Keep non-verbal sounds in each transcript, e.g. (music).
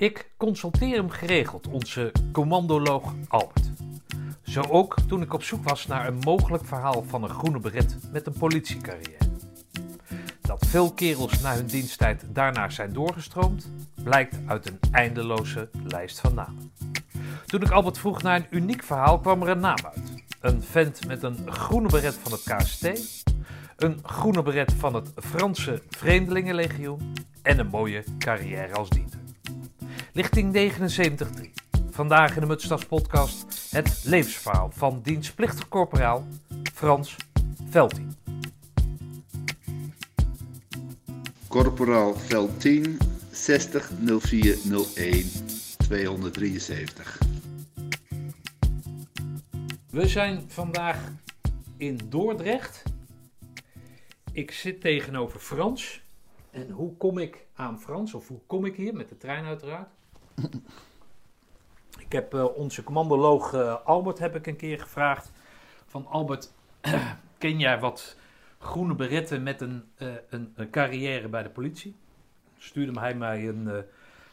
Ik consulteer hem geregeld, onze commandoloog Albert. Zo ook toen ik op zoek was naar een mogelijk verhaal van een groene beret met een politiecarrière. Dat veel kerels na hun diensttijd daarnaar zijn doorgestroomd, blijkt uit een eindeloze lijst van namen. Toen ik Albert vroeg naar een uniek verhaal, kwam er een naam uit. Een vent met een groene beret van het KST, een groene beret van het Franse Vreemdelingenlegioen en een mooie carrière als diener. Lichting 79.3. Vandaag in de Mutstas podcast het levensverhaal van dienstplichtig corporaal Frans Veldien. Corporaal Veldien 60 0401 273. We zijn vandaag in Dordrecht. Ik zit tegenover Frans. En hoe kom ik aan Frans? Of hoe kom ik hier? Met de trein uiteraard. (laughs) Ik heb eh, onze commandoloog eh, Albert heb ik een keer gevraagd. Van Albert, (clears throat) ken jij wat groene beretten met een, eh, een, carrière bij de politie? Stuurde hij mij een,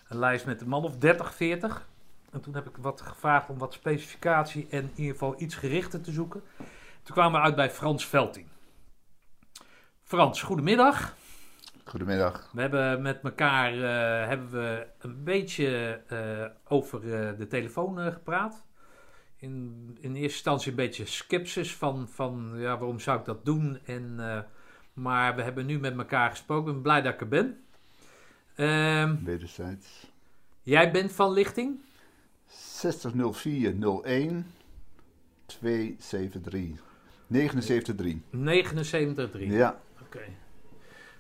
een lijst met een man of 30, 40. En toen heb ik wat gevraagd om wat specificatie en in ieder geval iets gerichter te zoeken. Toen kwamen we uit bij Frans Velting. Frans, goedemiddag. Goedemiddag. We hebben met elkaar eh, hebben we een beetje eh, over eh, de telefoon gepraat. In, in eerste instantie een beetje sceptisch van, van ja, waarom zou ik dat doen? En, maar we hebben nu met elkaar gesproken. Ik ben blij dat ik er ben. Ehm, Wederzijds. jij bent van lichting? 60 0401 273. 793. 79,3. Ja, Oké.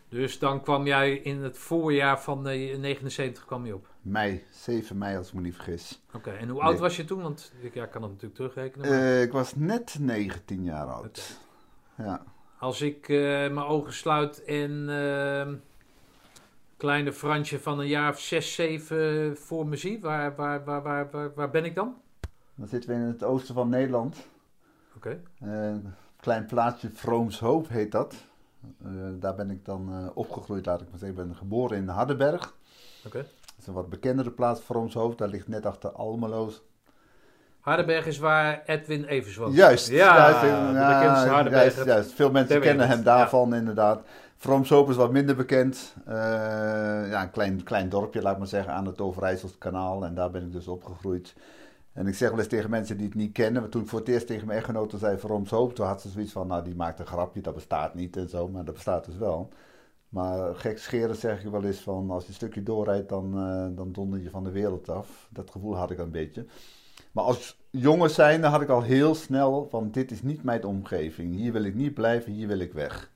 Dus dan kwam jij in het voorjaar van eh, 79 kwam je op. mei. 7 mei als ik me niet vergis. Oké, en hoe oud Nee. was je toen? Want ik ja, kan het natuurlijk terugrekenen. maar- Eh, ik was net 19 jaar oud. Ja. Als ik eh, mijn ogen sluit en ehm, kleine Fransje van een jaar of 6, 7 voor me zie, waar, waar, waar, waar, waar, waar ben ik dan? Dan zitten we in het oosten van Nederland. Oké. Eh, Een klein plaatsje, Vroomshoop heet dat. Eh, daar ben ik dan eh, opgegroeid, laat ik maar zeggen. Ik ben geboren in Hardenberg. oké. Dat is een wat bekendere plaats, Vroomshoop. Daar ligt net achter Almeloos. Hardenberg is waar Edwin Evers woont. Juist, Ja, juist, de ja, bekendste juist, juist. Veel mensen kennen hem daarvan inderdaad. Vroomshoop is wat minder bekend. Eh, ja, een klein, klein dorpje, laat ik maar zeggen, aan het Overijsselse kanaal. En daar ben ik dus opgegroeid. En ik zeg wel eens tegen mensen die het niet kennen, want toen ik voor het eerst tegen mijn echtgenote zei Vroomshoop, toen had ze zoiets van, nou die maakt een grapje, dat bestaat niet en zo, maar dat bestaat dus wel. Maar gek scheren zeg ik wel eens van, als je een stukje doorrijdt, dan, eh, dan donder je van de wereld af. Dat gevoel had ik een beetje. Maar als jongen zijnde had ik al heel snel van, dit is niet mijn omgeving. Hier wil ik niet blijven, hier wil ik weg.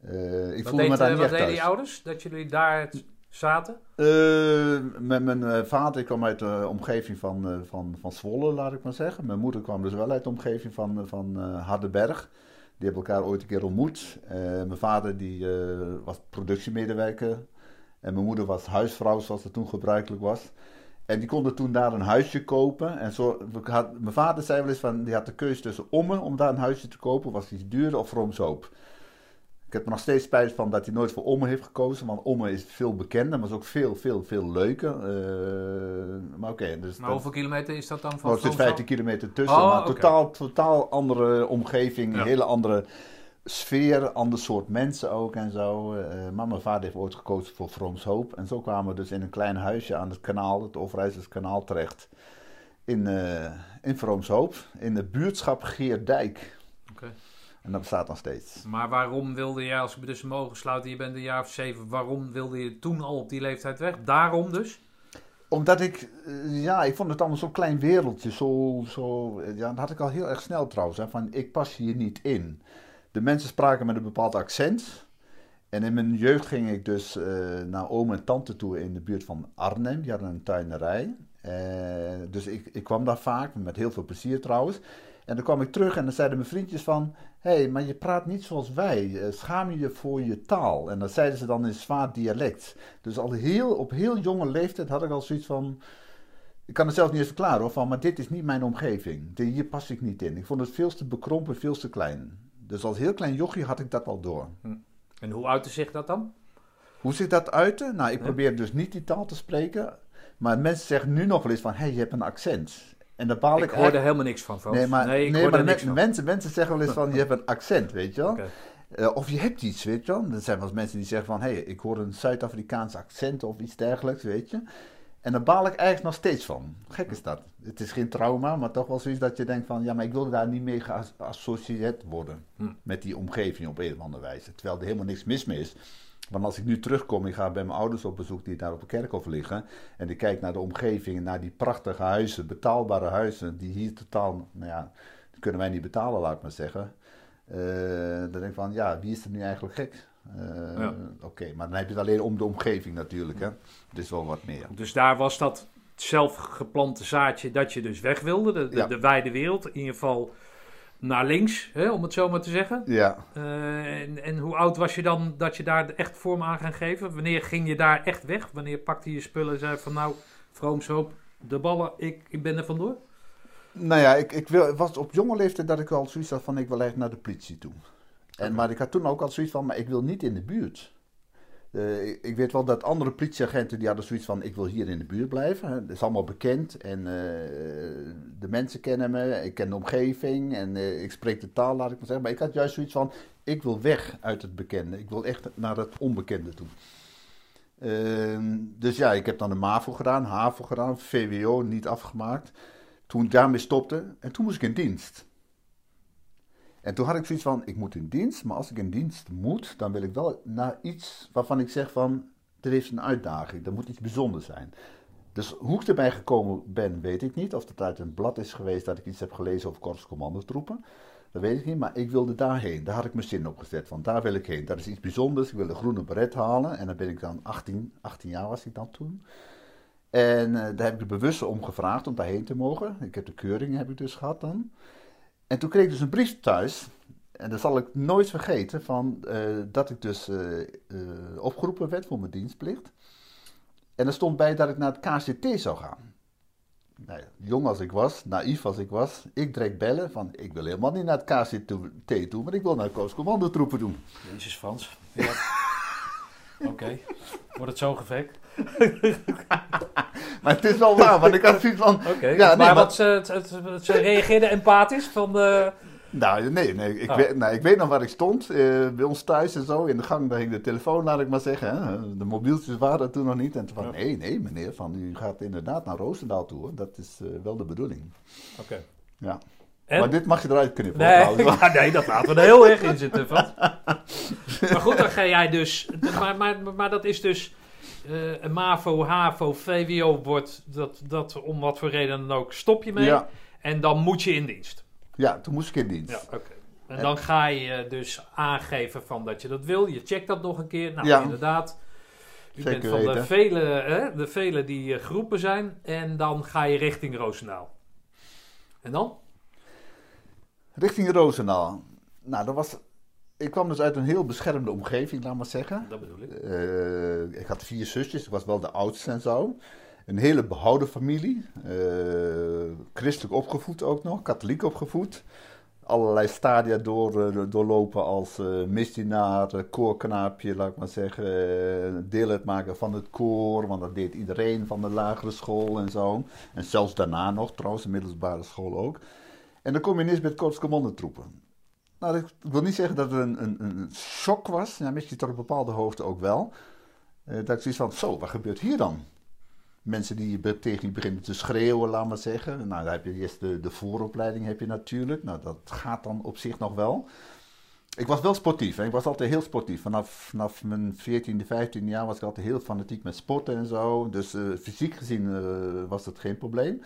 Eh, ik Wat, voelde deed, me daar eh, niet wat echt deden je thuis. ouders? Dat jullie daar t- zaten? Eh, met mijn eh, vader, kwam uit de omgeving van, eh, van, van Zwolle, laat ik maar zeggen. Mijn moeder kwam dus wel uit de omgeving van, van Hardenberg. Die hebben elkaar ooit een keer ontmoet. Mijn vader die, was productiemedewerker. En mijn moeder was huisvrouw, zoals dat toen gebruikelijk was. En die konden toen daar een huisje kopen. En zo, had, mijn vader zei wel eens van, die had de keuze tussen Ommen om daar een huisje te kopen, was iets duurder of Vroomshoop. Ik heb er nog steeds spijt van dat hij nooit voor Ommen heeft gekozen, want Ommen is veel bekender, maar is ook veel, veel, veel leuker. Eh, maar oké, dus Maar hoeveel kilometer is dat dan van Oh, er zit Vroomshoop? 15 kilometer tussen, Oh, maar totaal, totaal andere omgeving, Ja. hele andere sfeer, ander soort mensen ook en zo. Eh, maar mijn vader heeft ooit gekozen voor Vroomshoop. En zo kwamen we dus in een klein huisje aan het kanaal, het Overijsselse kanaal terecht. In, eh in Vroomshoop, in de buurtschap Geerdijk. En dat bestaat nog steeds. Maar waarom wilde je, als ik me dus mijn ogen sluiten, je bent een jaar of zeven, waarom wilde je toen al op die leeftijd weg? Daarom dus? Omdat ik, eh, ja, ik vond het allemaal zo'n klein wereldje. Zo, zo, eh, ja, dat had ik al heel erg snel trouwens. Hè, van ik pas hier niet in. De mensen spraken met een bepaald accent. En in mijn jeugd ging ik dus eh, naar oom en tante toe in de buurt van Arnhem. Die hadden een tuinerij. Dus ik, ik kwam daar vaak, met heel veel plezier trouwens. En dan kwam ik terug en dan zeiden mijn vriendjes van... Hé, hey, maar je praat niet zoals wij. Eh, Schaam je je voor je taal? En dat zeiden ze dan in zwaar dialect. Dus al heel, op heel jonge leeftijd had ik al zoiets van... Ik kan het zelf niet eens verklaren hoor, van, maar dit is niet mijn omgeving. Hier pas ik niet in. Ik vond het veel te bekrompen, veel te klein. Dus als heel klein jochie had ik dat al door. En hoe uitte zich dat dan? Hoe zit dat uit? Nou, ik probeer dus niet die taal te spreken. Maar mensen zeggen nu nog wel eens van, hé, hey, je hebt een accent. En daar baal ik, Ik hoorde helemaal niks van, Frans. Nee, maar, nee, ik nee, hoorde maar niks mensen, mensen zeggen wel eens van, (laughs) je hebt een accent, weet je wel. Eh, of je hebt iets, weet je wel. Er zijn wel eens mensen die zeggen van, hé, hey, ik hoor een Zuid-Afrikaans accent of iets dergelijks, weet je. En daar baal ik eigenlijk nog steeds van. Gek is dat. Het is geen trauma, maar toch wel zoiets dat je denkt van, ja, maar ik wil daar niet mee geassocieerd worden. Hm. Met die omgeving op een of andere wijze. Terwijl er helemaal niks mis mee is. Want als ik nu terugkom, ik ga bij mijn ouders op bezoek die daar op een kerkhof liggen. En ik kijk naar de omgeving, naar die prachtige huizen, betaalbare huizen, die hier totaal, nou ja, die kunnen wij niet betalen, laat ik maar zeggen. Eh, dan denk ik van, ja, wie is er nu eigenlijk gek? Eh, Ja. Oké, maar dan heb je het alleen om de omgeving natuurlijk, hè. Het is wel wat meer. Dus daar was dat zelf geplante zaadje dat je dus weg wilde. De, de, Ja. de wijde wereld. In ieder geval naar links, hè, om het zo maar te zeggen. Ja, Eh, en, en hoe oud was je dan dat je daar echt vorm aan gaan geven? Wanneer ging je daar echt weg? Wanneer pakte je spullen en zei van nou, vroomshoop, de ballen, ik, ik ben er vandoor? nou ja, ik, ik wil, het was op jonge leeftijd dat ik al zoiets had van, ik wil eigenlijk naar de politie toe. En. Maar ik had toen ook al zoiets van, maar ik wil niet in de buurt. Eh, ik, weet wel dat andere politieagenten die hadden zoiets van, ik wil hier in de buurt blijven. Dat is allemaal bekend en eh, de mensen kennen me, ik ken de omgeving en eh, ik spreek de taal, laat ik maar zeggen. Maar ik had juist zoiets van, ik wil weg uit het bekende. Ik wil echt naar het onbekende toe. Ehm, dus ja, ik heb dan de MAVO gedaan, HAVO gedaan, VWO niet afgemaakt. Toen ik daarmee stopte en toen moest ik in dienst. En toen had ik zoiets van, ik moet in dienst, maar als ik in dienst moet, dan wil ik wel naar iets waarvan ik zeg van, er is een uitdaging, er moet iets bijzonders zijn. Dus hoe ik erbij gekomen ben, weet ik niet. Of het uit een blad is geweest dat ik iets heb gelezen over korpscommandotroepen. Dat weet ik niet, maar ik wilde daarheen. Daar had ik mijn zin op gezet, van daar wil ik heen. Dat is iets bijzonders, ik wil een groene beret halen. En dan ben ik dan 18, 18 jaar was ik dan toen. En eh, daar heb ik er bewust om gevraagd om daarheen te mogen. Ik heb de keuring heb ik dus gehad dan. En toen kreeg ik dus een brief thuis. En dat zal ik nooit vergeten. Van, eh, dat ik dus eh, eh, opgeroepen werd voor mijn dienstplicht. En er stond bij dat ik naar het KCT zou gaan. Nou jong als ik was, naïef als ik was. Ik direct bellen van ik wil helemaal niet naar het KCT toe. Maar ik wil naar de Kooscommandotroepen doen. Jezus Frans. (laughs) Ja. Oké, wordt het zo gevekt? (laughs) Maar het is wel waar, want ik had zoiets van... Oké, Ja, nee, maar, wat ze, het- ze reageerden empathisch van... eh, Nou, nee, nee, ik, Oh. weet, nou, ik weet nog waar ik stond. eh, bij ons thuis en zo. In de gang daar hing de telefoon, laat ik maar zeggen. Hè. De mobieltjes waren er toen nog niet. En toen van, Ja. nee, nee meneer, van, u gaat inderdaad naar Roosendaal toe. hoor. Dat is eh, wel de bedoeling. Oké. Ja. En? Maar dit mag je eruit knippen. Nee, (laughs) ja, nee, dat laten we er heel erg in zitten. (laughs) Maar goed, dan ga jij dus... Maar, maar, maar dat is dus... eh, een MAVO, HAVO, VWO wordt... Dat, dat om wat voor reden dan ook stop je mee. Ja. En dan moet je in dienst. ja, toen moest ik in dienst. Ja, oké. En dan ga je dus aangeven van dat je dat wil. Je checkt dat nog een keer. Nou, Ja. inderdaad. U Zeker bent van de vele, hè, de vele die eh, geroepen zijn. En dan ga je richting Roosendaal. En dan? Richting Roosendaal. Nou, dat was... Ik kwam dus uit een heel beschermde omgeving, laat maar zeggen. Dat bedoel ik. Eh, ik had vier zusjes, ik was wel de oudste en zo. Een hele behouden familie. eh, christelijk opgevoed ook nog, katholiek opgevoed. Allerlei stadia door, eh, doorlopen als misdienaar, koorknaapje, laat ik maar zeggen. deel uitmaken van het koor, want dat deed iedereen van de lagere school en zo. En zelfs daarna nog, trouwens, de middelbare school ook. En dan kom je ineens bij het korps commandotroepen. Nou, ik wil niet zeggen dat het een, een, een shock was. Ja, misschien tot een bepaalde hoogte ook wel. Eh, dat ik zoiets van, zo, wat gebeurt hier dan? Mensen die tegen je beginnen te schreeuwen, laat maar zeggen. Nou, dan heb je eerst de, de vooropleiding heb je natuurlijk. Nou, dat gaat dan op zich nog wel. Ik was wel sportief. Hè? Ik was altijd heel sportief. Vanaf, vanaf mijn 14e, 15e jaar was ik altijd heel fanatiek met sporten en zo. Dus eh, fysiek gezien eh, was dat geen probleem.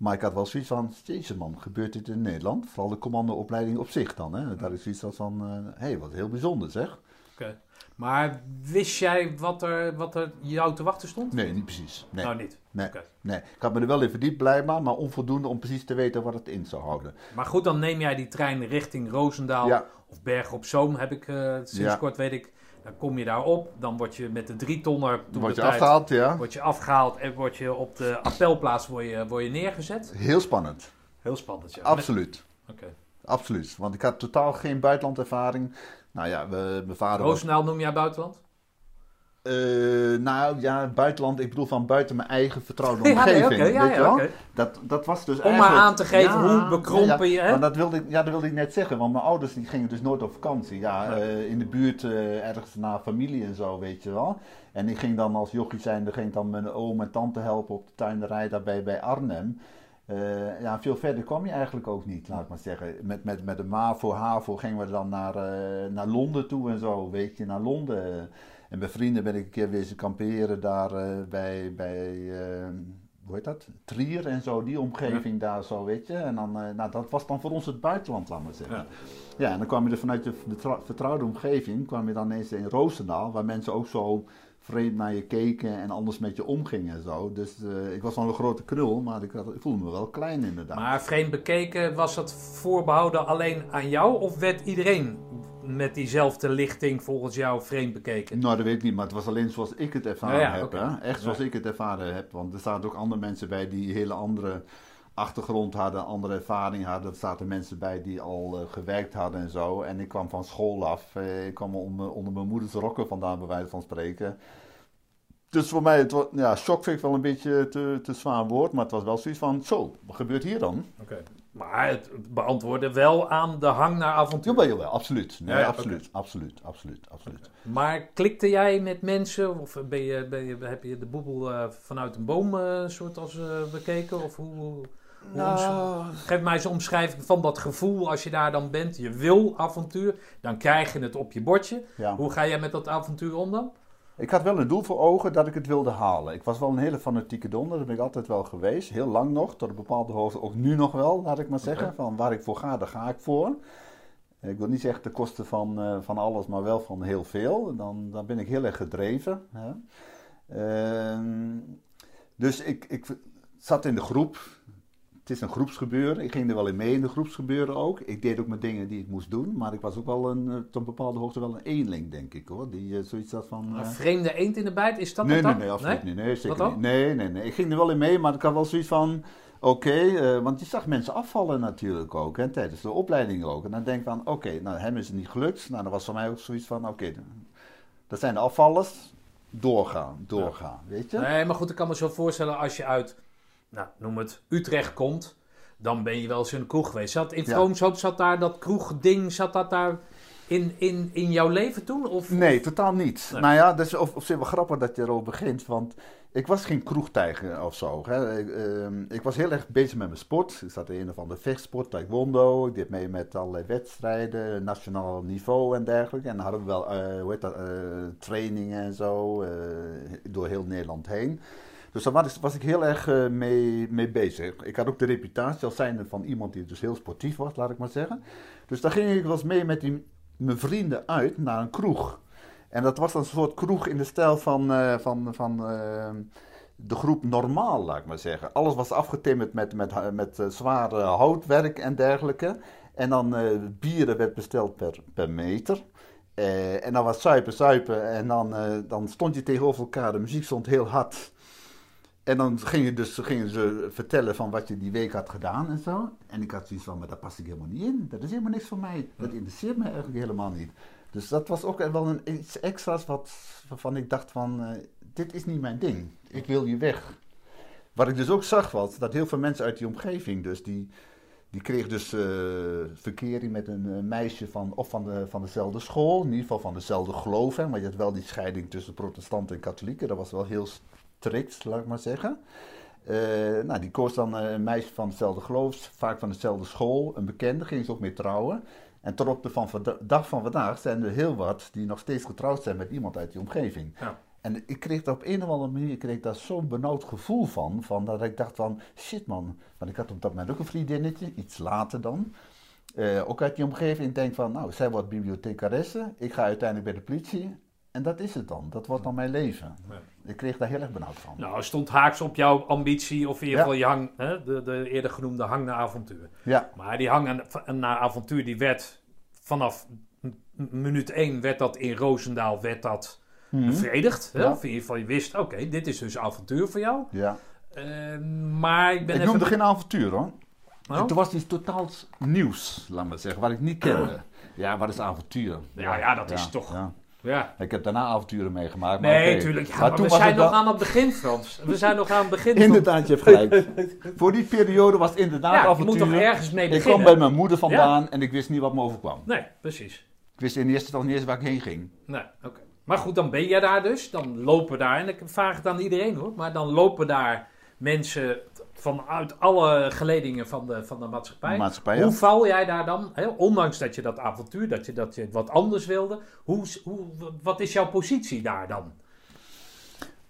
Maar ik had wel zoiets van, jezus man, gebeurt dit in Nederland? Vooral de commandoopleiding op zich dan. Hè? Daar is zoiets als van, hé, hey, wat heel bijzonder zeg. Oké. Maar wist jij wat er, wat er jou te wachten stond? Nee, niet precies. Nee, Nou, niet. nee, nee. Ik had me er wel in verdiept blijkbaar, maar onvoldoende om precies te weten wat het in zou houden. Maar goed, dan neem jij die trein richting Roosendaal Ja. of Bergen op Zoom, heb ik eh, sinds Ja. kort weet ik. Dan kom je daar op, dan word je met de drie tonner word je tijd, afgehaald, ja. word je afgehaald en word je op de appelplaats word je, word je neergezet. Heel spannend. Heel spannend, ja. Absoluut. Oké. Absoluut. Want ik had totaal geen buitenlandervaring. Nou ja, we, mijn vader was... Roosendaal noem jij buitenland? Eh, nou ja, buitenland, ik bedoel van buiten mijn eigen vertrouwde (laughs) Ja, nee, omgeving. ja, weet je ja, wel? dat, dat was dus Om maar aan te geven hoe bekrompen je, hè? Dat wilde, ik, ja, dat wilde ik net zeggen, want mijn ouders die gingen dus nooit op vakantie. Ja, eh, in de buurt eh, ergens naar familie en zo, weet je wel. En ik ging dan als jochie zijnde, ging dan mijn oom en tante helpen op de tuinderij daarbij bij Arnhem. Ja, veel verder kwam je eigenlijk ook niet, laat ik maar zeggen. Met, met, met de MAVO, HAVO gingen we dan naar, naar Londen toe en zo, weet je, naar Londen. En bij vrienden ben ik een keer wezen kamperen daar eh, bij, bij eh, hoe heet dat? Trier en zo, die omgeving daar zo, weet je. En dan, eh, nou, dat was dan voor ons het buitenland, laat maar zeggen. Ja. Ja, en dan kwam je er vanuit de vertrouwde omgeving, kwam je dan eens in Roosendaal, waar mensen ook zo vreemd naar je keken en anders met je omgingen en zo. Dus eh, ik was wel een grote knul, maar ik, had, ik voelde me wel klein inderdaad. Maar vreemd bekeken, was dat voorbehouden alleen aan jou? Of werd iedereen met diezelfde lichting volgens jou vreemd bekeken? Nou, dat weet ik niet, maar het was alleen zoals ik het ervaren ja, heb. Hè? Echt zoals Ja. ik het ervaren heb. Want er zaten ook andere mensen bij die een hele andere achtergrond hadden, andere ervaring hadden. Er zaten mensen bij die al eh, gewerkt hadden en zo. En ik kwam van school af. Eh, ik kwam onder, onder mijn moeders rokken vandaan, bij wijze van spreken. Dus voor mij, het was, ja, shock vind ik wel een beetje te, te zwaar woord. Maar het was wel zoiets van, zo, wat gebeurt hier dan? Oké. Maar het beantwoordde wel aan de hang naar avontuur. Jawel, jawel, absoluut. Nee, Ja, ja, absoluut, absoluut, absoluut, absoluut. Maar klikte jij met mensen? Of ben je, ben je, heb je de boebel eh, vanuit een boom eh, soort als eh, bekeken? Of hoe, hoe- Nou, Geef mij eens een omschrijving van dat gevoel als je daar dan bent. Je wil avontuur, dan krijg je het op je bordje. ja. Hoe ga jij met dat avontuur om dan? Ik had wel een doel voor ogen dat ik het wilde halen. Ik was wel een hele fanatieke donder, dat ben ik altijd wel geweest. Heel lang nog, tot een bepaalde hoogte. Ook nu nog wel, laat ik maar zeggen. Van waar ik voor ga, daar ga ik voor. Ik wil niet zeggen ten koste van, eh, van alles, maar wel van heel veel. Dan, dan ben ik heel erg gedreven. Hè. Ehm, dus ik, ik zat in de groep. Het is een groepsgebeuren. Ik ging er wel in mee in de groepsgebeuren ook. Ik deed ook mijn dingen die ik moest doen. Maar ik was ook wel een, eh, tot een bepaalde hoogte wel een eenling, denk ik hoor. Die eh, zoiets had van... Een eh, vreemde eend in de bijt, is dat nee, het nee, dan? nee, absoluut niet. Nee, zeker Wat niet. Nee, nee, nee. Ik ging er wel in mee, maar ik had wel zoiets van... Oké, want je zag mensen afvallen natuurlijk ook, hè, tijdens de opleiding ook. En dan denk ik van, oké, nou, hem is het niet gelukt. Nou, dan was voor mij ook zoiets van, oké, dat zijn de afvallers. Doorgaan, doorgaan, weet je? Nee, maar goed, ik kan me zo voorstellen als je uit, nou, noem het, Utrecht komt, dan ben je wel eens in een kroeg geweest. Zat in. Vroomshoop, zat daar dat kroegding, zat dat daar in, in, in jouw leven toen? Of, Nee, totaal niet. Nee. Nou ja, dat is op, op zich wel grappig dat je erover begint, want ik was geen kroegtijger of zo. Hè. Ik, ehm, ik was heel erg bezig met mijn sport. Ik zat in een of andere vechtsport, taekwondo. Ik deed mee met allerlei wedstrijden, nationaal niveau en dergelijke. En dan hadden we wel, eh, hoe heet dat, eh, trainingen en zo, eh, door heel Nederland heen. Dus daar was, ik heel erg eh, mee, mee bezig. Ik had ook de reputatie als zijnde van iemand die dus heel sportief was, laat ik maar zeggen. Dus daar ging ik wel mee met mijn vrienden uit naar een kroeg. En dat was dan een soort kroeg in de stijl van, eh, van, van eh, de groep normaal, laat ik maar zeggen. Alles was afgetimmerd met, met, met eh, zware houtwerk en dergelijke. En dan bieren werd besteld per, per meter. En dan was suipen, suipen. En dan, eh, dan stond je tegenover elkaar. De muziek stond heel hard. En dan gingen, dus, gingen ze vertellen van wat je die week had gedaan en zo. En ik had zoiets van, maar daar pas ik helemaal niet in. Dat is helemaal niks voor mij. Dat interesseert me eigenlijk helemaal niet. Dus dat was ook wel een, iets extra's wat, waarvan ik dacht van, eh, dit is niet mijn ding. Ik wil hier weg. Wat ik dus ook zag was, dat heel veel mensen uit die omgeving, dus die, die kregen dus eh, verkering met een eh, meisje van, of van, de, van dezelfde school, in ieder geval van dezelfde geloof. Hè, maar je had wel die scheiding tussen protestanten en katholieken, dat was wel heel strikt, laat ik maar zeggen. Eh, nou, die koos dan eh, een meisje van hetzelfde geloof, vaak van dezelfde school, een bekende, ging ze ook mee trouwen. En tot op de van dag van vandaag zijn er heel wat die nog steeds getrouwd zijn met iemand uit die omgeving. Ja. En ik kreeg daar op een of andere manier kreeg ik daar zo'n benauwd gevoel van, van. Dat ik dacht van, shit man. Want ik had op dat moment ook een vriendinnetje, iets later dan. eh, ook uit die omgeving. Ik denk van, nou, zij wordt bibliothecaresse. Ik ga uiteindelijk bij de politie. En dat is het dan. Dat wordt dan mijn leven. Ik kreeg daar heel erg benauwd van. Nou, stond haaks op jouw ambitie, of in ieder Ja. geval je hang, hè, de, de eerder genoemde hang naar avontuur. Ja, Maar die hang naar avontuur, die werd vanaf minuut 1 werd dat in Roosendaal werd dat Mhm. bevredigd. Hè? Ja. Of in ieder geval je wist, oké, dit is dus avontuur voor jou. ja. Eh, maar ik ben Ik even... noemde geen avontuur hoor. Oh? Er was iets totaals nieuws, laat maar zeggen, wat ik niet kende. Ja, wat is avontuur? Ja, ja, dat is toch- Ja. Ik heb daarna avonturen meegemaakt. Maar Nee. Ja, Maar maar toen we zijn nog aan het begin, Frans. We zijn nog aan het begin. (laughs) Inderdaad, je hebt gelijk. (laughs) Voor die periode was het inderdaad Ja, je moet avonturen. toch ergens mee ik beginnen? kwam bij mijn moeder vandaan en ik wist niet wat me overkwam. Nee, precies. Ik wist in eerste instantie niet eens waar ik heen ging. Nee, oké. Maar goed, dan ben je daar dus. Dan lopen daar, en ik vraag het aan iedereen hoor, maar dan lopen daar mensen vanuit alle geledingen van de, van de maatschappij. Maatschappij, ja. Hoe val jij daar dan, hè, ondanks dat je dat avontuur, dat je, dat je wat anders wilde, hoe, hoe, wat is jouw positie daar dan?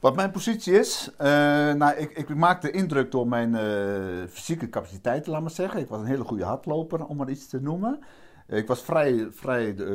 Wat mijn positie is, eh, nou, ik, ik maakte indruk door mijn eh, fysieke capaciteiten, laat maar zeggen. Ik was een hele goede hardloper, om maar iets te noemen. ik was vrij, vrij eh,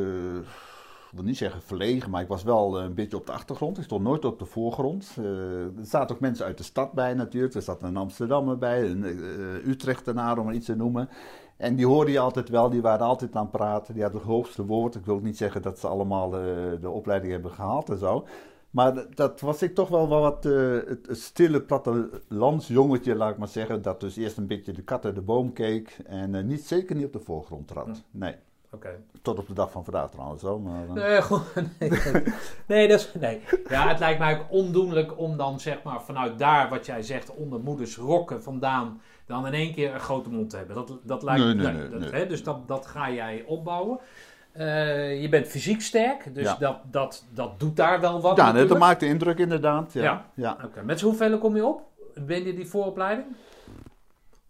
wil niet zeggen verlegen, maar ik was wel een beetje op de achtergrond. Ik stond nooit op de voorgrond. Eh, er zaten ook mensen uit de stad bij natuurlijk. Er zat een Amsterdammer bij, een uh, Utrechtenaar om maar iets te noemen. En die hoorde je altijd wel, die waren altijd aan het praten. Die hadden het hoogste woord. Ik wil niet zeggen dat ze allemaal uh, de opleiding hebben gehaald en zo. Maar dat was ik toch wel wat het, het stille plattelandsjongetje, laat ik maar zeggen. Dat dus eerst een beetje de kat uit de boom keek en niet, zeker niet op de voorgrond trad. Nee. Okay. Tot op de dag van vandaag trouwens zo. Maar, uh... nee, goed, (laughs) nee, nee, dat is, nee. Ja, het lijkt mij ook ondoenlijk om dan zeg maar vanuit daar wat jij zegt onder moeders rokken vandaan dan in één keer een grote mond te hebben. Dat, dat lijkt nee, nee, nee, dat. Hè, Dus dat, dat ga jij opbouwen. Uh, je bent fysiek sterk, dus ja. dat, dat, dat doet daar wel wat. Ja, dat maakt de indruk inderdaad. Ja. ja. ja. Okay. met hoeveel kom je op? Ben je die vooropleiding?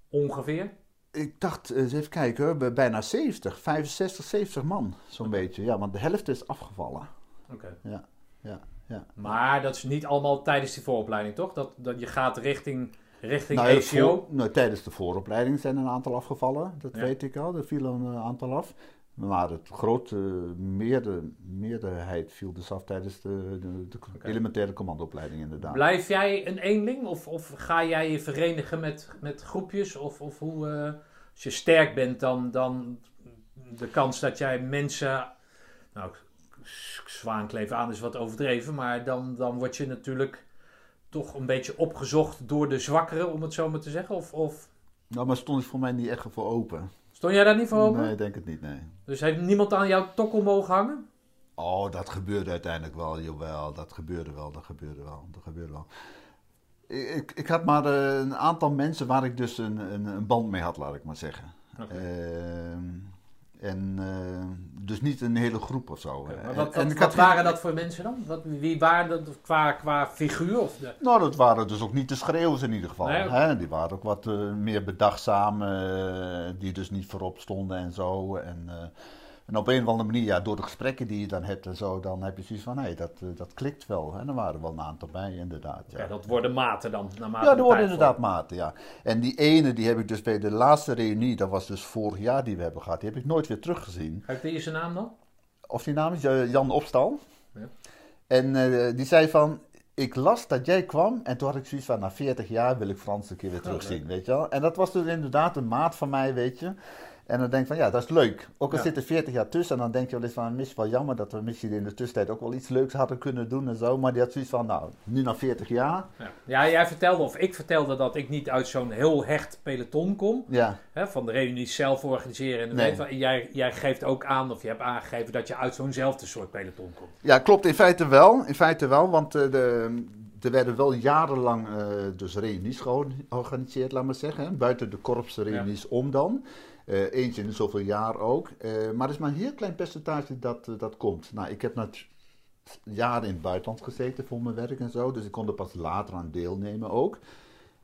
Ongeveer? Ik dacht, eens even kijken hoor, bijna 70, 65, 70 man, zo'n beetje. Ja, want de helft is afgevallen. Oké. Okay. Ja, ja, ja. Maar dat is niet allemaal tijdens die vooropleiding, toch? Dat, dat je gaat richting, richting nou, ACO? Voor, nou, tijdens de vooropleiding zijn een aantal afgevallen, dat Ja. weet ik al. Er viel een aantal af. Maar het grote meerde, meerderheid viel dus af tijdens de, de, elementaire commandoopleiding inderdaad. Blijf jij een eenling of, of ga jij je verenigen met, met groepjes? Of, of hoe, eh, als je sterk bent, dan, dan de kans dat jij mensen. Nou, zwaankleef aan is wat overdreven, maar dan, dan word je natuurlijk toch een beetje opgezocht door de zwakkeren, om het zo maar te zeggen. Of, of Nou, maar stond het voor mij niet echt voor open. Stond jij daar niet voor open? Nee, ik denk het niet, nee. Dus heeft niemand aan jouw tokkel mogen hangen? Oh, dat gebeurde uiteindelijk wel, jawel. Dat gebeurde wel, dat gebeurde wel, dat gebeurde wel. Ik, ik had maar eh, een aantal mensen waar ik dus een, een, een band mee had, laat ik maar zeggen. Oké. Ehm, en eh, dus niet een hele groep of zo. Maar wat, en wat, ik wat waren dat voor mensen dan? Wat, wie waren dat qua, qua figuur? Of de... Nou, dat waren dus ook niet de schreeuwers in ieder geval. Nee, hè? Die waren ook wat eh, meer bedachtzaam, eh, die dus niet voorop stonden en zo. En, en op een of andere manier, ja, door de gesprekken die je dan hebt en zo, dan heb je zoiets van, hé, dat, eh, dat klikt wel. En er waren wel een aantal bij, inderdaad. Ja, Ja, dat worden maten dan. Naarmate ja, er worden inderdaad maten, ja. En die ene, die heb ik dus bij de laatste reunie, dat was dus vorig jaar die we hebben gehad, die heb ik nooit weer teruggezien. Ik die zijn naam dan? Of die naam is eh, Jan Opstal. Ja. En eh, die zei van, ik las dat jij kwam en toen had ik zoiets van, na 40 jaar wil ik Frans een keer weer Oh, terugzien, weet je wel. En dat was dus inderdaad een maat van mij, weet je. En dan denk ik van, ja, dat is leuk. Ook al Ja. zit er 40 jaar tussen, en dan denk je wel eens van, misschien wel jammer dat we misschien in de tussentijd ook wel iets leuks hadden kunnen doen en zo. Maar die had zoiets van, nou, nu na 40 jaar, Ja. ja, jij vertelde, of ik vertelde dat ik niet uit zo'n heel hecht peloton kom. ja. Hè, van de reunies zelf organiseren. En Nee. weet jij, jij geeft ook aan, of je hebt aangegeven dat je uit zo'nzelfde soort peloton komt. Ja, klopt. In feite wel. In feite wel, want eh, de, er werden wel jarenlang eh, dus reunies georganiseerd, laat maar zeggen. Hè, buiten de korpsreunies om dan. Eh, eens in zoveel jaar ook. Eh, maar er is maar een heel klein percentage dat, eh, dat komt. Nou, ik heb net jaren in het buitenland gezeten voor mijn werk en zo. Dus ik kon er pas later aan deelnemen ook.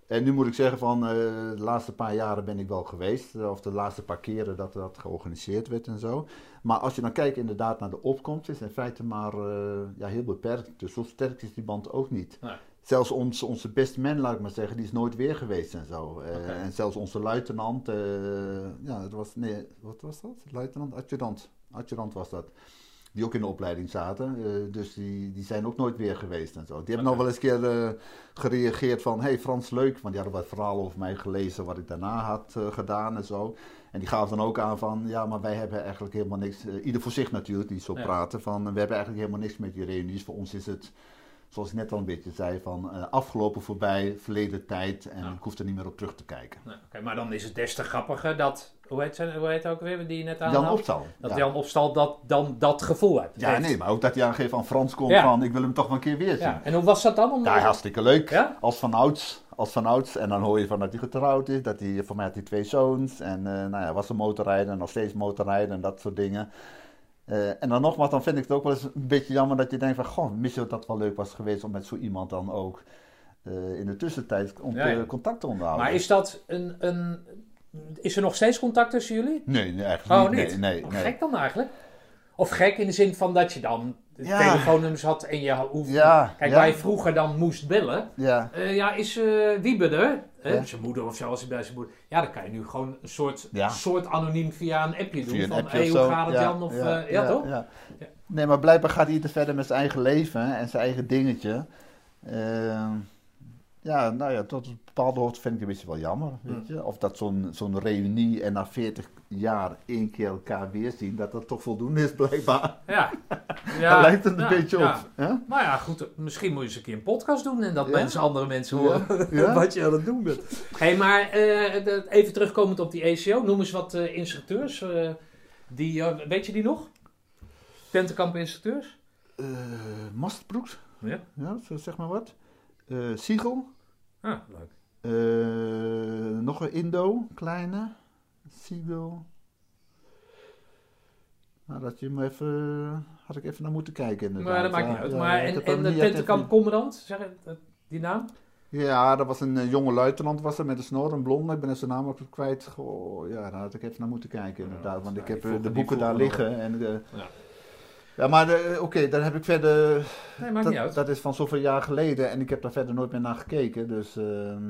En nu moet ik zeggen van de laatste paar jaren ben ik wel geweest. Of de laatste paar keren dat dat georganiseerd werd en zo. Maar als je dan kijkt inderdaad naar de opkomst, is in feite maar ja, heel beperkt. Dus zo sterk is die band ook niet. Nee. Zelfs ons, onze beste man, laat ik maar zeggen, die is nooit weer geweest en zo. Eh. En zelfs onze luitenant, eh, ja, het was, nee, wat was dat? Luitenant, adjudant. Adjudant was dat. Die ook in de opleiding zaten. eh, dus die, die zijn ook nooit weer geweest en zo. Die hebben nog wel eens een keer gereageerd van... hey Frans, leuk. Want die hadden wat verhalen over mij gelezen... wat ik daarna had gedaan en zo. En die gaven dan ook aan van... ja, maar wij hebben eigenlijk helemaal niks... ieder voor zich natuurlijk, die zo Ja. praten. Van, we hebben eigenlijk helemaal niks met die reunies. Voor ons is het zoals ik net al een beetje zei, van eh, afgelopen voorbij, verleden tijd en ik hoef er niet meer op terug te kijken. Nou, oké, maar dan is het des te grappiger dat, hoe heet, hoe heet ook weer, die je net Jan aanhaalde? Opstal. Dat ja. Jan Opstal dat, dan dat gevoel heeft. ja, nee, maar ook dat hij aangeeft van Frans komt Ja. van ik wil hem toch wel een keer weer zien. Ja, en hoe was dat dan? Om, Ja, hartstikke leuk. Als vanouds. Als vanouds. En dan hoor je van dat hij getrouwd is. Dat hij, voor mij had hij twee zoons. En eh, nou ja, was een motorrijder. En nog steeds motorrijden en dat soort dingen. Eh, en dan nogmaals, dan vind ik het ook wel eens een beetje jammer dat je denkt van... Goh, mis je dat dat wel leuk was geweest om met zo iemand dan ook eh, in de tussentijd om Ja, ja. te- contact te onderhouden. maar is dat een, een... Is er nog steeds contact tussen jullie? Nee, nee, eigenlijk Oh, niet. niet? Nee, nee, Wat nee. Gek dan eigenlijk? Of gek in de zin van dat je dan Ja. telefoonnummers had en je hoeft... Ja, Kijk, waar je vroeger dan moest bellen... Ja, eh, ja, is Wiebe er? Hè, Ja. Zijn moeder of zo, als hij bij zijn moeder... Ja, dan kan je nu gewoon een soort, Ja. soort anoniem via een appje doen. een van, appje hey, hoe gaat het ja, Jan? Of, ja, ja, toch? Nee, maar blijkbaar gaat hij te verder met zijn eigen leven en zijn eigen dingetje. Ehm, ja, nou ja, tot een bepaalde hoogte vind ik het een beetje wel jammer. Weet je? Of dat zo'n zo'n reunie en na 40 jaar één keer elkaar weer zien, dat dat toch voldoende is blijkbaar. Ja. (laughs) Ja. lijkt het een ja, beetje ja. op. hè? Maar ja, goed, misschien moet je eens een keer een podcast doen en dat mensen, andere mensen horen (laughs) wat je aan het doen bent. hey, maar eh, even terugkomend op die ECO, noem eens wat eh, instructeurs. eh, die, weet je die nog? Tentenkamp instructeurs? Mastbroeks, Ja. ja, zeg maar wat. Siegel, Ah, leuk. Nog een Indo, kleine. Siegel. Nou, dat je hem even, had ik even naar moeten kijken inderdaad. Maar dat maakt niet Ja, uit. ja, maar en, de Tentenkamp commandant, zeg je dat- die naam? Ja, dat was een eh, jonge luitenant was er met een snor, een blonde. Ik ben zijn naam ook kwijt. Goh, ja, daar had ik even naar moeten kijken inderdaad. Want ik heb eh, de boeken daar liggen. En, eh, Ja. ja, maar oké, daar heb ik verder... Nee, maakt niet Dat, uit. dat is van zoveel jaar geleden en ik heb daar verder nooit meer naar gekeken. Dus, ehm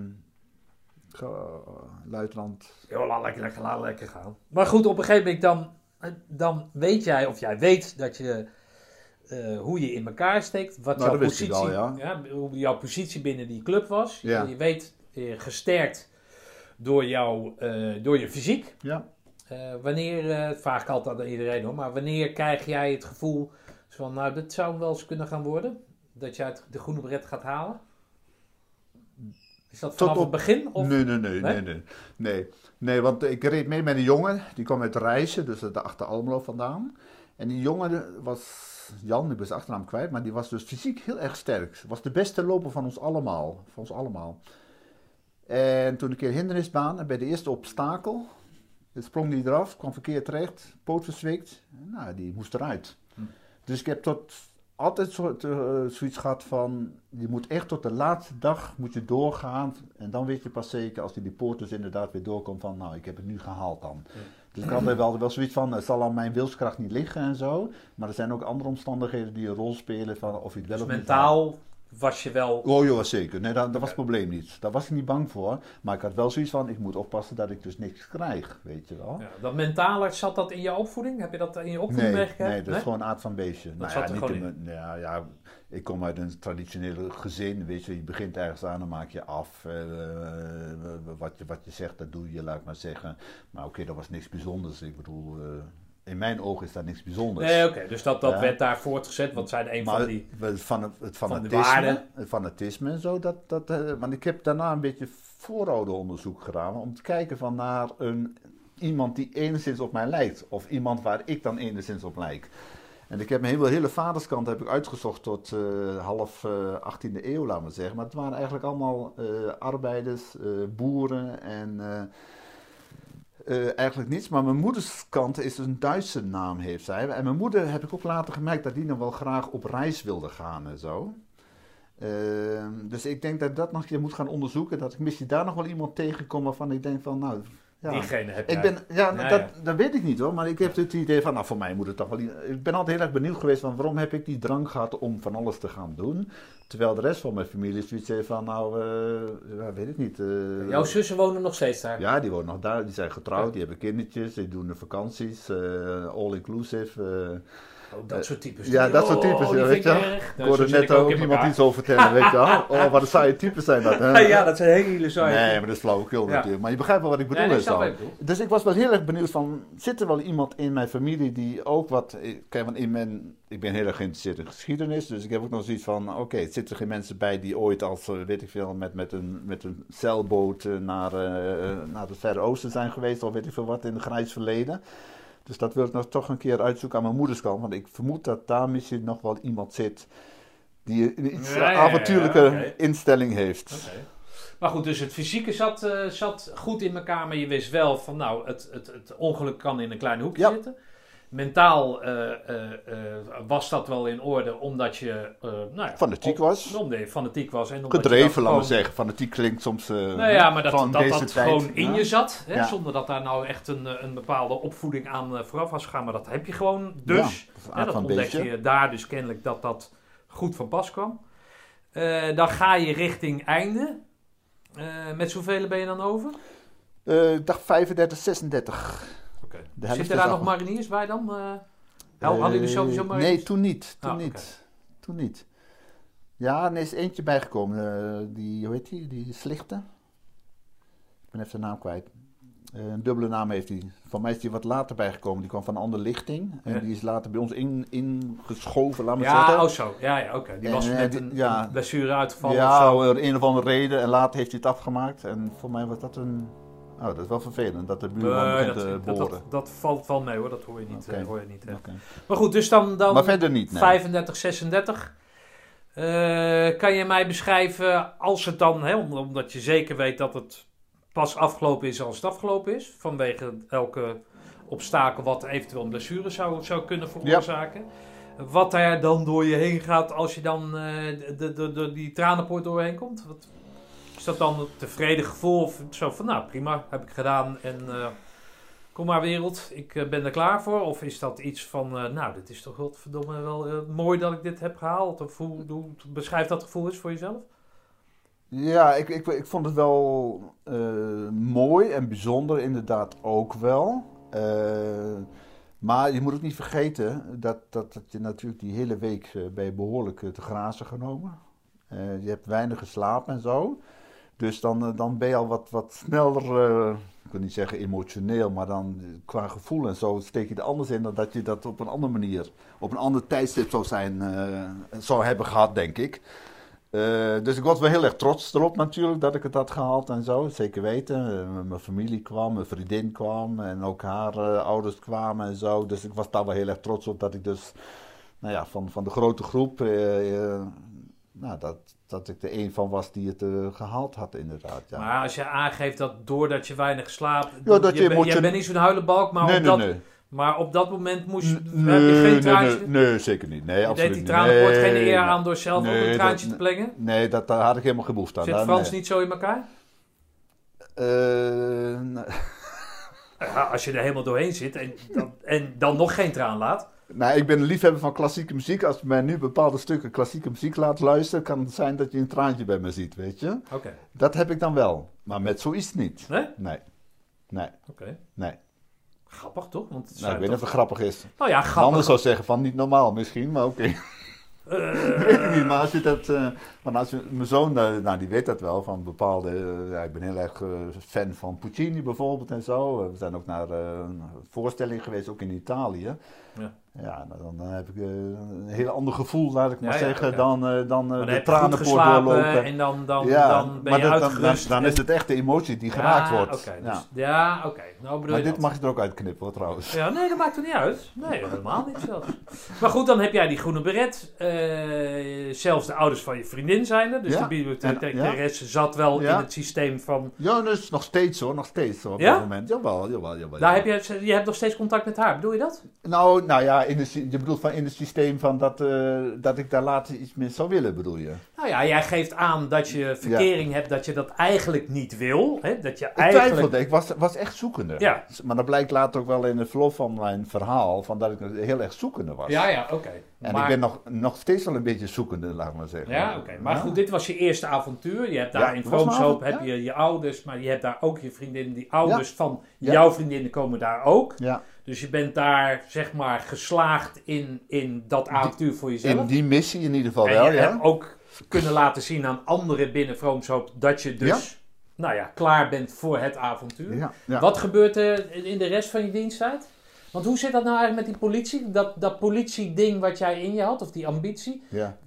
luitenant... Ja, laat lekker, lekker, laat lekker gaan. Maar goed, op een gegeven moment dan, dan weet jij, of jij weet dat je, eh, hoe je in elkaar steekt, wat Nou, jouw positie, al, ja. hoe jouw positie binnen die club was. Ja. Je weet, eh, gesterkt door, jou, eh, door je fysiek. Ja. Eh, wanneer, eh, dat vraag ik altijd aan iedereen hoor, maar wanneer krijg jij het gevoel van, nou, dit zou wel eens kunnen gaan worden? Dat jij het, de groene beret gaat halen? Is dat vanaf op- het begin? Of? Nee, nee, nee, Nee? nee, nee, nee. Want ik reed mee met een jongen, die kwam uit Rijssen, dus de achter Almelo vandaan. En die jongen was, Jan, ik ben zijn achternaam kwijt, maar die was dus fysiek heel erg sterk. Was de beste loper van ons allemaal, van ons allemaal. En toen een keer hindernisbaan, en bij de eerste obstakel, sprong die eraf, kwam verkeerd terecht, poot verzwikt. Nou, die moest eruit. Hm. Dus ik heb tot altijd zo, eh, zoiets gehad van, je moet echt tot de laatste dag moet je doorgaan. En dan weet je pas zeker, als die, die poort dus inderdaad weer doorkomt, van nou, ik heb het nu gehaald dan. Dus ik had er wel, wel zoiets van, het zal aan mijn wilskracht niet liggen en zo. Maar er zijn ook andere omstandigheden die een rol spelen van of je het wel Dus of niet mentaal was je wel Oh joh, zeker. Nee, dat, dat was het probleem niet. Daar was ik niet bang voor. Maar ik had wel zoiets van, ik moet oppassen dat ik dus niks krijg, weet je wel. Ja, dat mentale, zat dat in je opvoeding? Heb je dat in je opvoeding Nee, nee, dat is gewoon aard van beestje. Dat nou zat ja, er niet in ja, ja, ik kom uit een traditionele gezin, weet je. Je begint ergens aan, dan maak je af. eh, eh, wat, je, wat je zegt, dat doe je, laat ik maar zeggen. Maar oké, dat was niks bijzonders. Ik bedoel, eh, in mijn ogen is dat niks bijzonders. Nee, oké. Dus dat, dat Ja. werd daar voortgezet, want zijn een Maar van die... het, van het, van fanatisme, waarden. het fanatisme en zo, dat, dat, eh, want ik heb daarna een beetje voorouderonderzoek gedaan om te kijken van naar een, iemand die enigszins op mij lijkt. Of iemand waar ik dan enigszins op lijk. En ik heb mijn hele, hele vaderskant heb ik uitgezocht tot eh, half eh 18e eeuw, laat maar zeggen. Maar het waren eigenlijk allemaal eh, arbeiders, eh, boeren en eh, eigenlijk niets. Maar mijn moeders kant is een Duitse naam, heeft zij. En mijn moeder heb ik ook later gemerkt dat die nog wel graag op reis wilde gaan en zo. Ehm, dus ik denk dat dat nog een keer moet gaan onderzoeken. Dat ik misschien daar nog wel iemand tegenkom waarvan ik denk van, nou, ja. Diegene heb Ik ben, ja, dat, ja. dat weet ik niet hoor, maar ik heb het idee van, nou voor mij moet het toch wel... Ik ben altijd heel erg benieuwd geweest van waarom heb ik die drang gehad om van alles te gaan doen. Terwijl de rest van mijn familie zoiets heeft van, nou, eh, ja, weet ik niet. eh, Jouw zussen wonen nog steeds daar? ja, die wonen nog daar, die zijn getrouwd, die hebben kindertjes, die doen de vakanties, eh, all inclusive. Eh. Oh, dat soort types. Ja, dat soort types, Oh, ja, weet ik je wel. erg. Ik Nou, hoorde net ook iemand iets over vertellen, weet je wel. (laughs) Oh, wat een saaie types zijn dat. Hè? Ja, dat zijn hele saaie Nee, maar dat is flauwekul Ja. natuurlijk. Maar je begrijpt wel wat ik bedoel. Nee. Dus ik was wel heel erg benieuwd van, zit er wel iemand in mijn familie die ook wat... Kijk, want in mijn, ik ben heel erg geïnteresseerd in geschiedenis, dus ik heb ook nog zoiets van, oké, zitten er geen mensen bij die ooit als, eh, weet ik veel, met, met, een, met een zeilboot eh, naar, eh, naar het Verre Oosten zijn geweest, of weet ik veel wat, in het grijs verleden. Dus dat wil ik nog toch een keer uitzoeken aan mijn moeders kant, want ik vermoed dat daar misschien nog wel iemand zit die een iets Ja, ja, ja, ja, avontuurlijke instelling heeft. Maar goed, dus het fysieke zat, eh, zat goed in elkaar, maar je wist wel van nou, het, het, het ongeluk kan in een klein hoekje zitten. Mentaal eh, eh, eh, was dat wel in orde, omdat je nou ja, Fanatiek op- was. Omdat je fanatiek was. En Gedreven, laten we zeggen. Fanatiek klinkt soms. Nou ja, maar dat dat, dat tijd, gewoon in je zat. Hè. Zonder dat daar nou echt een, een bepaalde opvoeding aan vooraf was gegaan. Maar dat heb je gewoon dus. Ja, dat Hè, dat van ontdekte beestje. je daar dus kennelijk dat dat goed van pas kwam. Dan ga je richting einde. Met zoveel ben je dan over? Ik dacht 35, 36. Zitten daar nog mariniers bij dan? Eh, hadden jullie Eh, sowieso mariniers? Nee, toen niet. Toen Ah, niet. Toen niet. Ja, er is eentje bijgekomen. eh, die, hoe heet die? Die Slichte. Ik ben even de naam kwijt. Een dubbele naam heeft hij. Van mij is die wat later bijgekomen. Die kwam van een andere lichting. En Ja. die is later bij ons in- ingeschoven, laat maar Ja, zeggen. oh zo. Ja, ja oké. Die En, was met die- een, ja. blessure uitgevallen of Ja, zo. om een of andere reden. En later heeft hij het afgemaakt. En voor mij was dat een... Oh, dat is wel vervelend dat de buurman begint dat, te dat, boren. dat, dat valt wel mee hoor, dat hoor je niet. Eh, hoor je niet. Maar goed, dus dan, dan Maar verder niet, nee. 35, 36. Eh, kan je mij beschrijven, als het dan, hè, om- omdat je zeker weet dat het pas afgelopen is als het afgelopen is, vanwege elke obstakel wat eventueel een blessure zou, zou kunnen veroorzaken. Wat daar dan door je heen gaat als je dan eh, de, de, de, die tranenpoort doorheen komt? Wat, is dat dan een tevreden gevoel of zo van, nou prima, heb ik gedaan en eh, kom maar wereld, ik eh, ben er klaar voor? Of is dat iets van, eh, nou dit is toch wel verdomme wel mooi dat ik dit heb gehaald? Of hoe, hoe beschrijf dat gevoel eens voor jezelf? Ja, ik, ik, ik vond het wel mooi en bijzonder inderdaad ook wel. Maar je moet ook niet vergeten dat, dat, dat je natuurlijk die hele week je behoorlijk eh, te grazen genomen. Je hebt weinig geslapen en zo. Dus dan, eh, dan ben je al wat, wat sneller, eh, ik wil niet zeggen emotioneel, maar dan eh, qua gevoel en zo steek je er anders in dan dat je dat op een andere manier, op een ander tijdstip zou, zijn, zou hebben gehad, denk ik. Dus ik was wel heel erg trots erop natuurlijk dat ik het had gehaald en zo. Zeker weten. Mijn familie kwam, mijn vriendin kwam en ook haar ouders kwamen en zo. Dus ik was daar wel heel erg trots op dat ik dus nou ja, van, van de grote groep, nou, dat, dat ik er een van was die het eh, gehaald had inderdaad. Ja. Maar als je aangeeft dat doordat je weinig slaapt, Ja, dat je je, ben- jij bent niet zo'n huilenbalk, maar, nee, op nee, dat, nee. maar op dat moment moest, je nee, geen nee, traantje. nee, nee, zeker niet. Nee, je absoluut deed die geen eer aan door zelf ook een dat- traantje te plengen? Nee, dat, daar had ik helemaal geen behoefte aan. Zit Frans niet zo in elkaar? (laughs) Nee. Ja, als je er helemaal doorheen zit en dan, en dan nog geen traan laat. Nou, ik ben een liefhebber van klassieke muziek. Als je mij nu bepaalde stukken klassieke muziek laat luisteren, kan het zijn dat je een traantje bij me ziet, weet je. Oké. Dat heb ik dan wel. Maar met zoiets niet. Nee? Nee. Nee. Oké. Nee. Grappig toch? Want Nou, ik weet niet of het grappig is. Nou ja, grappig. ander zou zeggen van niet normaal misschien, maar oké. Eh, (laughs) weet ik niet, maar als je dat... eh, want als je, mijn zoon, eh, nou die weet dat wel, van bepaalde... eh, ja, ik ben heel erg eh, fan van Puccini bijvoorbeeld en zo. We zijn ook naar eh, een voorstelling geweest, ook in Italië. Ja. Ja, nou, dan, dan heb ik eh, een heel ander gevoel, laat ik maar zeggen, dan, eh, dan eh, dan de tranenpoort doorlopen. en dan, dan, ja, dan ben maar je dat- dan, uitgerust. dan, is het echt de emotie die geraakt wordt. dus- ja, oké. Nou bedoel Maar dit dat. mag je er ook uitknippen hoor, trouwens. Ja, nee, dat maakt er niet uit. Nee, helemaal niet zelfs. Maar goed, dan heb jij die groene beret. zelfs de ouders van je vriendin zijn er. Dus de bibliothecaresse en- zat wel in het systeem van... Ja, dus nog steeds hoor, nog steeds hoor, op Ja? dit moment. Jawel, jawel, jawel. Daar heb je, je hebt nog steeds contact met haar. Bedoel je dat? Nou, nou ja, in de, je bedoelt van in het systeem van dat, eh, dat ik daar later iets mee zou willen, bedoel je? Nou ja, jij geeft aan dat je verkering hebt, dat je dat eigenlijk niet wil. Hè? Dat je Ik eigenlijk... twijfelde, ik was, was echt zoekende. Ja. Maar dat blijkt later ook wel in het verloop van mijn verhaal, van dat ik heel erg zoekende was. Ja, ja, oké. En Maar- ik ben nog, nog steeds wel een beetje zoekende, laat maar zeggen. Ja, oké. Maar Ja. goed, dit was je eerste avontuur. Je hebt Ja, daar in was mijn Vroomshoop heb je je ouders, maar je hebt daar ook je vriendinnen. Die ouders van Ja. jouw vriendinnen komen daar ook. Ja, Dus je bent daar, zeg maar, geslaagd in, in dat avontuur voor jezelf. In die missie in ieder geval en wel, je ja. hebt ook kunnen laten zien aan anderen binnen Vroomshoop dat je dus, nou ja, klaar bent voor het avontuur. ja, ja. Wat gebeurt er in de rest van je diensttijd? Want hoe zit dat nou eigenlijk met die politie? Dat, dat politie-ding wat jij in je had, of die ambitie, ja.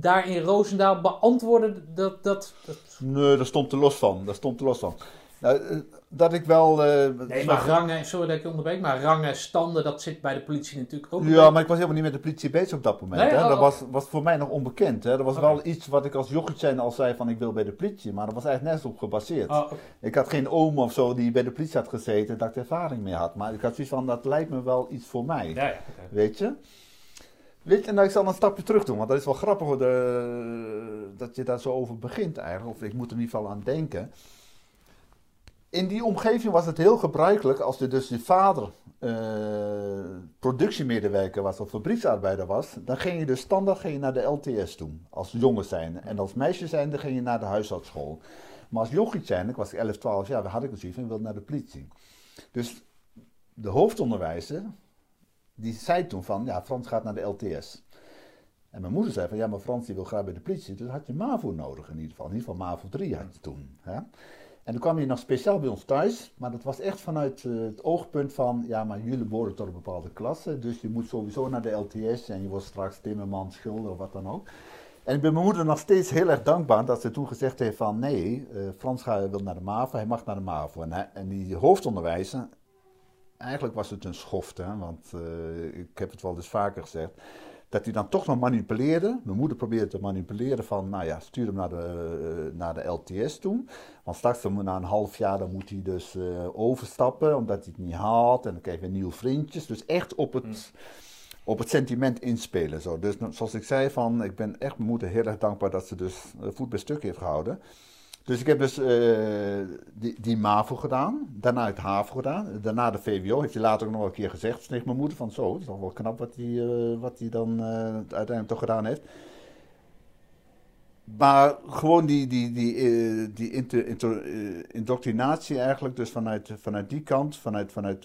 daar in Roosendaal beantwoorden dat... dat, dat... Nee, daar stond er los van. Daar stond er los van. Nou, eh, dat ik wel... eh, Nee, maar rangen, sorry dat ik je onderbreek, maar rangen, standen, dat zit bij de politie natuurlijk ook. Ja, maar ik was helemaal niet met de politie bezig op dat moment. Nee, hè. oh, Dat was, was voor mij nog onbekend. Hè. Dat was wel iets wat ik als jochie zijn al zei van ik wil bij de politie. Maar dat was eigenlijk nergens op gebaseerd. Oh. Ik had geen oom of zo die bij de politie had gezeten dat ik ervaring mee had. Maar ik had zoiets van dat lijkt me wel iets voor mij. Ja. Weet je? Weet je, en nou, ik zal een stapje terug doen, want dat is wel grappig hoor, de- dat je daar zo over begint eigenlijk. Of ik moet er in ieder geval aan denken. In die omgeving was het heel gebruikelijk als er dus je vader eh, productiemedewerker was of fabrieksarbeider was. Dan ging je dus standaard ging je naar de LTS toe, als jongen zijnde. En als meisje zijnde ging je naar de huisartsschool. Maar als jochie zijnde, ik was 11, 12 jaar, had ik dus iets en wilde naar de politie. Dus de hoofdonderwijzer, die zei toen van, ja, Frans gaat naar de LTS. En mijn moeder zei van, ja, maar Frans die wil graag bij de politie. Dus had je MAVO nodig in ieder geval. In ieder geval MAVO 3 had je toen. Hè? En dan kwam je nog speciaal bij ons thuis. Maar dat was echt vanuit eh, het oogpunt van, ja, maar jullie behoren tot een bepaalde klasse. Dus je moet sowieso naar de LTS en je wordt straks timmerman, schilder of wat dan ook. En ik ben mijn moeder nog steeds heel erg dankbaar dat ze toen gezegd heeft van, nee, eh, Frans gaat- wil naar de MAVO, hij mag naar de MAVO. En, hij- en die hoofdonderwijzer, eigenlijk was het een schoft, hè, want eh, ik heb het wel eens vaker gezegd, dat hij dan toch nog manipuleerde. Mijn moeder probeerde te manipuleren van, nou ja, stuur hem naar de, eh, naar de LTS toe. Want straks na een half jaar dan moet hij dus eh, overstappen, omdat hij het niet haalt. En dan krijg je nieuwe vriendjes. Dus echt op het, op het sentiment inspelen. Zo. Dus nou, zoals ik zei, van, ik ben echt mijn moeder heel erg dankbaar dat ze dus eh, voet bij stuk heeft gehouden. Dus ik heb dus eh, die, die MAVO gedaan, daarna het HAVO gedaan, daarna de VWO. Heeft hij later ook nog een keer gezegd tegen mijn moeder van zo, het is toch wel knap wat hij, eh, wat hij dan eh, uiteindelijk toch gedaan heeft. Maar gewoon die, die, die, die inter- indoctrinatie eigenlijk, dus vanuit, vanuit die kant, vanuit, vanuit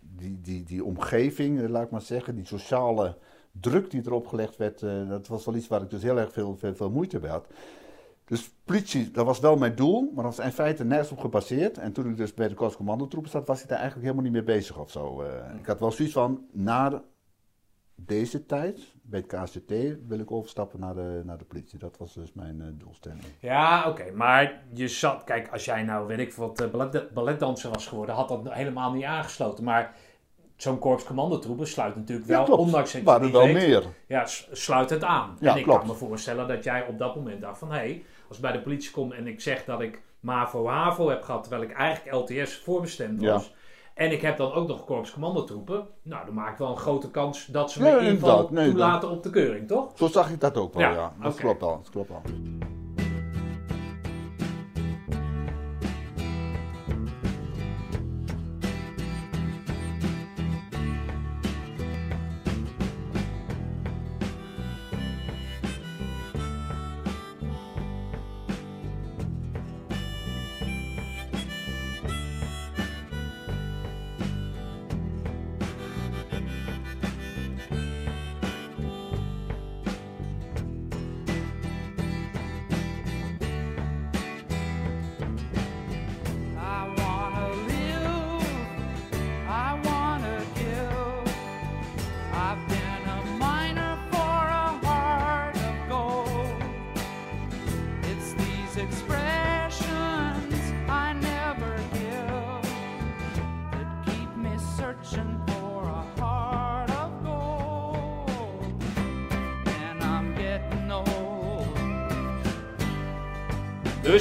die, die, die omgeving, laat ik maar zeggen, die sociale druk die erop gelegd werd, dat was wel iets waar ik dus heel erg veel, veel, veel moeite bij had. Dus politie, dat was wel mijn doel, maar dat was in feite nergens op gebaseerd. En toen ik dus bij de Korps Commandotroepen zat, was ik daar eigenlijk helemaal niet mee bezig of zo. eh. ik had wel zoiets van, na deze tijd, bij het KCT, wil ik overstappen naar de, naar de politie. Dat was dus mijn eh, doelstelling. Ja, oké. Maar je zat... Kijk, als jij nou, weet ik wat, eh, ballet, balletdanser was geworden, had dat helemaal niet aangesloten. Maar zo'n korps commandotroepen sluit natuurlijk wel, Ja, klopt. ondanks je het niet wel weet, meer. Ja, sluit het aan. Ja, en ik klopt. kan me voorstellen dat jij op dat moment dacht van... Hé, hey, als ik bij de politie kom en ik zeg dat ik MAVO-HAVO heb gehad... terwijl ik eigenlijk LTS voorbestemd Ja. was... En ik heb dan ook nog korps commandotroepen. Nou, dan maak ik wel een grote kans dat ze me Ja, in ieder geval inderdaad. Nee, toelaten op de keuring, toch? Zo zag ik dat ook wel, Ja, ja. Dat klopt wel, dat klopt wel.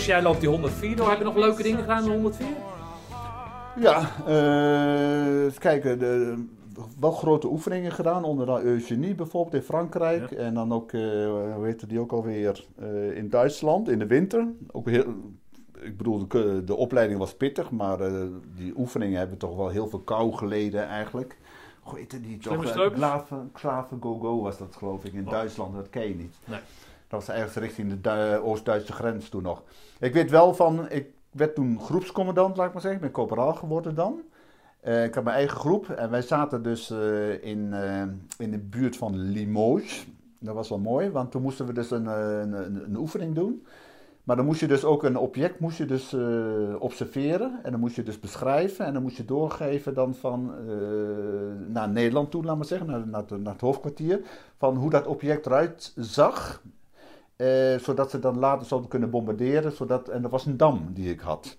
Dus jij loopt die 104 door. Heb je nog leuke dingen gedaan in de 104? Ja, eh, even kijken. De, wel grote oefeningen gedaan, onder de Eugenie bijvoorbeeld in Frankrijk. Ja. En dan ook, eh, hoe heette die ook alweer, eh, in Duitsland in de winter. Ook heel, ik bedoel, de, de opleiding was pittig, maar die oefeningen hebben toch wel heel veel kou geleden eigenlijk. Hoe heette die toch? Klaver Go Go was dat geloof ik in Oh. Duitsland, dat ken je niet. Nee. Dat was ergens richting de Du- Oost-Duitse grens toen nog. Ik weet wel van, ik werd toen groepscommandant, laat ik maar zeggen. Ik ben corporaal geworden dan. Eh, ik had mijn eigen groep en wij zaten dus eh, in, eh, in de buurt van Limoges. Dat was wel mooi, want toen moesten we dus een, eh, een, een, oefening doen. Maar dan moest je dus ook een object moest je dus, eh, observeren en dan moest je dus beschrijven en dan moest je doorgeven dan van eh, naar Nederland toe, laat maar zeggen, naar, naar het hoofdkwartier, van hoe dat object eruit zag, eh, zodat ze dan later zouden kunnen bombarderen, zodat, en dat was een dam die ik had.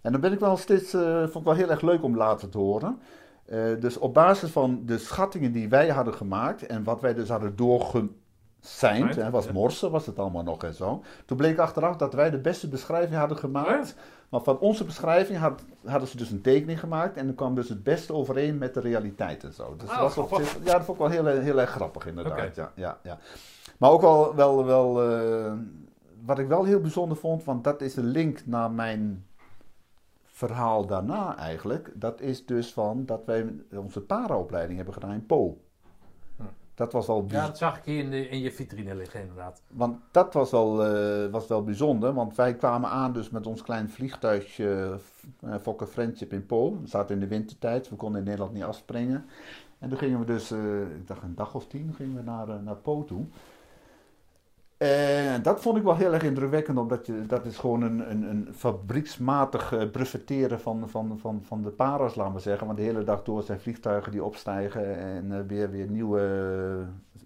En dan ben ik wel steeds, eh, vond ik wel heel erg leuk om later te horen. Eh, dus op basis van de schattingen die wij hadden gemaakt en wat wij dus hadden doorgeseind, Right, hè, was ja. morsen was het allemaal nog en zo. Toen bleek achteraf dat wij de beste beschrijving hadden gemaakt. Maar van onze beschrijving had, hadden ze dus een tekening gemaakt en dan kwam dus het beste overeen met de realiteit en zo. Dus Oh, dat was grappig. ja, dat vond ik wel heel, heel erg grappig inderdaad. Ja, ja, ja. Maar ook wel, wel, wel eh, wat ik wel heel bijzonder vond, want dat is een link naar mijn verhaal daarna eigenlijk. Dat is dus van dat wij onze paraopleiding hebben gedaan in Po. Dat was wel Ja, dat zag ik hier in, de, in je vitrine liggen inderdaad. Want dat was wel, eh, was wel bijzonder, want wij kwamen aan dus met ons klein vliegtuigje uh, Fokker Friendship in Po. We zaten in de wintertijd, we konden in Nederland niet afspringen. En toen gingen we dus, ik dacht een dag of tien, gingen we naar, naar Po toe. En dat vond ik wel heel erg indrukwekkend, omdat je, dat is gewoon een, een, een fabrieksmatig eh, brevetteren van, van, van, van de para's, laten we zeggen. Want de hele dag door zijn vliegtuigen die opstijgen en eh, weer, weer nieuwe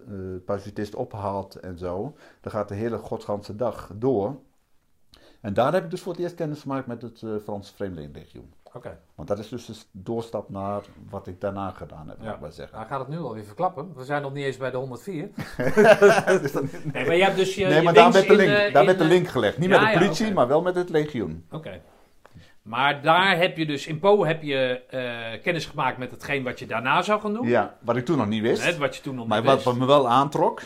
eh parachutisten ophaalt en zo. Dan gaat de hele godsganse dag door. En daar heb ik dus voor het eerst kennis gemaakt met het eh, Franse Vreemdelingenlegioen. Oké. Want dat is dus de doorstap naar wat ik daarna gedaan heb, Ja. maar zeggen. Hij gaat het nu alweer verklappen. We zijn nog niet eens bij de 104. Dus dan- Nee, maar je hebt dus je, nee, je maar daar werd de in, link, daar in, werd de link gelegd. Niet ja, met de politie, maar wel met het legioen. Oké. Maar daar heb je dus, in Po heb je eh, kennis gemaakt met hetgeen wat je daarna zou gaan doen. Ja, wat ik toen nog niet wist. Wat je toen nog maar niet wist. wat me wel aantrok.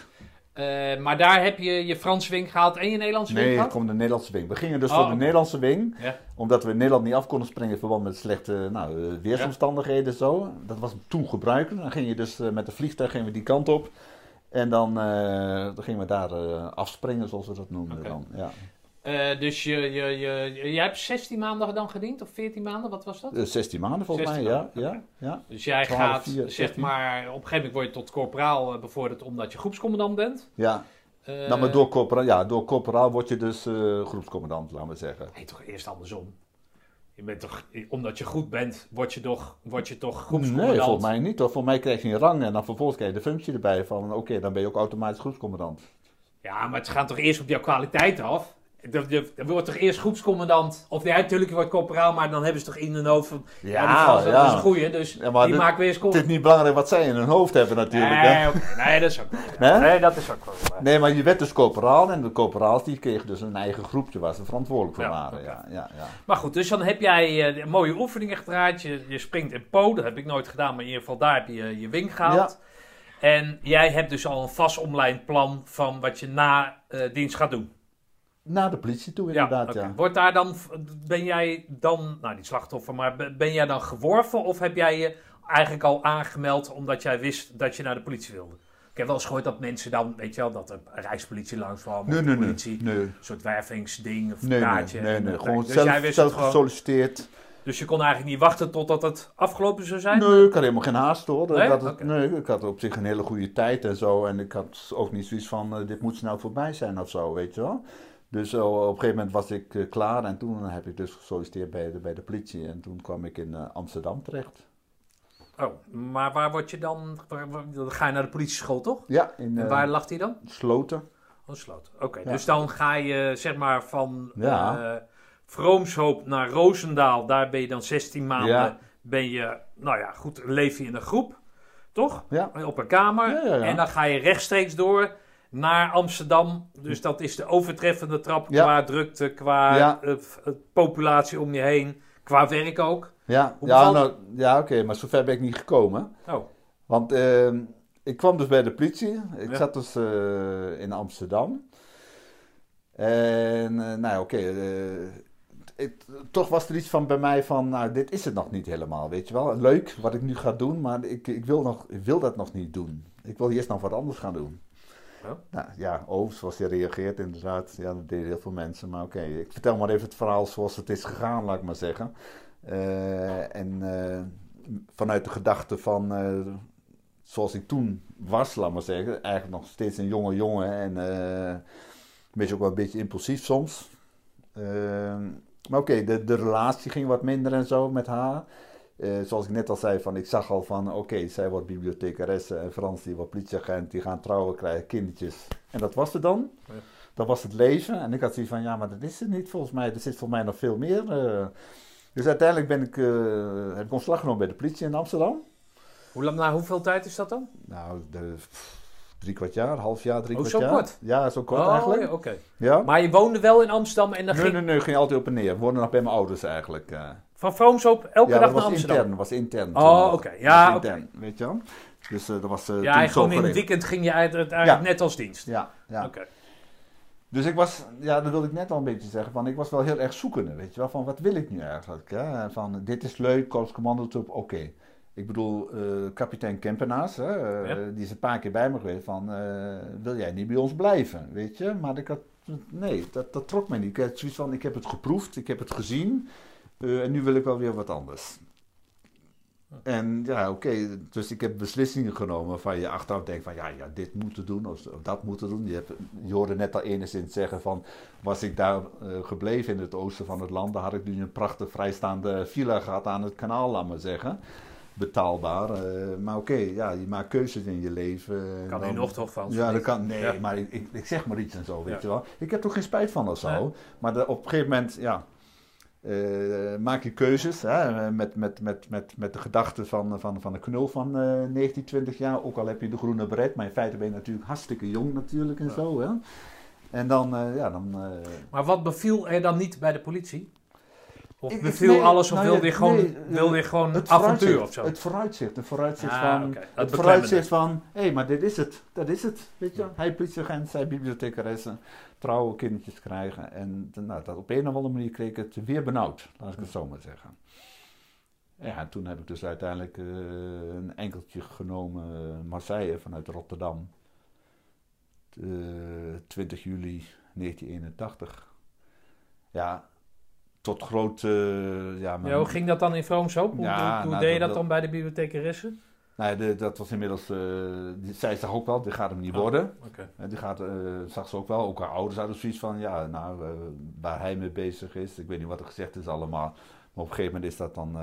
Eh, maar daar heb je je Franse wing gehaald en je Nederlandse wing Nee, er gehad? komt de Nederlandse wing. We gingen dus Oh, voor de. Nederlandse wing. Ja. Omdat we in Nederland niet af konden springen in verband met slechte nou, eh, weersomstandigheden en zo. Dat was toen gebruikelijk. Dan ging je dus eh, met de vliegtuig gingen we die kant op. En dan, eh, dan gingen we daar afspringen, zoals we dat noemden dan. Ja. Eh, dus je, je, je, jij hebt 16 maanden dan gediend, of 14 maanden, wat was dat? Eh, 16 maanden volgens 16 mij, maanden, ja. ja, ja. Dus jij 12, gaat, 4, zeg 16. maar, op een gegeven moment word je tot corporaal eh, bevorderd omdat je groepscommandant bent. ja. Eh, nou, maar door corporaal, ja, door corporaal word je dus eh, groepscommandant, laten we zeggen. Nee, toch eerst andersom. Je bent toch, omdat je goed bent, word je toch, word je toch Nee, groepscommandant. volgens mij niet. Hoor. Voor mij krijg je een rang en dan vervolgens krijg je de functie erbij van oké, dan ben je ook automatisch groepscommandant. Ja, maar het gaat toch eerst op jouw kwaliteit af? Er, er wordt toch eerst groepscommandant? Of ja, natuurlijk, je wordt corporaal, maar dan hebben ze toch in hun hoofd van... Ja, die Fransen, dat is een goeie, dus Ja, die dit- maken weer eens Het is corporaal. niet belangrijk wat zij in hun hoofd hebben natuurlijk. hè. Nee, nee, dat is ook wel. Nee, dat is ook wel. Nee, maar je werd dus corporaal en de corporaals die kregen dus een eigen groepje waar ze verantwoordelijk voor Ja, waren. Ja, ja, ja. Maar goed, dus dan heb jij eh, mooie oefeningen gedraaid. Je, je springt in Po, dat heb ik nooit gedaan, maar in ieder geval daar heb je je wing gehaald. En jij hebt dus al een vast omlijnd plan van wat je na eh, dienst gaat doen. Naar de politie toe inderdaad, oké. ja. Wordt daar dan, ben jij dan, nou niet slachtoffer, maar ben- jij dan geworven of heb jij je eigenlijk al aangemeld omdat jij wist dat je naar de politie wilde? Ik heb wel eens gehoord dat mensen dan, weet je wel, dat de Rijkspolitie langskwam of Nee, de nee, nee. politie. Nee, Een soort wervingsding of nee, nee, kaartje. nee, nee. eh, Gewoon dus zelf, jij wist zelf het gewoon. gesolliciteerd. Dus je kon eigenlijk niet wachten totdat het afgelopen zou zijn? Nee, ik had helemaal geen haast hoor. Nee? Dat het, Oké. nee, ik had op zich een hele goede tijd en zo. En ik had ook niet zoiets van, eh, dit moet snel voorbij zijn of zo, weet je wel. Dus eh, op een gegeven moment was ik eh, klaar en toen heb ik dus gesolliciteerd bij de, bij de politie. En toen kwam ik in eh, Amsterdam terecht. Oh, maar waar word je dan? dan ga je naar de politieschool toch? Ja, in En waar lag die dan? Sloten. Oh, Sloot. Oké, Ja. dus dan ga je zeg maar van Ja. Vroomshoop naar Roosendaal. Daar ben je dan 16 maanden. Ja. Ben je, nou ja, goed, leef je in een groep, toch? Ja. Op een kamer. En dan ga je rechtstreeks door naar Amsterdam. Dus dat is de overtreffende trap Ja. qua drukte, qua Ja. eh, eh, populatie om je heen. Qua werk ook. Ja, Hoe ja, nou, ja oké, maar zover ben ik niet gekomen. Oh, Want ehm, ik kwam dus bij de politie. Ik Ja. zat dus eh, in Amsterdam. En nou oké, eh, ik- toch was er iets van bij mij van, nou dit is het nog niet helemaal, weet je wel. Leuk wat ik nu ga doen, maar ik, ik, wil, nog, ik wil dat nog niet doen. Ik wil eerst nog wat anders gaan doen. Ja. Nou ja, oh, zoals je reageert inderdaad, ja dat deden heel veel mensen. Maar oké, ik vertel maar even het verhaal zoals het is gegaan, laat ik maar zeggen. Eh, en eh, vanuit de gedachte van, eh, zoals ik toen was, laat maar zeggen, eigenlijk nog steeds een jonge jongen en beetje ook wel een beetje impulsief soms. Maar oké, de, de relatie ging wat minder en zo met haar. Eh, zoals ik net al zei, van, ik zag al van oké, zij wordt bibliothecaresse en Frans die wordt politieagent, die gaan trouwen, krijgen kindertjes. En dat was het dan. Ja. Dat was het leven. En ik had zoiets van, ja, maar dat is het niet volgens mij. Er zit voor mij nog veel meer. eh. dus uiteindelijk ben ik, eh, heb ik ontslag genomen bij de politie in Amsterdam. Hoe lang, na hoeveel tijd is dat dan? Nou, de, pff, drie kwart jaar, half jaar, drie Oh, kwart zo jaar. kort? Ja, zo kort oh, eigenlijk. ja, oké. Ja. Maar je woonde wel in Amsterdam en dan nee, ging nee, nee, ging altijd op en neer. We woonden nog bij mijn ouders eigenlijk. Van Vroomshoop elke ja, dag dat naar was Amsterdam. intern. was intern. Oh, oké. Ja, intern, Weet je wel? Dus eh, dat was eh, Ja, gewoon in het weekend ging je uit- net als dienst. Ja, ja. Oké. Dus ik was, ja, dat wilde ik net al een beetje zeggen, van ik was wel heel erg zoekende, weet je wel, van wat wil ik nu eigenlijk? Hè? Van dit is leuk, Korps Commandotroep, oké. Ik bedoel, eh, kapitein Kempenaars, hè, Ja. die is een paar keer bij me geweest van, wil jij niet bij ons blijven, weet je? Maar ik had, nee, dat, dat trok mij niet. Ik had zoiets van, ik heb het geproefd, ik heb het gezien eh, en nu wil ik wel weer wat anders. En ja, oké, dus ik heb beslissingen genomen van je achteraf denkt van ja, ja dit moeten doen of, of dat moeten doen. Je, hebt, je hoorde net al enigszins zeggen van was ik daar eh, gebleven in het oosten van het land, dan had ik nu een prachtig vrijstaande villa gehad aan het kanaal, laat maar zeggen. Betaalbaar. eh, maar oké, ja, je maakt keuzes in je leven. en Kan dan- nog toch van? ja, dat kan. Nee, Ja. maar ik, ik, zeg maar iets en zo, weet Ja. je wel. Ik heb er geen spijt van of zo. Nee. Maar de- op een gegeven moment, ja, eh, maak je keuzes hè, met, met, met, met, met de gedachte van, van, van een knul van eh 19, 20 jaar. Ook al heb je de groene beret, maar in feite ben je natuurlijk hartstikke jong natuurlijk en Ja. zo. Hè. En dan, eh, ja, dan... eh, Maar wat beviel er dan niet bij de politie? Of Ik- beviel nee, alles of nou wilde ja, je gewoon, nee, wilde je gewoon het avontuur of zo? Het vooruitzicht, het vooruitzicht Ah, van... Het vooruitzicht van, hé, maar dit is het, dat is het, weet je. Hij politieagent, zij bibliothecaresse, trouwe kindertjes krijgen. En nou, dat op een of andere manier kreeg ik het weer benauwd, laat ik het zo maar zeggen. Ja, en toen heb ik dus uiteindelijk eh, een enkeltje genomen, Marseille vanuit Rotterdam. Eh, 20 juli 1981. Ja, tot groot... eh, ja, mijn- Ja, hoe ging dat dan in Vroomshoop? Hoe, Ja, hoe, nou, deed je dat- dat dan bij de bibliothecaresse? Nee, de- dat was inmiddels... die, zij zag ook wel, dit gaat hem niet Oh. worden. En die gaat, eh, zag ze ook wel, ook haar ouders hadden zoiets van, ja, nou, waar hij mee bezig is, ik weet niet wat er gezegd is allemaal, maar op een gegeven moment is dat dan,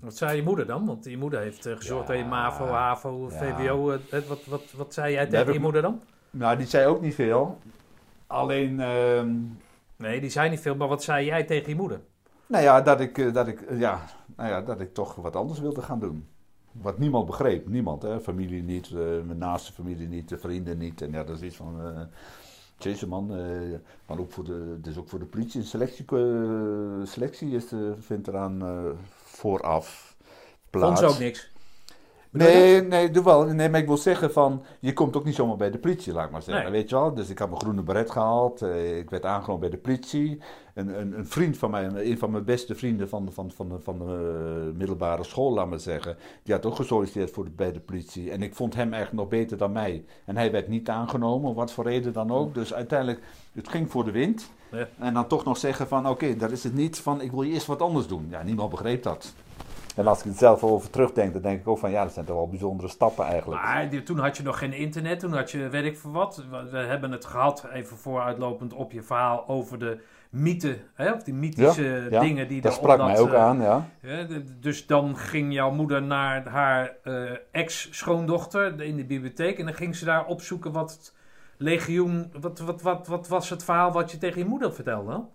Wat zei je moeder dan? Want je moeder heeft gezorgd Ja. dat je MAVO, HAVO. VWO... eh, wat, wat, wat zei jij tegen je moeder dan? nou, die zei ook niet veel, alleen, ehm, Nee, die zei niet veel, maar wat zei jij tegen je moeder? nou ja, dat ik, eh, dat ik, eh, ja, nou ja, dat ik toch wat anders wilde gaan doen. Wat niemand begreep, niemand, hè? familie niet, eh, mijn naaste familie niet, de vrienden niet, en ja, dat is iets van... Jezus man, eh, maar ook voor de, dus ook voor de politie. Een selectie, selectie is, vindt eraan vooraf Vond plaats. ze ook niks? Nee, nee, doe wel. Nee, maar ik wil zeggen van, je komt ook niet zomaar bij de politie, laat ik maar zeggen. Nee. Weet je wel? Dus ik had mijn groene beret gehaald. eh, ik werd aangenomen bij de politie. Een, een, een vriend van mij, een van mijn beste vrienden van, de- van, van, de, van de eh, middelbare school, laat maar zeggen. Die had ook gesolliciteerd voor de, bij de politie. En ik vond hem eigenlijk nog beter dan mij. En hij werd niet aangenomen, om wat voor reden dan ook. Dus uiteindelijk, het ging voor de wind. Ja. En dan toch nog zeggen van, oké, dat is het niet van, ik wil je eerst wat anders doen. Ja, niemand begreep dat. En als ik het zelf over terugdenk, dan denk ik ook van, ja, dat zijn toch wel bijzondere stappen eigenlijk. Maar toen had je nog geen internet, toen had je weet ik veel wat. We, hebben het gehad, even vooruitlopend op je verhaal, over de mythe, hè, of die mythische ja, dingen die Dat er sprak op mij dat, ook eh, aan, ja. dus dan ging jouw moeder naar haar eh, ex-schoondochter in de bibliotheek en dan ging ze daar opzoeken wat het legioen, wat, wat, wat, wat was het verhaal wat je tegen je moeder vertelde? Oké.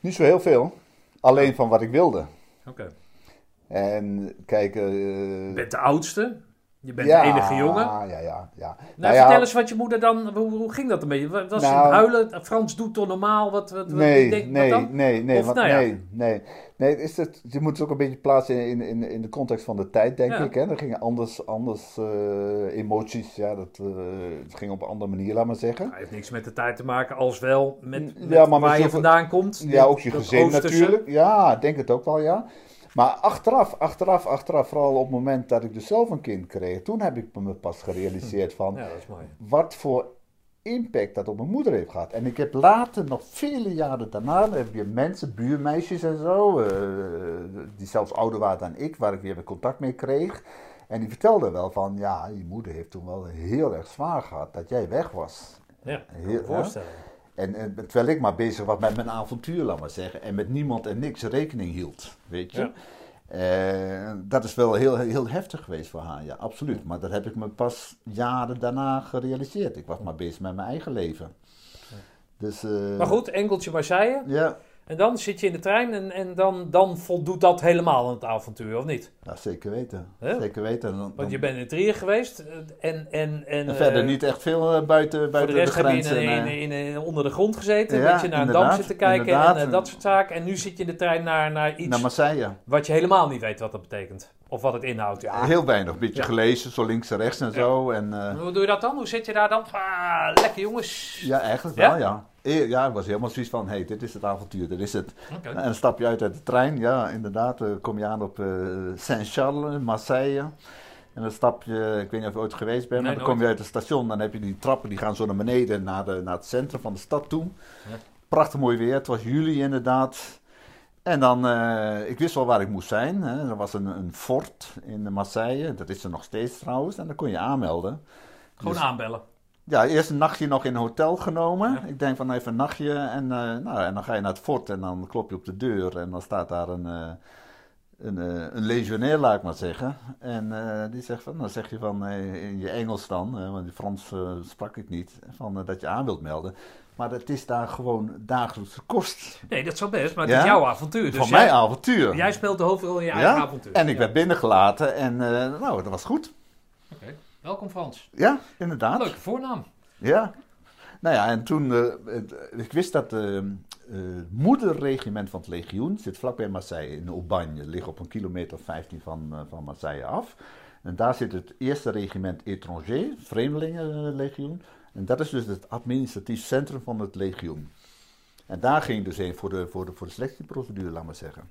Niet zo heel veel. Alleen van wat ik wilde. En kijk... eh, Je bent de oudste, je bent ja, de enige jongen. Ja, ja, ja. Nou, ja, vertel eens wat je moeder dan, hoe, hoe ging dat een beetje? Was Nou- het huilen? Frans doet toch normaal? Wat, wat, wat Nee, wat nee, dan? nee, nee, Of want, nou ja. nee, nee. Nee, is het, je moet het ook een beetje plaatsen in, in, in de context van de tijd, denk ik. Hè? Er gingen anders, anders eh, emoties, ja, dat, eh, het ging op een andere manier, laat maar zeggen. Hij heeft niks met de tijd te maken, als wel met, maar waar je vandaan komt. Ja, ook je gezin natuurlijk. Ja, ik denk het ook wel, ja. Maar achteraf, achteraf, achteraf, vooral op het moment dat ik dus zelf een kind kreeg, toen heb ik me pas gerealiseerd van Ja, dat is mooi. wat voor impact dat op mijn moeder heeft gehad. En ik heb later, nog vele jaren daarna, heb je mensen, buurmeisjes en zo, eh, die zelfs ouder waren dan ik, waar ik weer contact mee kreeg. En die vertelden wel van, ja, je moeder heeft toen wel heel erg zwaar gehad dat jij weg was. Ja, ik kan me Heel- voorstellen. En, en terwijl ik maar bezig was met mijn avontuur, laat maar zeggen. En met niemand en niks rekening hield, weet je. Ja. Eh, dat is wel heel, heel heftig geweest voor haar, ja, absoluut. Maar dat heb ik me pas jaren daarna gerealiseerd. Ik was maar bezig met mijn eigen leven. Dus, eh, Maar goed, enkeltje Marseille. Ja, En dan zit je in de trein en, en dan, dan voldoet dat helemaal aan het avontuur, of niet? ja, zeker weten. Zeker weten. Dan- Want je bent in Trier geweest eh, en... En, en, en verder eh, niet echt veel eh, buiten, Voor buiten de rest heb je in, grenzen. in, eh. in, in- onder de grond gezeten, een Ja, beetje naar een dam zitten kijken en dat soort zaken. En nu zit je in de trein naar, naar iets Naar Marseille. wat je helemaal niet weet wat dat betekent. Of wat het inhoudt. Ja. Heel weinig, een beetje Ja. gelezen, zo links en rechts en zo. En, Hoe doe je dat dan? Hoe zit je daar dan? Ah, lekker jongens. ja, eigenlijk wel, ja. Eh, Ja, ik was helemaal zoiets van, hé, hey, dit is het avontuur, dit is het. En dan stap je uit uit de trein, ja, inderdaad. eh, kom je aan op eh, Saint-Charles, Marseille. En dan stap je, ik weet niet of je ooit geweest bent, Nee, maar dan kom je uit het station. Dan heb je die trappen, die gaan zo naar beneden, naar, de, naar het centrum van de stad toe. Ja. Prachtig mooi weer, het was juli inderdaad. En dan, ik wist wel waar ik moest zijn. Hè. Er was een, een fort in Marseille, dat is er nog steeds trouwens. En dan kon je aanmelden. Gewoon Dus- aanbellen. Ja, eerst een nachtje nog in een hotel genomen. Ja. Ik denk van even een nachtje en, eh, nou, en dan ga je naar het fort en dan klop je op de deur en dan staat daar een, eh, een, eh, een legionair, laat ik maar zeggen. En die zegt van, dan zeg je van in je Engels dan, want in Frans sprak ik niet, van, dat je aan wilt melden. Maar het is daar gewoon dagelijkse kost. Nee, dat zou best, maar het Ja? is jouw avontuur. Dus Van jij, mijn avontuur. jij speelt de hoofdrol in je eigen avontuur. En ik werd binnengelaten en nou, dat was goed. Oké. Welkom Frans. Ja, inderdaad. Leuke voornaam. Ja. Nou ja, en toen, eh, het- ik wist dat het moederregiment van het legioen zit vlakbij Marseille in Aubagne. Ligt op een kilometer of 15 van, eh, van Marseille af. En daar zit het eerste regiment étranger, vreemdelingenlegioen. En dat is dus het administratief centrum van het legioen. En daar ging dus heen voor de, voor de, voor de selectieprocedure, laat maar zeggen.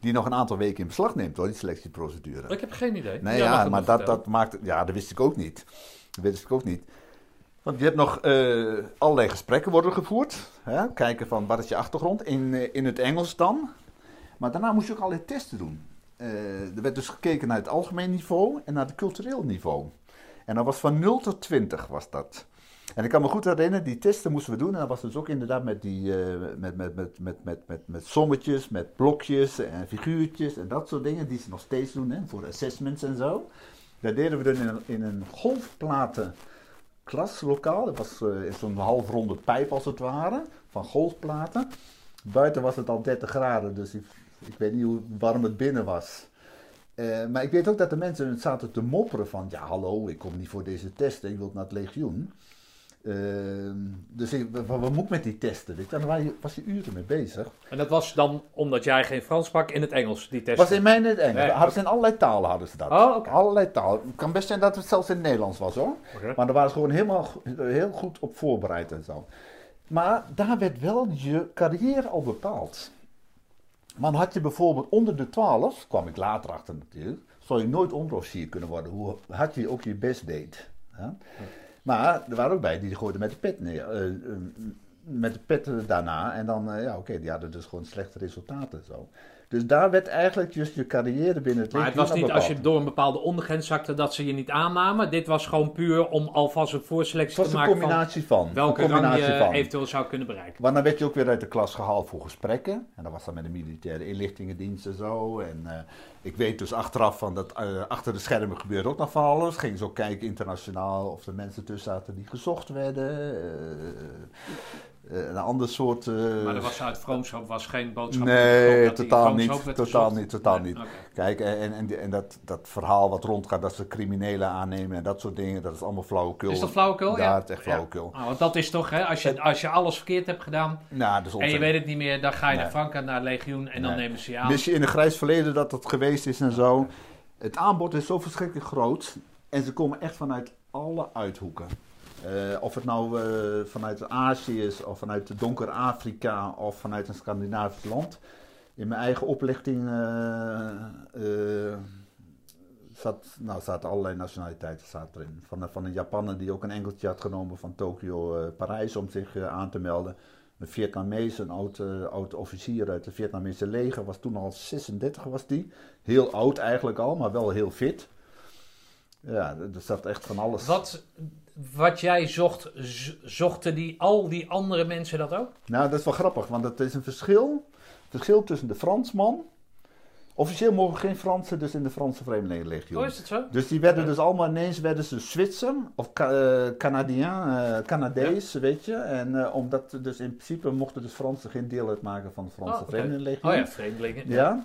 Die nog een aantal weken in beslag neemt hoor, die selectieprocedure. Ik heb geen idee. Nee, ja, maar dat, dat maakt... Ja, dat wist ik ook niet. Dat wist ik ook niet. Want je hebt nog eh, allerlei gesprekken worden gevoerd. Hè? Kijken van wat is je achtergrond in, eh, in het Engels dan. Maar daarna moest je ook allerlei testen doen. Eh, er werd dus gekeken naar het algemeen niveau en naar het cultureel niveau. En dat was van 0 tot 20 was dat. En ik kan me goed herinneren, die testen moesten we doen. En dat was dus ook inderdaad met, die, eh, met, met, met, met, met, met, met sommetjes, met blokjes en figuurtjes en dat soort dingen. Die ze nog steeds doen hè, voor assessments en zo. Dat deden we dan in een, in een golfplaten klaslokaal. Dat was in zo'n halfronde pijp als het ware, van golfplaten. Buiten was het al 30 graden, dus ik, weet niet hoe warm het binnen was. Eh, maar ik weet ook dat de mensen zaten te mopperen van... Ja, hallo, ik kom niet voor deze testen, ik wil naar het legioen. Ehm, dus ik, wat, wat moet ik met die testen? Ik, daar was je, uren mee bezig. En dat was dan omdat jij geen Frans sprak in het Engels, die test. was in mijn het Engels. Nee, hadden ze in allerlei talen hadden ze dat. Oh. Allerlei talen. Het kan best zijn dat het zelfs in het Nederlands was hoor. Maar daar waren ze gewoon helemaal heel goed op voorbereid en zo. Maar daar werd wel je carrière al bepaald. Maar dan had je bijvoorbeeld onder de 12, kwam ik later achter natuurlijk, zou je nooit onderofficier kunnen worden, hoe hard je ook je best deed. Ja? Maar er waren ook bij die gooiden met de pet neer. eh, eh, met de pet daarna. En dan, eh, ja oké, die hadden dus gewoon slechte resultaten en zo. Dus daar werd eigenlijk just je carrière binnen het Maar het was niet als je door een bepaalde ondergrens zakte dat ze je niet aannamen. Dit was gewoon puur om alvast een voorselectie te een maken van combinatie van. welke een rang combinatie je van. eventueel zou kunnen bereiken. Want dan werd je ook weer uit de klas gehaald voor gesprekken. En dat was dan met de militaire inlichtingendienst en zo. En eh, ik weet dus achteraf van dat eh, achter de schermen gebeurde ook nog van alles. Gingen ze ook kijken internationaal of er mensen tussen zaten die gezocht werden. Eh, een ander soort... eh, Maar er was uit vroomschap was geen boodschap. Nee, dat totaal niet, totaal niet, totaal Nee, niet. oké. Kijk, en, en, en dat, dat verhaal wat rondgaat dat ze criminelen aannemen en dat soort dingen, dat is allemaal flauwekul. Is dat flauwekul? Ja, het is echt flauwekul. Ah, want dat is toch, hè, als je, als je alles verkeerd hebt gedaan Nou, dat is en je weet het niet meer, dan ga je Nee. naar Frankrijk, naar Legioen en dan nemen ze je aan. Mis je in een grijs verleden dat dat geweest is en zo. Het aanbod is zo verschrikkelijk groot. En ze komen echt vanuit alle uithoeken. Eh, of het nou eh, vanuit Azië is, of vanuit donker Afrika, of vanuit een Scandinavisch land. In mijn eigen oplichting eh, zat, nou, zaten allerlei nationaliteiten zaten erin. Van, van een Japaner die ook een enkeltje had genomen van Tokio, Parijs om zich aan te melden. Een Vietnamees, een oud, oud officier uit het Vietnamese leger, was toen al 36 was die. Heel oud eigenlijk al, maar wel heel fit. Ja, er zat echt van alles. Wat, wat jij zocht, zochten die, al die andere mensen dat ook? Nou, dat is wel grappig, want het is een verschil, verschil tussen de Fransman. Officieel mogen geen Fransen dus in de Franse Vreemdelingenlegioen. Oh, is het zo? Dus die werden dus allemaal ineens werden ze Zwitser of Ca eh, Canadien, eh, Canadees, weet je. En eh, omdat dus in principe mochten dus Fransen geen deel uitmaken van de Franse Oh, oké. Vreemdelingenlegioen. Oh ja, vreemdelingen. Ja.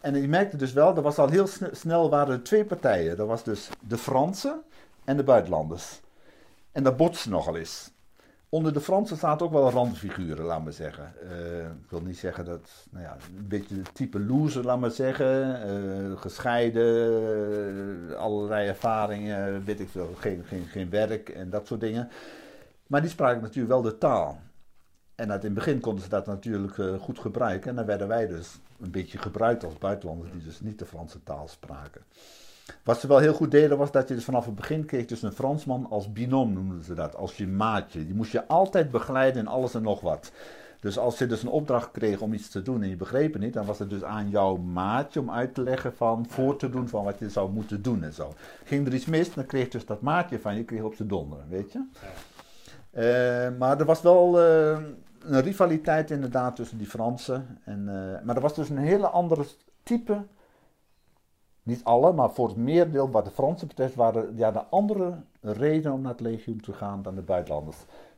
En je merkte dus wel, er was al heel sne- snel waren er twee partijen. Dat was dus de Fransen en de buitenlanders. En dat botste nogal eens. Onder de Fransen zaten ook wel randfiguren, laat maar zeggen. Eh, ik wil niet zeggen dat, nou ja, een beetje het type loser, laat maar zeggen. Eh, gescheiden, eh, allerlei ervaringen, weet ik veel, geen, geen, geen werk en dat soort dingen. Maar die spraken natuurlijk wel de taal. En uit in het begin konden ze dat natuurlijk goed gebruiken. En dan werden wij dus een beetje gebruikt als buitenlanders die dus niet de Franse taal spraken. Wat ze wel heel goed deden was dat je dus vanaf het begin kreeg dus een Fransman als binom noemden ze dat, als je maatje. Die moest je altijd begeleiden in alles en nog wat. Dus als je dus een opdracht kreeg om iets te doen en je begreep het niet, dan was het dus aan jouw maatje om uit te leggen van, voor te doen van wat je zou moeten doen en zo. Ging er iets mis, dan kreeg dus dat maatje van je kreeg op zijn donder, weet je. Eh, maar er was wel eh, een rivaliteit inderdaad tussen die Fransen. En, eh, maar er was dus een hele andere type, niet alle, maar voor het meerdeel wat de Fransen betreft, waren ja, de andere redenen om naar het legioen te gaan dan de buitenlanders.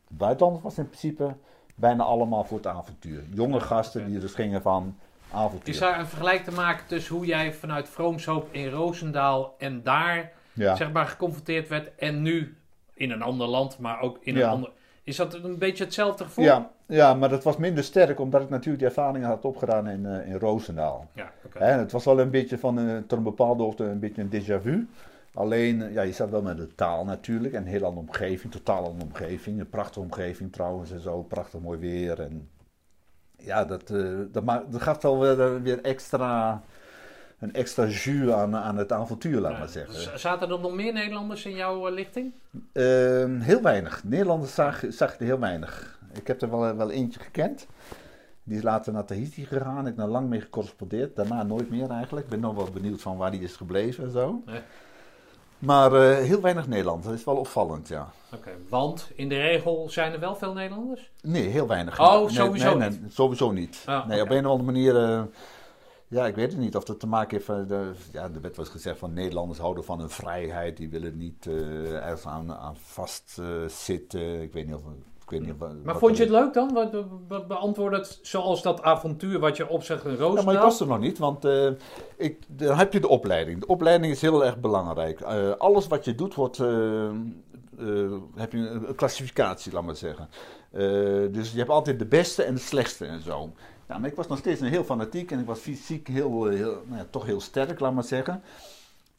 De buitenlanders was in principe bijna allemaal voor het avontuur. Jonge gasten die dus gingen van avontuur. Is daar een vergelijk te maken tussen hoe jij vanuit Vroomshoop in Roosendaal en daar ja. zeg maar geconfronteerd werd en nu in een ander land, maar ook in een Ja. ander... Is dat een beetje hetzelfde gevoel? Ja, ja, maar dat was minder sterk omdat ik natuurlijk die ervaringen had opgedaan in, eh, in Roosendaal. Ja, oké. Hè, het was wel een beetje van, eh, tot een bepaalde hoogte een beetje een déjà vu. Alleen, eh, ja, je zat wel met de taal natuurlijk en een heel andere omgeving, totaal andere omgeving. Een prachtige omgeving trouwens en zo, prachtig mooi weer. En ja, dat, eh, dat, maakt, dat gaf wel weer, weer extra, een extra jus aan, aan het avontuur, laat maar zeggen. Zaten er nog meer Nederlanders in jouw eh, lichting? Ehm, heel weinig. Nederlanders zag, zag ik er heel weinig. Ik heb er wel, wel eentje gekend. Die is later naar Tahiti gegaan. Ik heb daar lang mee gecorrespondeerd. Daarna nooit meer eigenlijk. Ik ben nog wel benieuwd van waar die is gebleven en zo. Nee. Maar eh, heel weinig Nederlanders. Dat is wel opvallend, ja. Oké, want in de regel zijn er wel veel Nederlanders? Nee, heel weinig. Oh, Nee, sowieso nee, nee, sowieso niet. Ah, nee, op een of andere manier... eh, ja, ik weet het niet of dat te maken heeft... eh, de, ja, er werd wel gezegd van Nederlanders houden van hun vrijheid. Die willen niet eh, ergens aan, aan vastzitten. ik weet niet of... Ik weet niet of, Maar vond je het leuk dan? Wat- wat- Beantwoord het zoals dat avontuur wat je opzegt in Ja, maar Roosendaal? ik was er nog niet, want eh, ik, dan heb je de opleiding. De opleiding is heel erg belangrijk. Alles wat je doet, wordt, heb je een, een klassificatie, laat maar zeggen. Dus je hebt altijd de beste en de slechtste en zo. Ja, ik was nog steeds een heel fanatiek en ik was fysiek heel, eh, heel nou ja, toch heel sterk, laat maar zeggen.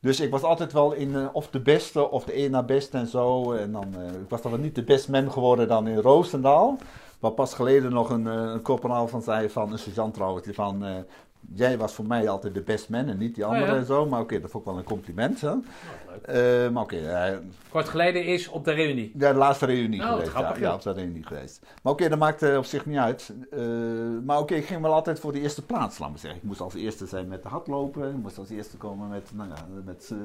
Dus ik was altijd wel in eh, of de beste of de één na beste en zo. En dan, eh, ik was dan wel niet de best man geworden dan in Roosendaal. Waar pas geleden nog een, eh, een van zei, van een sergeant trouwens, die van... jij was voor mij altijd de best man en niet die andere Oh ja. en zo. Maar oké, dat vond ik wel een compliment. Hè? Leuk. Eh, maar oké, Kort geleden is op de reunie. ja, de laatste reunie Oh, geweest. grappig, ja, ja, op de reunie geweest. Maar oké, dat maakte op zich niet uit. Eh, maar oké, ik ging wel altijd voor de eerste plaats, laat maar zeggen. Ik moest als eerste zijn met de hardlopen. Ik moest als eerste komen met, nou ja, met, eh,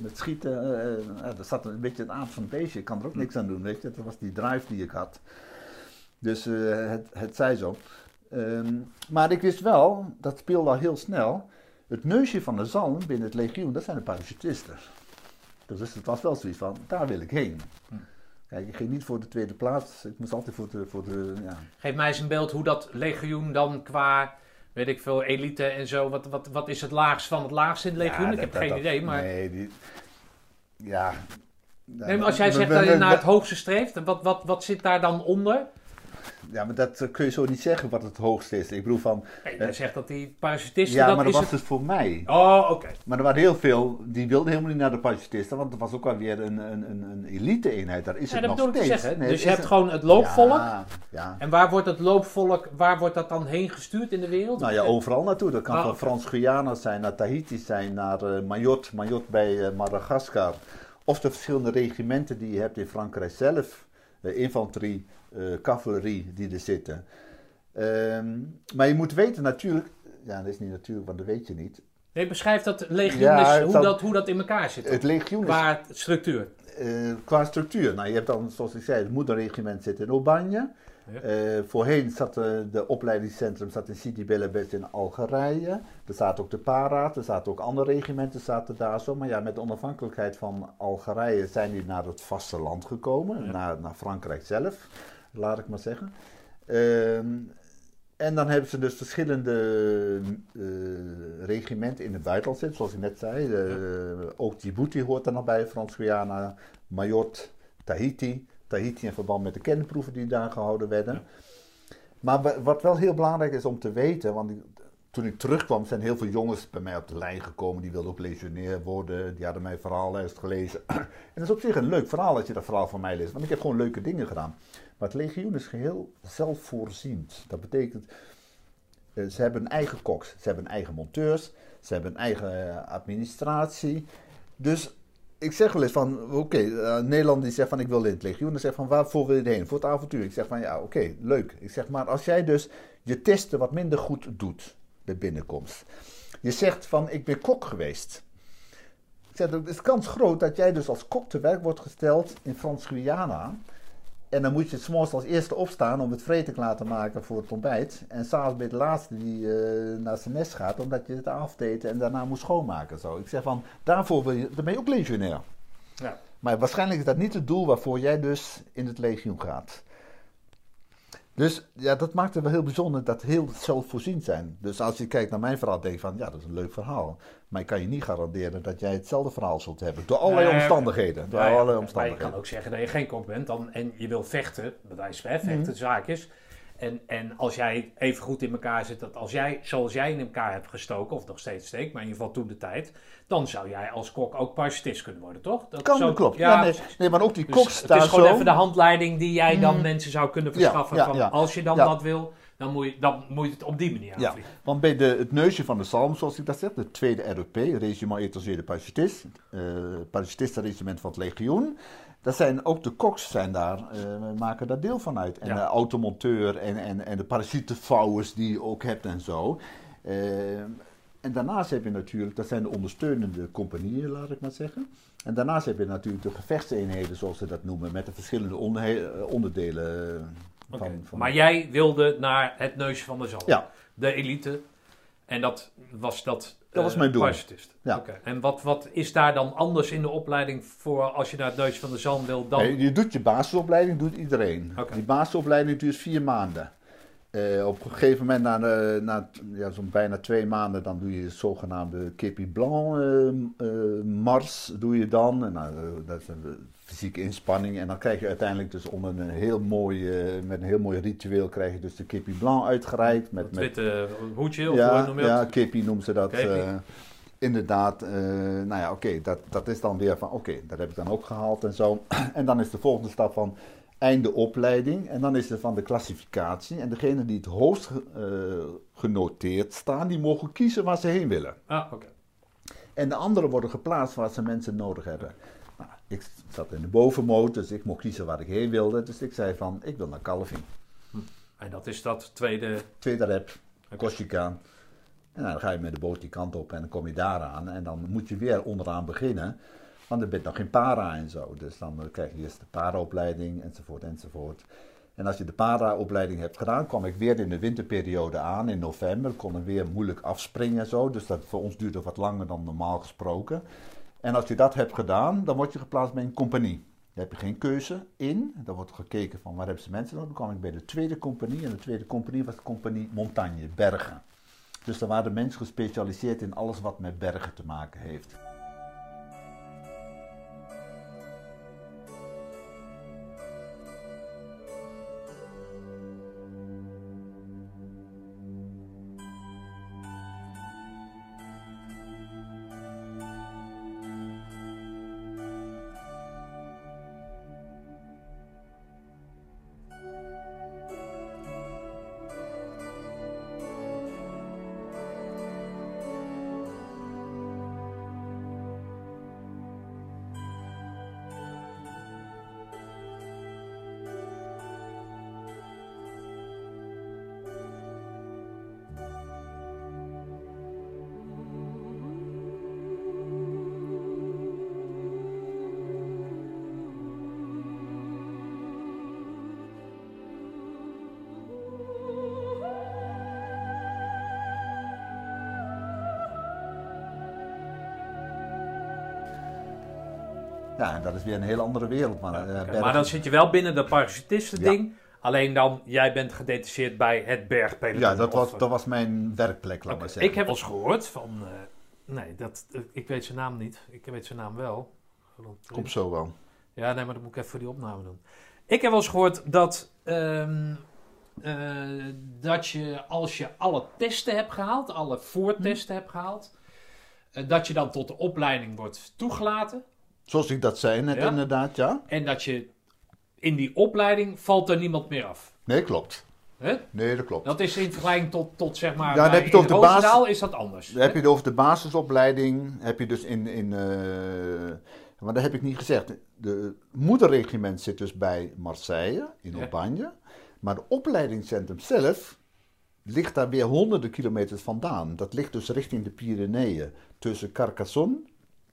met schieten. Dat zat een beetje het aard van het beestje. Ik kan er ook niks aan doen, weet je. Dat was die drive die ik had. Dus het, het zij zo. Ehm, maar ik wist wel, dat speelde al heel snel. Het neusje van de zalm binnen het legioen, dat zijn de parachutisten. Dus het was wel zoiets van, daar wil ik heen. Kijk, ik ging niet voor de tweede plaats. Ik moest altijd voor de, voor de ja. Geef mij eens een beeld hoe dat legioen dan qua, weet ik veel, elite en zo. Wat, wat, wat is het laagst van het laagste in het legioen? Ja, ik heb dat- geen dat- idee, maar... Nee, die, ja. Nee, maar als jij zegt dat je naar het hoogste streeft, wat, wat, wat zit daar dan onder? Ja, maar dat eh, kun je zo niet zeggen wat het hoogste is. Ik bedoel van, Nee, jij zegt dat die parachutisten, ja, dat maar dat was het... dus voor mij. Oh, oké. Maar er waren heel veel, die wilden helemaal niet naar de parachutisten, want het was ook alweer een, een, een, een elite-eenheid. Daar is Ja, het dat nog steeds. zeggen. Nee, dus je hebt een- gewoon het loopvolk. Ja, ja. En waar wordt het loopvolk, waar wordt dat dan heen gestuurd in de wereld? Nou ja, overal naartoe. Dat kan Ah, van. Frans-Guyana zijn, naar Tahiti zijn, naar eh Mayotte, Mayotte bij eh, Madagaskar. Of de verschillende regimenten die je hebt in Frankrijk zelf. De infanterie, eh, cavalerie die er zitten. Ehm, maar je moet weten natuurlijk, ja dat is niet natuurlijk, want dat weet je niet. Nee, beschrijf dat legioen Ja, is, het hoe, dat, hoe dat in elkaar zit. Het legioen is Qua structuur. eh, qua structuur. Nou, je hebt dan, zoals ik zei, het moederregiment zit in. Ja. Eh, voorheen zat de, de opleidingscentrum zat in Sidi Belabet in Algerije. Er zaten ook de Paraat, er zaten ook andere regimenten zaten daar zo. Maar ja, met de onafhankelijkheid van Algerije zijn die naar het vasteland gekomen. Ja. Naar, naar Frankrijk zelf, laat ik maar zeggen. Ehm, en dan hebben ze dus verschillende eh, regimenten in het buitenland zitten, zoals ik net zei. Eh, Ook Djibouti hoort er nog bij, Frans-Guyana, Mayotte, Tahiti. Tahiti in verband met de kernproeven die daar gehouden werden. Maar wa- wat wel heel belangrijk is om te weten, want ik- toen ik terugkwam zijn heel veel jongens bij mij op de lijn gekomen. Die wilden ook legionnair worden, die hadden mijn verhaallijst gelezen. (clears throat) en dat is op zich een leuk verhaal als je dat verhaal van mij leest, want ik heb gewoon leuke dingen gedaan. Maar het legioen is geheel zelfvoorziend. Dat betekent, eh, ze hebben eigen koks, ze hebben eigen monteurs, ze hebben eigen eh, administratie. Dus ik zeg wel eens van, oké, eh, Nederland die zegt van ik wil in het legioen. Dan zegt van waarvoor wil je erheen? Voor het avontuur. Ik zeg van ja, oké, leuk. Ik zeg maar als jij dus je testen wat minder goed doet bij binnenkomst. Je zegt van ik ben kok geweest. Ik zeg, het is kans groot dat jij dus als kok te werk wordt gesteld in Frans-Guyana. En dan moet je s'morgens als eerste opstaan om het vreten klaar te maken voor het ontbijt. En s'avonds ben je de laatste die eh, naar zijn nest gaat, omdat je het avondeten en daarna moet schoonmaken. Zo. Ik zeg van, daarvoor wil je, dan ben je ook legionair. Ja. Maar waarschijnlijk is dat niet het doel waarvoor jij dus in het legioen gaat. Dus ja, dat maakt het wel heel bijzonder dat heel zelfvoorziend zijn. Dus als je kijkt naar mijn verhaal, denk je van ja, dat is een leuk verhaal. Maar ik kan je niet garanderen dat jij hetzelfde verhaal zult hebben. Door allerlei Nee, omstandigheden. Door Ja, allerlei Maar je omstandigheden. kan ook zeggen dat je geen kok bent dan, en je wil vechten, wijze van hè, vechten, Mhm. zaak is. En, en als jij even goed in elkaar zit, dat als jij, zoals jij in elkaar hebt gestoken, of nog steeds steekt, maar in ieder geval toen de tijd, dan zou jij als kok ook parachutist kunnen worden, toch? Dat Kan, zo- dat klopt. Ja, Ja, nee, maar ook die Dus koks het daar is gewoon zo. even de handleiding die jij dan Mm. mensen zou kunnen verschaffen. ja, van. Als je dan dat wil, dan moet, je, dan moet je het op die manier Ja, aanvliegen. want bij de, het neusje van de zalm, zoals ik dat zeg, de tweede ROP, Regiment Étourgé de Parachutist, eh parachutistenregiment van het legioen. Dat zijn ook de koks zijn daar, eh, maken daar deel van uit. En Ja. de automonteur en, en, en de parachutevouwers die je ook hebt en zo. Eh, en daarnaast heb je natuurlijk, dat zijn de ondersteunende compagnieën, laat ik maar zeggen. En daarnaast heb je natuurlijk de gevechtseenheden, zoals ze dat noemen, met de verschillende eh, onderdelen van... Maar jij wilde naar het neusje van de zalm. Ja. De elite. En dat was dat. Dat was eh, mijn doel. Ja. En wat, wat is daar dan anders in de opleiding voor als je naar het neusje van de zalm wil dan? Nee, je doet je basisopleiding, doet iedereen. Die basisopleiding duurt vier maanden. Eh, op een gegeven moment, na, de- na ja, zo'n bijna twee maanden, dan doe je de zogenaamde Kepi Blanc eh, eh, mars, doe je dan. En, nou, eh, dat is een eh, fysieke inspanning. En dan krijg je uiteindelijk dus onder een heel mooi, eh, met een heel mooi ritueel, krijg je dus de Kepi Blanc uitgereikt. Met, met, witte hoedje of ja, hoe noem je ja? Kepi noemen ze dat. Eh, inderdaad, eh, nou ja, oké, dat, dat is dan weer van, oké, dat heb ik dan ook gehaald en zo. (clears throat) En dan is de volgende stap van einde opleiding. En dan is er van de klassificatie. En degene die het hoogst ge- eh, genoteerd staan, die mogen kiezen waar ze heen willen. Ah, oké. En de anderen worden geplaatst waar ze mensen nodig hebben. Ik zat in de bovenmoot, dus ik mocht kiezen waar ik heen wilde. Dus ik zei van, ik wil naar Calvin. En dat is dat tweede. Tweede rep, Corsica. En dan ga je met de boot die kant op en dan kom je daar aan. En dan moet je weer onderaan beginnen. Want er bent nog geen para en zo. Dus dan eh, krijg je eerst de para-opleiding enzovoort enzovoort. En als je de para-opleiding hebt gedaan, kwam ik weer in de winterperiode aan in november. Kon er weer moeilijk afspringen en zo. Dus dat voor ons duurde wat langer dan normaal gesproken. En als je dat hebt gedaan, dan word je geplaatst bij een compagnie. Daar heb je geen keuze in. Dan wordt gekeken van waar hebben ze mensen nodig. Dan kwam ik bij de tweede compagnie. En de tweede compagnie was de compagnie Montagne, Bergen. Dus daar waren mensen gespecialiseerd in alles wat met bergen te maken heeft. En dat is weer een hele andere wereld. Maar, Ja, eh, Maar dan zit je wel binnen dat parachutisten-ding. Alleen dan, jij bent gedetacheerd bij het bergpeloton. ja, dat was, eh, dat was mijn werkplek, laat Oké, maar zeggen. Ik heb eens gehoord van. eh, nee, dat, ik weet zijn naam niet. Ik weet zijn naam wel. Komt zo wel. Ja, nee, maar dat moet ik even voor die opname doen. Ik heb wel eens gehoord dat. ehm, eh, dat je als je alle testen hebt gehaald, alle voortesten hebt gehaald. eh, dat je dan tot de opleiding wordt toegelaten. Zoals ik dat zei net Ja. inderdaad, ja. En dat je in die opleiding valt er niemand meer af. Nee, klopt. Nee, dat klopt. Dat is in vergelijking tot, tot zeg maar. Ja, dan heb je over de basis- is dat anders. Dan heb je het over de basisopleiding, heb je dus in, in eh, maar dat heb ik niet gezegd. De moederregiment zit dus bij Marseille, in Ja. Aubagne. Maar het opleidingscentrum zelf ligt daar weer honderden kilometers vandaan. Dat ligt dus richting de Pyreneeën, tussen Carcassonne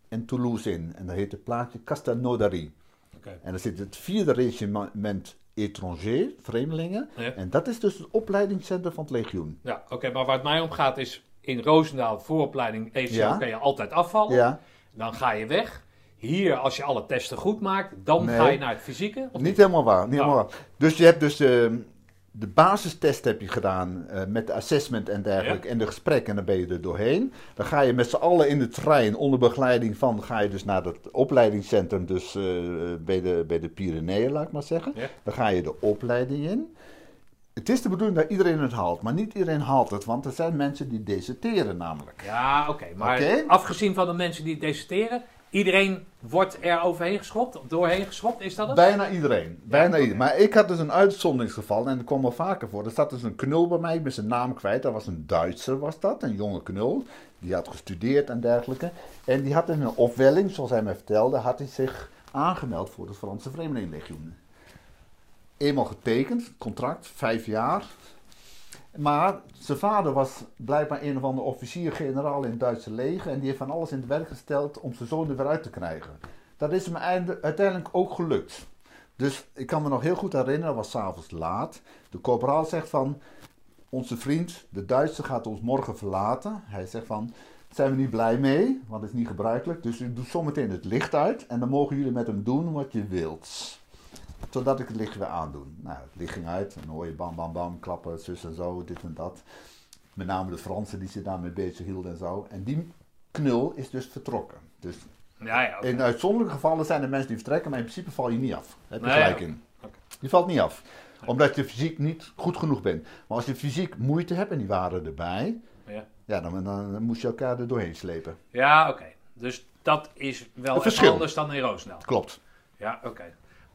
en Toulouse in. En dat heet het plaatsje Castelnaudary. Oké. En daar zit het vierde regiment étranger, vreemdelingen. Ja. En dat is dus het opleidingscentrum van het legioen. Ja, oké, maar waar het mij om gaat is in Roosendaal vooropleiding ECL Ja. kan je altijd afvallen. Ja, Dan ga je weg. Hier, als je alle testen goed maakt, dan Nee. ga je naar het fysieke. Of Niet helemaal waar. Niet helemaal waar. Dus je hebt dus eh, de basistest heb je gedaan eh, met de assessment en dergelijke en de gesprekken en dan ben je er doorheen. Dan ga je met z'n allen in de trein onder begeleiding van, ga je dus naar het opleidingscentrum, dus eh, bij, de, bij de Pyreneeën laat ik maar zeggen. Ja. Dan ga je de opleiding in. Het is de bedoeling dat iedereen het haalt, maar niet iedereen haalt het, want er zijn mensen die deserteren namelijk. Ja, oké. Maar Oké. afgezien van de mensen die deserteren, iedereen wordt er overheen geschopt, of doorheen geschopt, is dat het? Bijna iedereen. Bijna iedereen. Maar ik had dus een uitzonderingsgeval en dat kwam wel vaker voor. Er zat dus een knul bij mij, ik ben zijn naam kwijt. Dat was een Duitser, was dat, een jonge knul. Die had gestudeerd en dergelijke. En die had in een opwelling, zoals hij mij vertelde, had hij zich aangemeld voor het Franse Vreemdelingenlegioen. Eenmaal getekend, contract, vijf jaar. Maar zijn vader was blijkbaar een of andere officier-generaal in het Duitse leger. En die heeft van alles in het werk gesteld om zijn zoon er weer uit te krijgen. Dat is hem einde- uiteindelijk ook gelukt. Dus ik kan me nog heel goed herinneren, dat was s'avonds laat. De corporaal zegt van, onze vriend, de Duitser gaat ons morgen verlaten. Hij zegt van, zijn we niet blij mee, want het is niet gebruikelijk. Dus u doet zometeen het licht uit en dan mogen jullie met hem doen wat je wilt. Zodat ik het licht weer aandoen. Nou, het licht ging uit en dan hoor je bam bam bam, klappen, zus en zo, dit en dat. Met name de Fransen die zich daarmee bezig hielden en zo. En die knul is dus vertrokken. Dus Ja, ja. in uitzonderlijke gevallen zijn er mensen die vertrekken, maar in principe val je niet af. Heb je Nee, gelijk in. Je valt niet af. Omdat je fysiek niet goed genoeg bent. Maar als je fysiek moeite hebt, en die waren erbij, Ja, ja, dan, dan moest je elkaar er doorheen slepen. ja oké. Dus dat is wel Een verschil. anders dan in Roosendaal. Klopt. Ja, oké.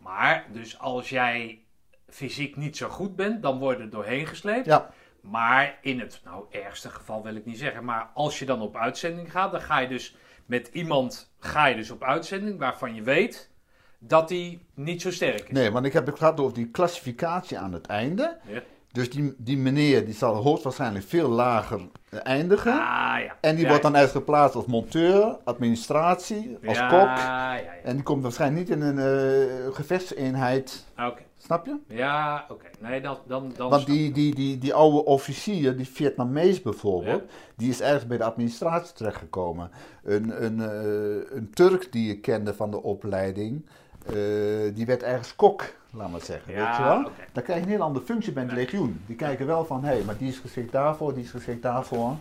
Maar, dus als jij fysiek niet zo goed bent, dan word je er doorheen gesleept. Ja, Maar in het, nou, ergste geval wil ik niet zeggen, maar als je dan op uitzending gaat, dan ga je dus met iemand, ga je dus op uitzending waarvan je weet dat die niet zo sterk is. nee, want ik heb het gehad over die klassificatie aan het einde. Ja. Dus die, die meneer die zal hoogstwaarschijnlijk veel lager eindigen. Ah, ja. En die Ja, wordt dan ergens geplaatst als monteur, administratie, als ja, kok. En die komt waarschijnlijk niet in een eh, gevechtseenheid. Oké. Snap je? Ja, oké. Nee, dan, dan, dan Want die, die, die, die oude officier, die Vietnamees bijvoorbeeld, die is ergens bij de administratie terechtgekomen. Een, een, eh, een Turk die ik kende van de opleiding, eh, die werd ergens kok, laat maar zeggen. Ja, weet je wel? Dan krijg je een heel andere functie bij het legioen. Die kijken wel van, hé, hey, maar die is geschikt daarvoor, die is geschikt daarvoor.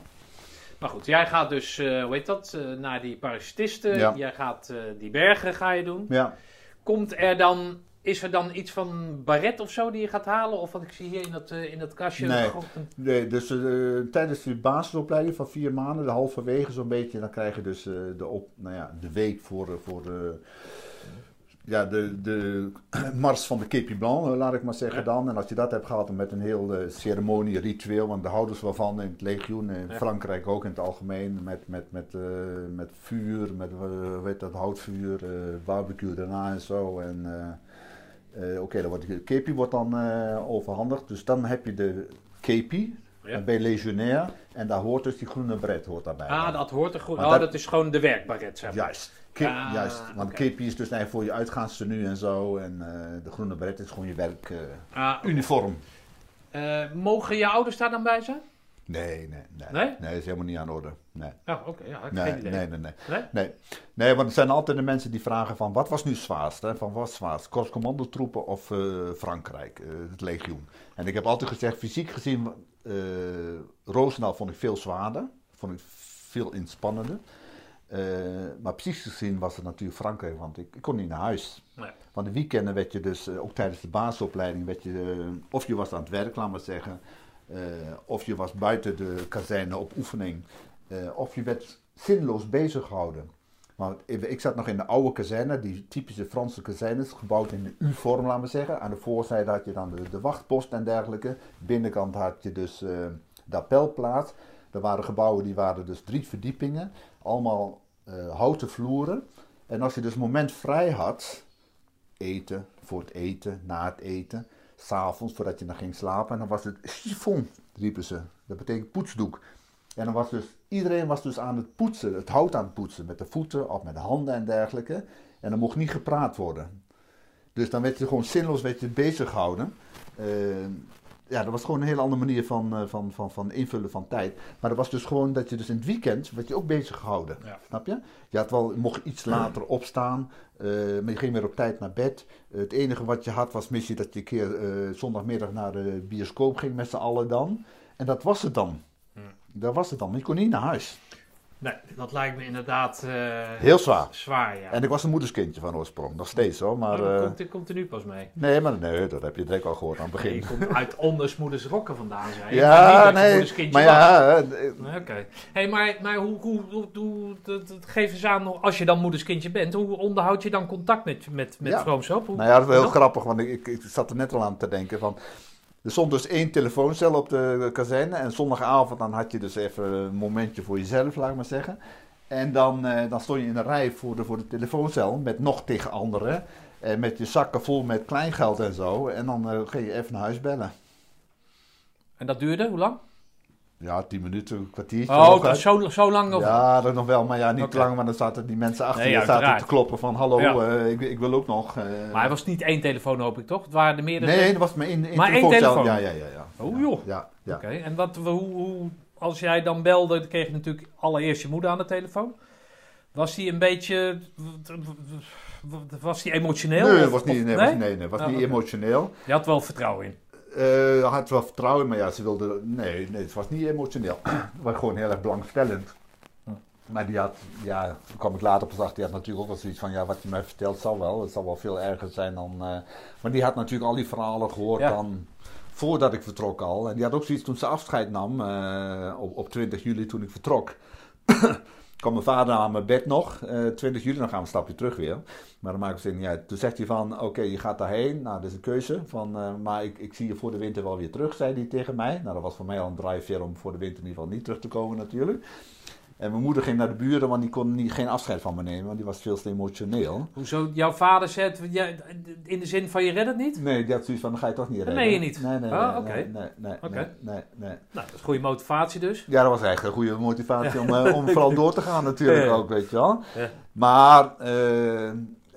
Maar goed, jij gaat dus, eh, hoe heet dat, eh, naar die parachutisten. Ja. Jij gaat eh, die bergen ga je doen. Ja. Komt er dan, is er dan iets van baret of zo die je gaat halen? Of wat ik zie hier in dat, in dat kastje. Nee. Een- Nee, dus tijdens de basisopleiding van vier maanden, de halverwege zo'n beetje, dan krijg je dus de, op, nou ja, de week voor, voor de, ja, de, de (clears throat) mars van de Kepi Blanc, eh, laat ik maar zeggen Ja. dan. En als je dat hebt gehad, met een heel eh, ceremonie, ritueel, want daar houden ze wel van in het legioen, in Ja. Frankrijk ook in het algemeen, met, met, met, eh, met vuur, met uh, weet dat, houtvuur, barbecue daarna en zo. En, Oké, dan wordt de kepi wordt dan overhandigd. Dus dan heb je de kepi, Ja. je legionair. En daar hoort dus die groene bret hoort daarbij. Ah, dat hoort er goed. Maar Oh, dat- dat is gewoon de werkbaret, zeg maar. Juist. Ke- Ah, juist. Want kepi is dus eigenlijk voor je uitgaanstenu en zo. En eh, de groene bret is gewoon je werkuniform. Ah, oké. Eh, mogen je ouders daar dan bij zijn? Nee, nee, nee. Nee? dat is helemaal niet aan de orde. Nee. Oh, oké. Ja, Nee, geen idee. nee, nee, nee. Nee? Nee, nee, want er zijn altijd de mensen die vragen van wat was nu zwaarst? Hè? Van wat zwaarst? Korpscommandotroepen of eh, Frankrijk, eh, het legioen? En ik heb altijd gezegd, fysiek gezien, eh Roosendaal vond ik veel zwaarder. Vond ik veel inspannender. Eh, maar psychisch gezien was het natuurlijk Frankrijk, want ik, ik kon niet naar huis. Nee. Want de weekenden werd je dus, eh, ook tijdens de basisopleiding, werd je, eh, of je was aan het werk, laat maar zeggen, of je was buiten de kazerne op oefening, of je werd zinloos bezig gehouden. Want ik zat nog in de oude kazerne, die typische Franse kazernes, gebouwd in de U-vorm, laten we zeggen. Aan de voorzijde had je dan de, de wachtpost en dergelijke. Binnenkant had je dus eh, de appelplaats. Er waren gebouwen die waren dus drie verdiepingen, allemaal eh, houten vloeren. En als je dus moment vrij had, eten, voor het eten, na het eten, s'avonds voordat je dan ging slapen, en dan was het chiffon, riepen ze. Dat betekent poetsdoek. En dan was dus, iedereen was dus aan het poetsen, het hout aan het poetsen, met de voeten of met de handen en dergelijke. En dan mocht niet gepraat worden. Dus dan werd je gewoon zinloos werd je bezig gehouden. Eh, ja, dat was gewoon een hele andere manier van, eh, van, van, van invullen van tijd. Maar dat was dus gewoon dat je dus in het weekend werd je ook bezig gehouden. Ja. Snap je? Je had wel, mocht iets later opstaan, eh, maar je ging weer op tijd naar bed. Het enige wat je had was missie dat je een keer eh, zondagmiddag naar de bioscoop ging met z'n allen dan. En dat was het dan. Hmm. Dat was het dan. Je kon niet naar huis. Nee, dat lijkt me inderdaad eh, Heel zwaar. zwaar, ja. En ik was een moederskindje van oorsprong, nog steeds hoor. Maar, Oh, dat eh, komt, dat komt er nu pas mee. nee, maar nee, dat heb je direct al gehoord aan het Nee, begin. je komt uit ondersmoeders rokken vandaan, maar Ja, niet je nee, maar was. ja, eh, Nee, Oké. Hey, maar maar hoe, hoe, hoe, hoe- dat, dat- geef eens aan, als je dan moederskindje bent, hoe onderhoud je dan contact met, met, met Ja. Hoe- Nou ja, dat is wel heel grappig, want ik, ik, ik zat er net al aan te denken van... Er stond dus één telefooncel op de kazerne en zondagavond dan had je dus even een momentje voor jezelf, laat ik maar zeggen. En dan, eh, dan stond je in een rij voor de, voor de telefooncel met nog tegen anderen. En met je zakken vol met kleingeld en zo. En dan eh, ging je even naar huis bellen. En dat duurde, hoe lang? Ja, tien minuten, een kwartiertje. Oh, dat zo, zo lang over. Ja, dat nog wel, maar ja, niet te lang, maar dan zaten die mensen achter Nee, je zaten te kloppen van hallo, Ja. eh, ik, ik wil ook nog. eh. Maar het was niet één telefoon, hoop ik toch? Het waren er meerdere. nee, dat was maar één, één Maar één telefooncel. telefoon? Ja, ja, ja. ja. Oh, joh. Ja, ja. Oké, en wat, hoe, hoe, als jij dan belde, dan kreeg je natuurlijk allereerst je moeder aan de telefoon. Was die een beetje, was die emotioneel? Nee, of- was niet, of- nee, was, nee, nee, was Ah, niet emotioneel. Je had wel vertrouwen in. Eh had wel vertrouwen, maar ja, ze wilde. Nee, nee, het was niet emotioneel. Het was gewoon heel erg belangstellend. Maar die had, ja, toen kwam ik later pas achter, die had natuurlijk ook wel zoiets van, ja, wat je mij vertelt zal wel. Het zal wel veel erger zijn dan. eh, maar die had natuurlijk al die verhalen gehoord Ja. dan. Voordat ik vertrok al. En die had ook zoiets toen ze afscheid nam, eh, op, op 20 juli toen ik vertrok. Kwam mijn vader aan mijn bed nog, eh 20 juli, dan gaan we een stapje terug weer. Maar dan maakt het zin niet uit. Toen zegt hij van, oké, je gaat daarheen. Nou, dat is een keuze. Van, eh, maar ik, ik zie je voor de winter wel weer terug, zei hij tegen mij. Nou, dat was voor mij al een drijfveer om voor de winter in ieder geval niet terug te komen natuurlijk. En mijn moeder ging naar de buren, want die kon niet, geen afscheid van me nemen, want die was veel te emotioneel. Hoezo, jouw vader zegt, in de zin van je redt het niet? Nee, die had zoiets van, dan ga je toch niet redden. meen je niet? Nee, nee, nee, oké. nee, nee, nee, nee, nee, nee. Nou, dat is goede motivatie dus. Ja, dat was echt een goede motivatie om, eh, om vooral door te gaan natuurlijk (laughs) Ja. ook, weet je wel. Ja. Maar eh,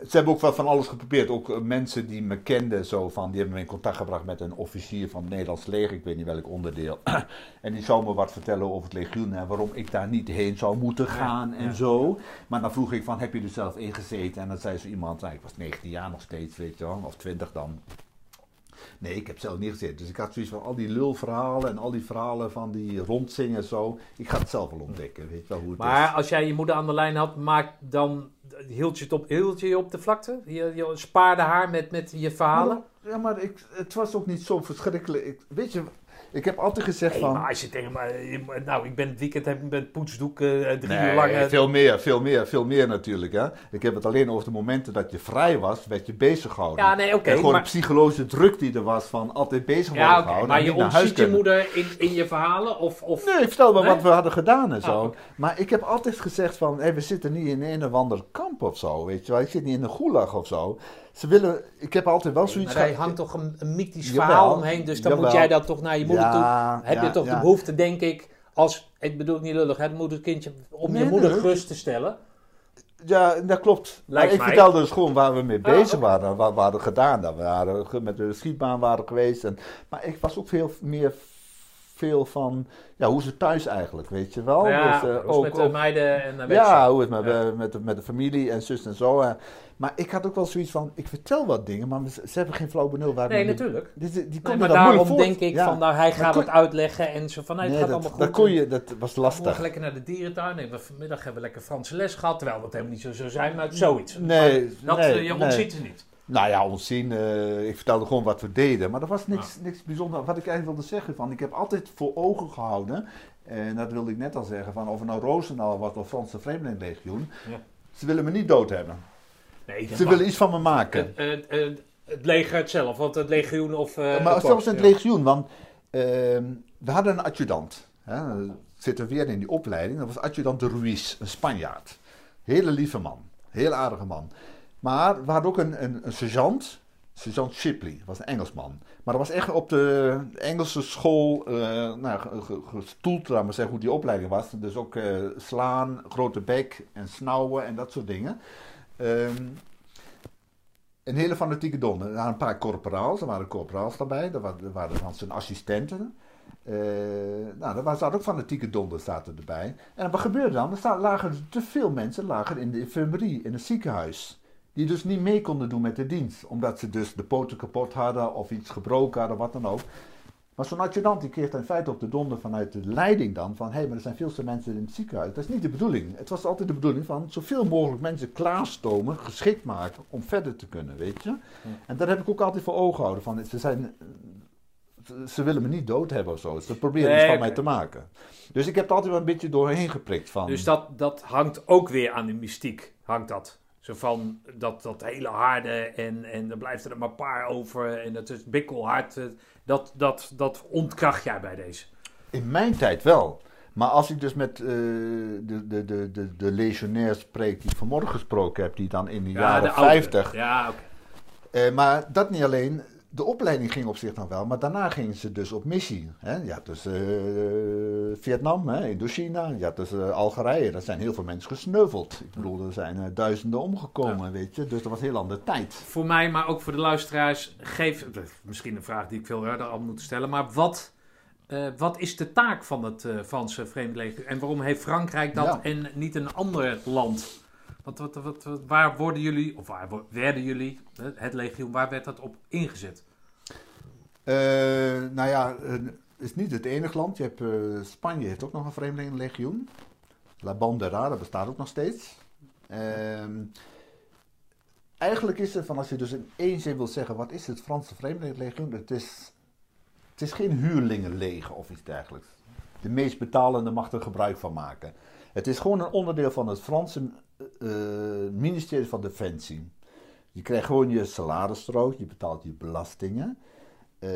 ze hebben ook wel van alles geprobeerd. Ook eh, mensen die me kenden, zo van, die hebben me in contact gebracht met een officier van het Nederlands leger, ik weet niet welk onderdeel. (clears throat) en die zou me wat vertellen over het legioen en waarom ik daar niet heen zou moeten gaan en ja. zo. Maar dan vroeg ik van, heb je er zelf ingezeten? En dan zei zo iemand, nou, ik was 19 jaar nog steeds, weet je wel, of 20 dan. Nee, ik heb zelf niet gezeten. Dus ik had zoiets van al die lulverhalen en al die verhalen van die rondzingen en zo. Ik ga het zelf wel ontdekken, weet je wel hoe het Maar is. als jij je moeder aan de lijn had, maak dan, hield je het op, hield je je op de vlakte? Je, je spaarde haar met, met je verhalen? Ja, maar ik, het was ook niet zo verschrikkelijk. Ik, weet je, ik heb altijd gezegd van... maar als je tegen mij, nou, ik ben het weekend heb met poetsdoek eh, drie Nee, uur lang. eh, veel meer, veel meer, veel meer natuurlijk. Hè. Ik heb het alleen over de momenten dat je vrij was, werd je bezig gehouden. Ja, nee, oké. en gewoon maar, de psychologische druk die er was van altijd bezig worden ja, gehouden. maar je ontziet je moeder in, in je verhalen? Of, of... Nee, ik vertel Nee? wat we hadden gedaan en zo. Ah, oké. Maar ik heb altijd gezegd van, hé, we zitten niet in een of ander kamp of zo, weet je wel. Ik zit niet in een gulag of zo. Ze willen, ik heb altijd wel zoiets Maar gehad- hangt toch een, een mythisch Jawel, verhaal omheen, dus dan moet jij dat toch naar je moeder toe. Ja, Heb ja, je toch ja. de behoefte, denk ik, als, ik bedoel niet lullig, het moederkindje, om Nee, je moeder nee. gerust te stellen? Ja, dat klopt. Lijkt ik mij. vertelde dus gewoon waar we mee Ah, bezig waren. Wat we hadden gedaan. Dat we met de schietbaan waren geweest. En, maar ik was ook veel meer veel van ja, hoe ze thuis eigenlijk, weet je wel. ja, Dus, eh, ook, met de meiden en weet ja, hoe het met, Ja. eh, met, de, met de familie en zus en zo. eh. Maar ik had ook wel zoiets van, ik vertel wat dingen, maar ze, hebben geen flauw benul waar Nee, natuurlijk. Die, die, die Nee, maar dat daarom denk ik Ja. van, nou, hij gaat kon- het uitleggen en zo van, nee, het Nee, gaat dat, allemaal dat goed. kon je, dat was Morgen lastig. lekker naar de dierentuin. Nee, vanmiddag hebben we lekker Franse les gehad. Terwijl dat helemaal niet zo zou zijn, maar zoiets. Nee, dat, nee, je nee. ontziet het niet. Nou ja, ontzien. eh, ik vertelde gewoon wat we deden. Maar er was niks, niks bijzonders. Wat ik eigenlijk wilde zeggen van, ik heb altijd voor ogen gehouden. En dat wilde ik net al zeggen, van of het nou Roosendaal was of Franse Vreemdelingenlegioen. Ja. Ze willen me niet dood hebben. Nee, dat Ze willen iets van me maken. Het, het, het, leger zelf, want het legioen of... eh, maar zelfs het legioen, want ehm, we hadden een adjudant. Hè, zitten weer in die opleiding. Dat was adjudant de Ruiz, een Spanjaard. Hele lieve man, heel aardige man. Maar we hadden ook een, een, sergeant, sergeant Shipley, was een Engelsman. Maar dat was echt op de Engelse school eh nou, ge- ge- gestoeld, laat maar zeggen, hoe die opleiding was. Dus ook eh, slaan, grote bek en snauwen en dat soort dingen. Ehm, een hele fanatieke donder. Er waren een paar corporaals, er waren corporaals daarbij, er waren, waren dan zijn assistenten. Eh, nou, waren- zaten ook fanatieke donders zaten erbij. En wat gebeurde dan? Er lagen te veel mensen lagen in de infirmerie, in het ziekenhuis. Die dus niet mee konden doen met de dienst. Omdat ze dus de poten kapot hadden of iets gebroken hadden, wat dan ook. Maar zo'n adjudant die kreeg in feite op de donder vanuit de leiding dan van... hé, hey, maar er zijn veel te mensen in het ziekenhuis. Dat is niet de bedoeling. Het was altijd de bedoeling van zoveel mogelijk mensen klaarstomen, geschikt maken om verder te kunnen, weet je. En daar heb ik ook altijd voor ogen gehouden van, ze zijn... ze- willen me niet dood hebben of zo. Ze proberen Nee, iets van mij te maken. Dus ik heb er altijd wel een beetje doorheen geprikt van... Dus dat, dat hangt ook weer aan de mystiek, hangt dat. Zo van dat, dat hele harde en, en er blijft er maar een paar over en dat is bikkelhard. eh, Dat, dat, dat ontkracht jij bij deze. In mijn tijd wel. Maar als ik dus met eh, de, de, de, de, de legionairs spreek die ik vanmorgen gesproken heb, die dan in de jaren oude. 50. Ja, oké. Eh, maar dat niet alleen. De opleiding ging op zich dan wel, maar daarna gingen ze dus op missie. Hè? Had dus eh, Vietnam, hè, Indochina, had dus eh, Algerije. Daar zijn heel veel mensen gesneuveld. Ik bedoel, er zijn eh, duizenden omgekomen, weet je. Dus dat was een heel andere tijd. Voor mij, maar ook voor de luisteraars, geef misschien een vraag die ik veel eerder had moeten stellen. Maar wat, wat is de taak van het eh, Franse Vreemdelegioen? En waarom heeft Frankrijk dat Ja. en niet een ander land? Wat, wat, wat, waar worden jullie, of waar werden jullie, eh, het legioen, waar werd dat op ingezet? Eh, nou ja, eh, het is niet het enige land. Je hebt, eh, Spanje heeft ook nog een vreemdelingenlegioen. La Bandera, dat bestaat ook nog steeds. Ehm, eigenlijk is het van, als je dus in één zin wil zeggen, wat is het Franse vreemdelingenlegioen? Het is, het is geen huurlingenleger of iets dergelijks. De meest betalende mag er gebruik van maken. Het is gewoon een onderdeel van het Franse eh, ministerie van Defensie. Je krijgt gewoon je salarisstrook, je betaalt je belastingen eh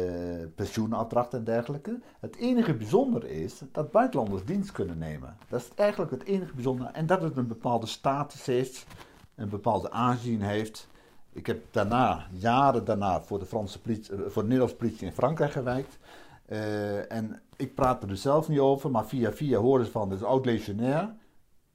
pensioenattracht en dergelijke. Het enige bijzondere is dat buitenlanders dienst kunnen nemen. Dat is eigenlijk het enige bijzondere. En dat het een bepaalde status heeft, een bepaalde aanzien heeft. Ik heb daarna, jaren daarna, voor de, Franse politie, eh, voor de Nederlandse politie in Frankrijk gewerkt. Eh, en ik praat er dus zelf niet over, maar via via horen ze van, is oud-legionair.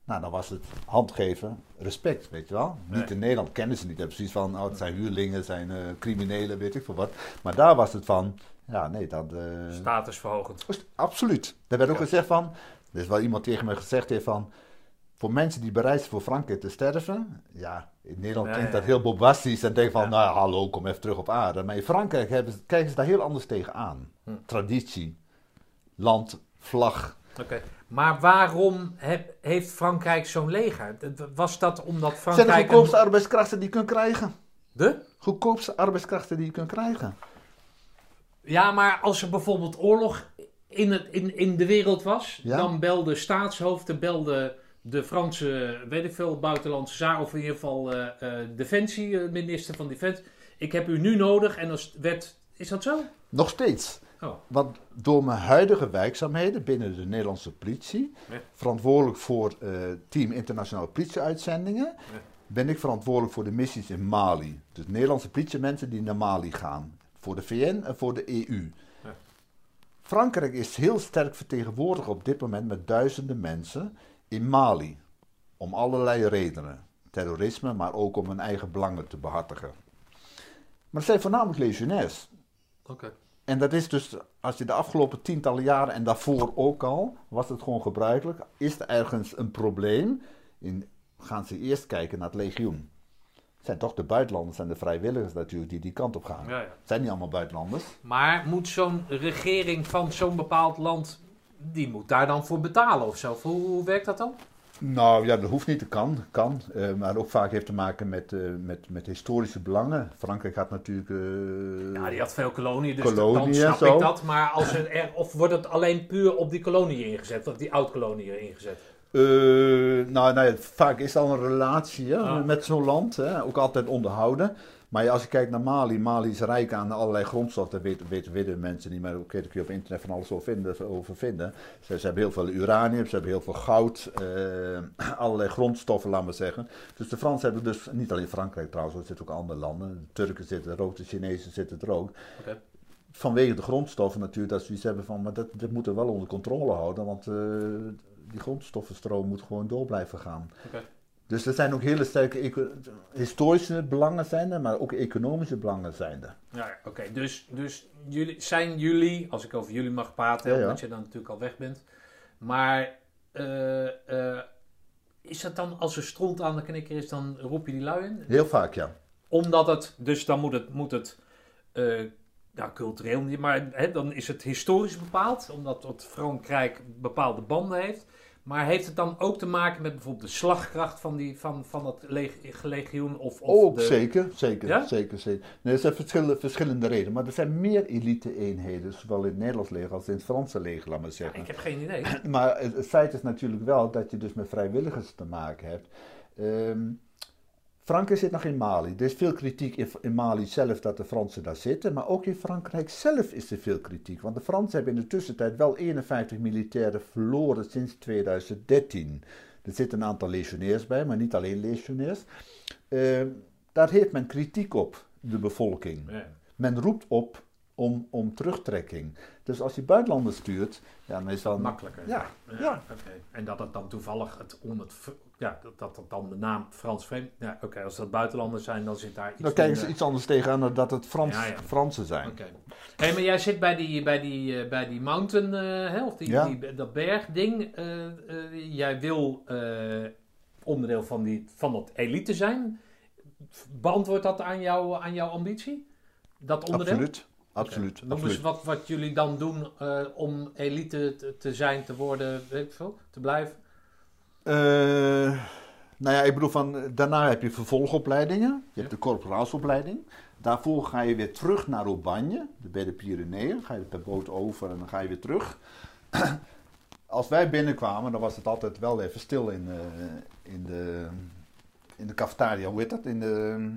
Nou, dan was het handgeven, respect, weet je wel. Nee. Niet in Nederland kennen ze niet. Hebben precies van, oh, het zijn huurlingen, het zijn eh, criminelen, weet ik veel wat. Maar daar was het van, ja, nee, dat... eh, Statusverhogend. was- Absoluut. Er werd ook Ja. gezegd van, er is wel iemand tegen me gezegd heeft van, voor mensen die bereid zijn voor Frankrijk te sterven, ja, in Nederland klinkt ja, dat heel bombastisch en denk van, nou hallo, kom even terug op aarde. Maar in Frankrijk hebben, kijken ze daar heel anders tegenaan. Hm. Traditie, land, vlag. Oké. Maar waarom heb- heeft Frankrijk zo'n leger? Was dat omdat Het zijn de Frankrijk... goedkoopste een- arbeidskrachten die je kunt krijgen. De? Goedkoopste arbeidskrachten die je kunt krijgen. Ja, maar als er bijvoorbeeld oorlog in, het, in, in de wereld was, Ja. dan belden staatshoofden, belden de Franse, weet ik veel, buitenlandse zaken, of in ieder geval eh eh, defensie, minister van Defensie. Ik heb u nu nodig en als werd, is dat zo? Nog steeds. Oh, Want door mijn huidige werkzaamheden binnen de Nederlandse politie, verantwoordelijk voor eh, team internationale politieuitzendingen, ben ik verantwoordelijk voor de missies in Mali. Dus Nederlandse politiemensen die naar Mali gaan. Voor de VN en voor de EU. Frankrijk is heel sterk vertegenwoordigd op dit moment met duizenden mensen in Mali. Om allerlei redenen. Terrorisme, maar ook om hun eigen belangen te behartigen. Maar het zijn voornamelijk legionairs. oké. En dat is dus, als je de afgelopen tientallen jaren en daarvoor ook al, was het gewoon gebruikelijk. Is er ergens een probleem, in, gaan ze eerst kijken naar het legioen. Het zijn toch de buitenlanders en de vrijwilligers natuurlijk die die kant op gaan. Ja, ja. Het zijn niet allemaal buitenlanders. Maar moet zo'n regering van zo'n bepaald land, die moet daar dan voor betalen of zo? Hoe, hoe werkt dat dan? Nou ja, dat hoeft niet, dat kan. kan eh, maar ook vaak heeft te maken met, eh, met, met historische belangen. Frankrijk had natuurlijk. eh, Ja, die had veel koloniën, dus Koloniën dan snap zo. ik dat. Maar als er, er- of wordt het alleen puur op die koloniën ingezet, of die oud-koloniën ingezet? Nou, nou ja, vaak is al een relatie hè, met zo'n land, hè, ook altijd onderhouden. Maar als je kijkt naar Mali, Mali is rijk aan allerlei grondstoffen, dat weten, weten mensen niet, oké, daar kun je op internet van alles over vinden. Over vinden. Ze, ze hebben heel veel uranium, ze hebben heel veel goud, eh, (clears throat) allerlei grondstoffen, laten we zeggen. Dus de Fransen hebben dus, niet alleen Frankrijk trouwens, er zitten ook andere landen. De Turken zitten er ook, de Chinezen zitten er ook. Vanwege de grondstoffen natuurlijk, dat ze iets hebben van, maar dat, dat moeten we wel onder controle houden, want eh, die grondstoffenstroom moet gewoon door blijven gaan. Dus er zijn ook hele sterke historische belangen zijn er, maar ook economische belangen zijn er. Ja, oké. Dus, dus jullie, zijn jullie, als ik over jullie mag praten, Ja, ja. omdat je dan natuurlijk al weg bent. Maar eh, eh, is dat dan, als er stront aan de knikker is, dan roep je die lui in? Heel vaak, ja. Omdat het, dus dan moet het, moet het nou, cultureel niet, maar hè, dan is het historisch bepaald, omdat het Frankrijk bepaalde banden heeft. Maar heeft het dan ook te maken met bijvoorbeeld de slagkracht van, die, van, van dat leg- legioen? Of, of Ook de, zeker, zeker, Ja? zeker, zeker. Nee, er zijn verschillende, verschillende redenen, maar er zijn meer elite-eenheden, zowel in het Nederlands leger als in het Franse leger, laat maar zeggen. Ik heb geen idee. (clears throat) Maar het, het feit is natuurlijk wel dat je dus met vrijwilligers te maken hebt. Ehm, Frankrijk zit nog in Mali. Er is veel kritiek in, in Mali zelf dat de Fransen daar zitten. Maar ook in Frankrijk zelf is er veel kritiek. Want de Fransen hebben in de tussentijd wel 51 militairen verloren sinds 2013. Er zitten een aantal legionairs bij, maar niet alleen legionairs. Ehm, daar heeft men kritiek op, de bevolking. Ja. Men roept op om, om terugtrekking. Dus als je buitenlanders stuurt, ja, dan is dat Makkelijker. Ja, ja. oké. En dat het dan toevallig het v- ja, dat, dat dan de naam Frans vreemd. Ja, oké. Als dat buitenlanders zijn, dan zit daar iets. Dan kijken ze iets anders tegenaan dan dat het Frans, Ja, ja. Fransen zijn. Oké. Hey, maar jij zit bij die, bij die, eh, bij die mountain, hè, of die, Ja. die, dat bergding. eh, jij wil onderdeel van, die, van dat elite zijn. Beantwoordt dat aan, jou, aan jouw ambitie? Dat onderdeel? Absoluut. Absoluut. Noem eens wat, wat jullie dan doen eh, om elite te, te zijn, te worden, weet ik veel, te blijven. Eh, nou ja, ik bedoel van, daarna heb je vervolgopleidingen. Je hebt de corporaalsopleiding. Daarvoor ga je weer terug naar Aubagne, de- bij de Pyreneeën. Ga je per boot over en dan ga je weer terug. (clears throat) Als wij binnenkwamen, dan was het altijd wel even stil in, eh, in, de, in de cafetaria. Hoe heet dat? In de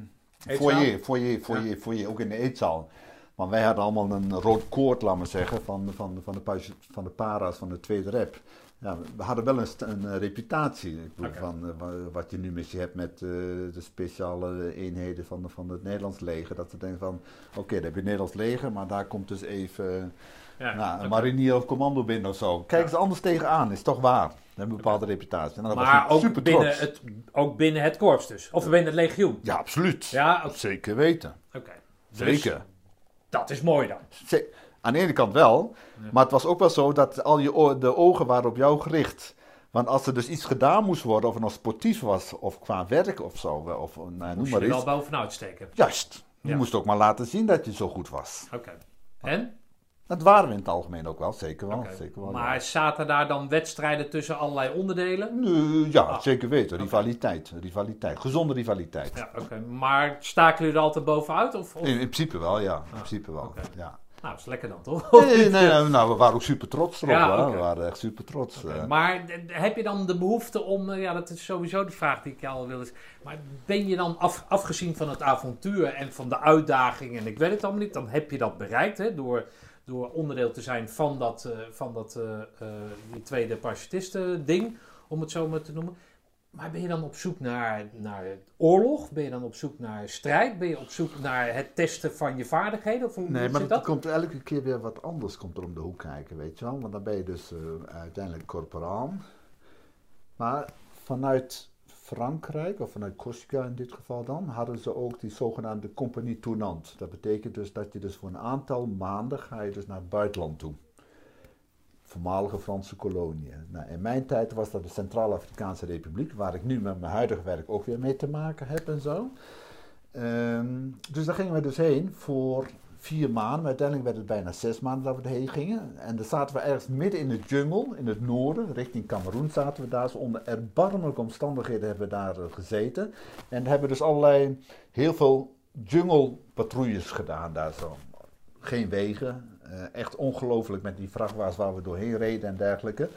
Eetzaal? foyer, foyer, foyer, foyer, ook in de eetzaal. Want wij hadden allemaal een rood koord, laat maar zeggen, van, van, van, de, van de para's van de tweede rep. Ja, we hadden wel een, een, eh, reputatie. Ik bedoel, van, eh, wa- wat je nu misschien hebt met eh, de speciale eenheden van, de- van het Nederlands leger. Dat ze denken van, oké, dan heb je het Nederlands leger, maar daar komt dus even Ja, nou, een marinier of commando binnen of zo. Kijk Ja. eens anders tegenaan, is toch waar. We hebben een bepaalde reputatie. Was Maar ook super binnen, trots. het, ook binnen het korps dus. Of binnen het legioen. Ja, absoluut. Ja. Zeker weten. Oké. Dus Zeker. Dat is mooi dan. Ze- Aan de ene kant wel, Ja. maar het was ook wel zo dat al je de ogen waren op jou gericht. Want als er dus iets gedaan moest worden, of het nou sportief was, of qua werk of zo, of nou, noem Moest maar je er iets. wel bovenuit steken. Juist. Je Ja. moest ook maar laten zien dat je zo goed was. Oké. En? Dat waren we in het algemeen ook wel, zeker wel. Zeker wel Maar ja. zaten daar dan wedstrijden tussen allerlei onderdelen? Ja, Ah. zeker weten. Rivaliteit, rivaliteit. Gezonde rivaliteit. Ja, oké. Maar staken jullie er altijd bovenuit? Of, of? In, in principe wel, ja. In principe wel. Ja. Nou, dat is lekker dan, toch? Nee, (laughs) nee, nee, nou, we waren ook super trots erop. Ja. We waren echt super trots. Eh. Maar heb je dan de behoefte om, eh, ja, dat is sowieso de vraag die ik al wilde maar ben je dan af, afgezien van het avontuur en van de uitdaging en ik weet het allemaal niet, dan heb je dat bereikt hè, door, door onderdeel te zijn van dat, eh, van dat eh, eh, die tweede parachutisten ding, om het zo maar te noemen. Maar ben je dan op zoek naar, naar oorlog? Ben je dan op zoek naar strijd? Ben je op zoek naar het testen van je vaardigheden? Of hoe Nee, maar dat? komt elke keer weer wat anders komt er om de hoek kijken, weet je wel. Want dan ben je dus uiteindelijk corporaal. Maar vanuit Frankrijk, of vanuit Corsica in dit geval dan, hadden ze ook die zogenaamde compagnie tournant. Dat betekent dus dat je dus voor een aantal maanden ga je dus naar het buitenland toe. Voormalige Franse koloniën. Nou, in mijn tijd was dat de Centraal-Afrikaanse Republiek, waar ik nu met mijn huidige werk ook weer mee te maken heb en zo. Ehm, dus daar gingen we dus heen voor vier maanden. Maar uiteindelijk werd het bijna zes maanden dat we erheen gingen. En dan zaten we ergens midden in de jungle, in het noorden, richting Cameroen zaten we daar. Dus onder erbarmelijke omstandigheden hebben we daar eh, gezeten. En hebben dus allerlei, heel veel jungle-patrouilles gedaan daar zo. Geen wegen. eh, echt ongelooflijk met die vrachtwagens waar we doorheen reden en dergelijke.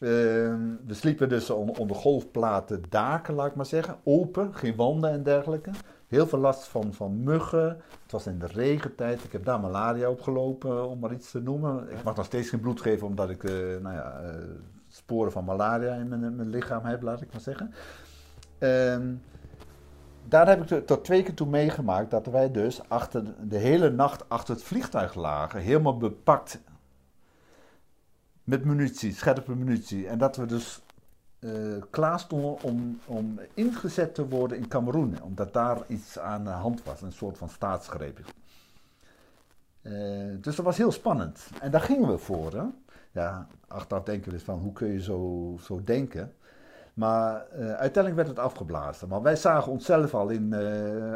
Ehm, we sliepen dus on- onder golfplaten daken, laat ik maar zeggen. Open, geen wanden en dergelijke. Heel veel last van, van muggen. Het was in de regentijd. Ik heb daar malaria opgelopen, om maar iets te noemen. Ik mag nog steeds geen bloed geven, omdat ik eh, nou ja, eh, sporen van malaria in mijn, lichaam heb, laat ik maar zeggen. Ehm, daar heb ik to- tot twee keer toe meegemaakt dat wij dus achter de hele nacht achter het vliegtuig lagen. Helemaal bepakt met munitie, scherpe munitie. En dat we dus eh, klaar stonden om, om ingezet te worden in Cameroen. Omdat daar iets aan de hand was, een soort van staatsgreep. Eh, dus dat was heel spannend. En daar gingen we voor. Hè? Ja, achteraf denken we dus van hoe kun je zo, zo denken. Maar eh, uiteindelijk werd het afgeblazen. Maar wij zagen onszelf al in,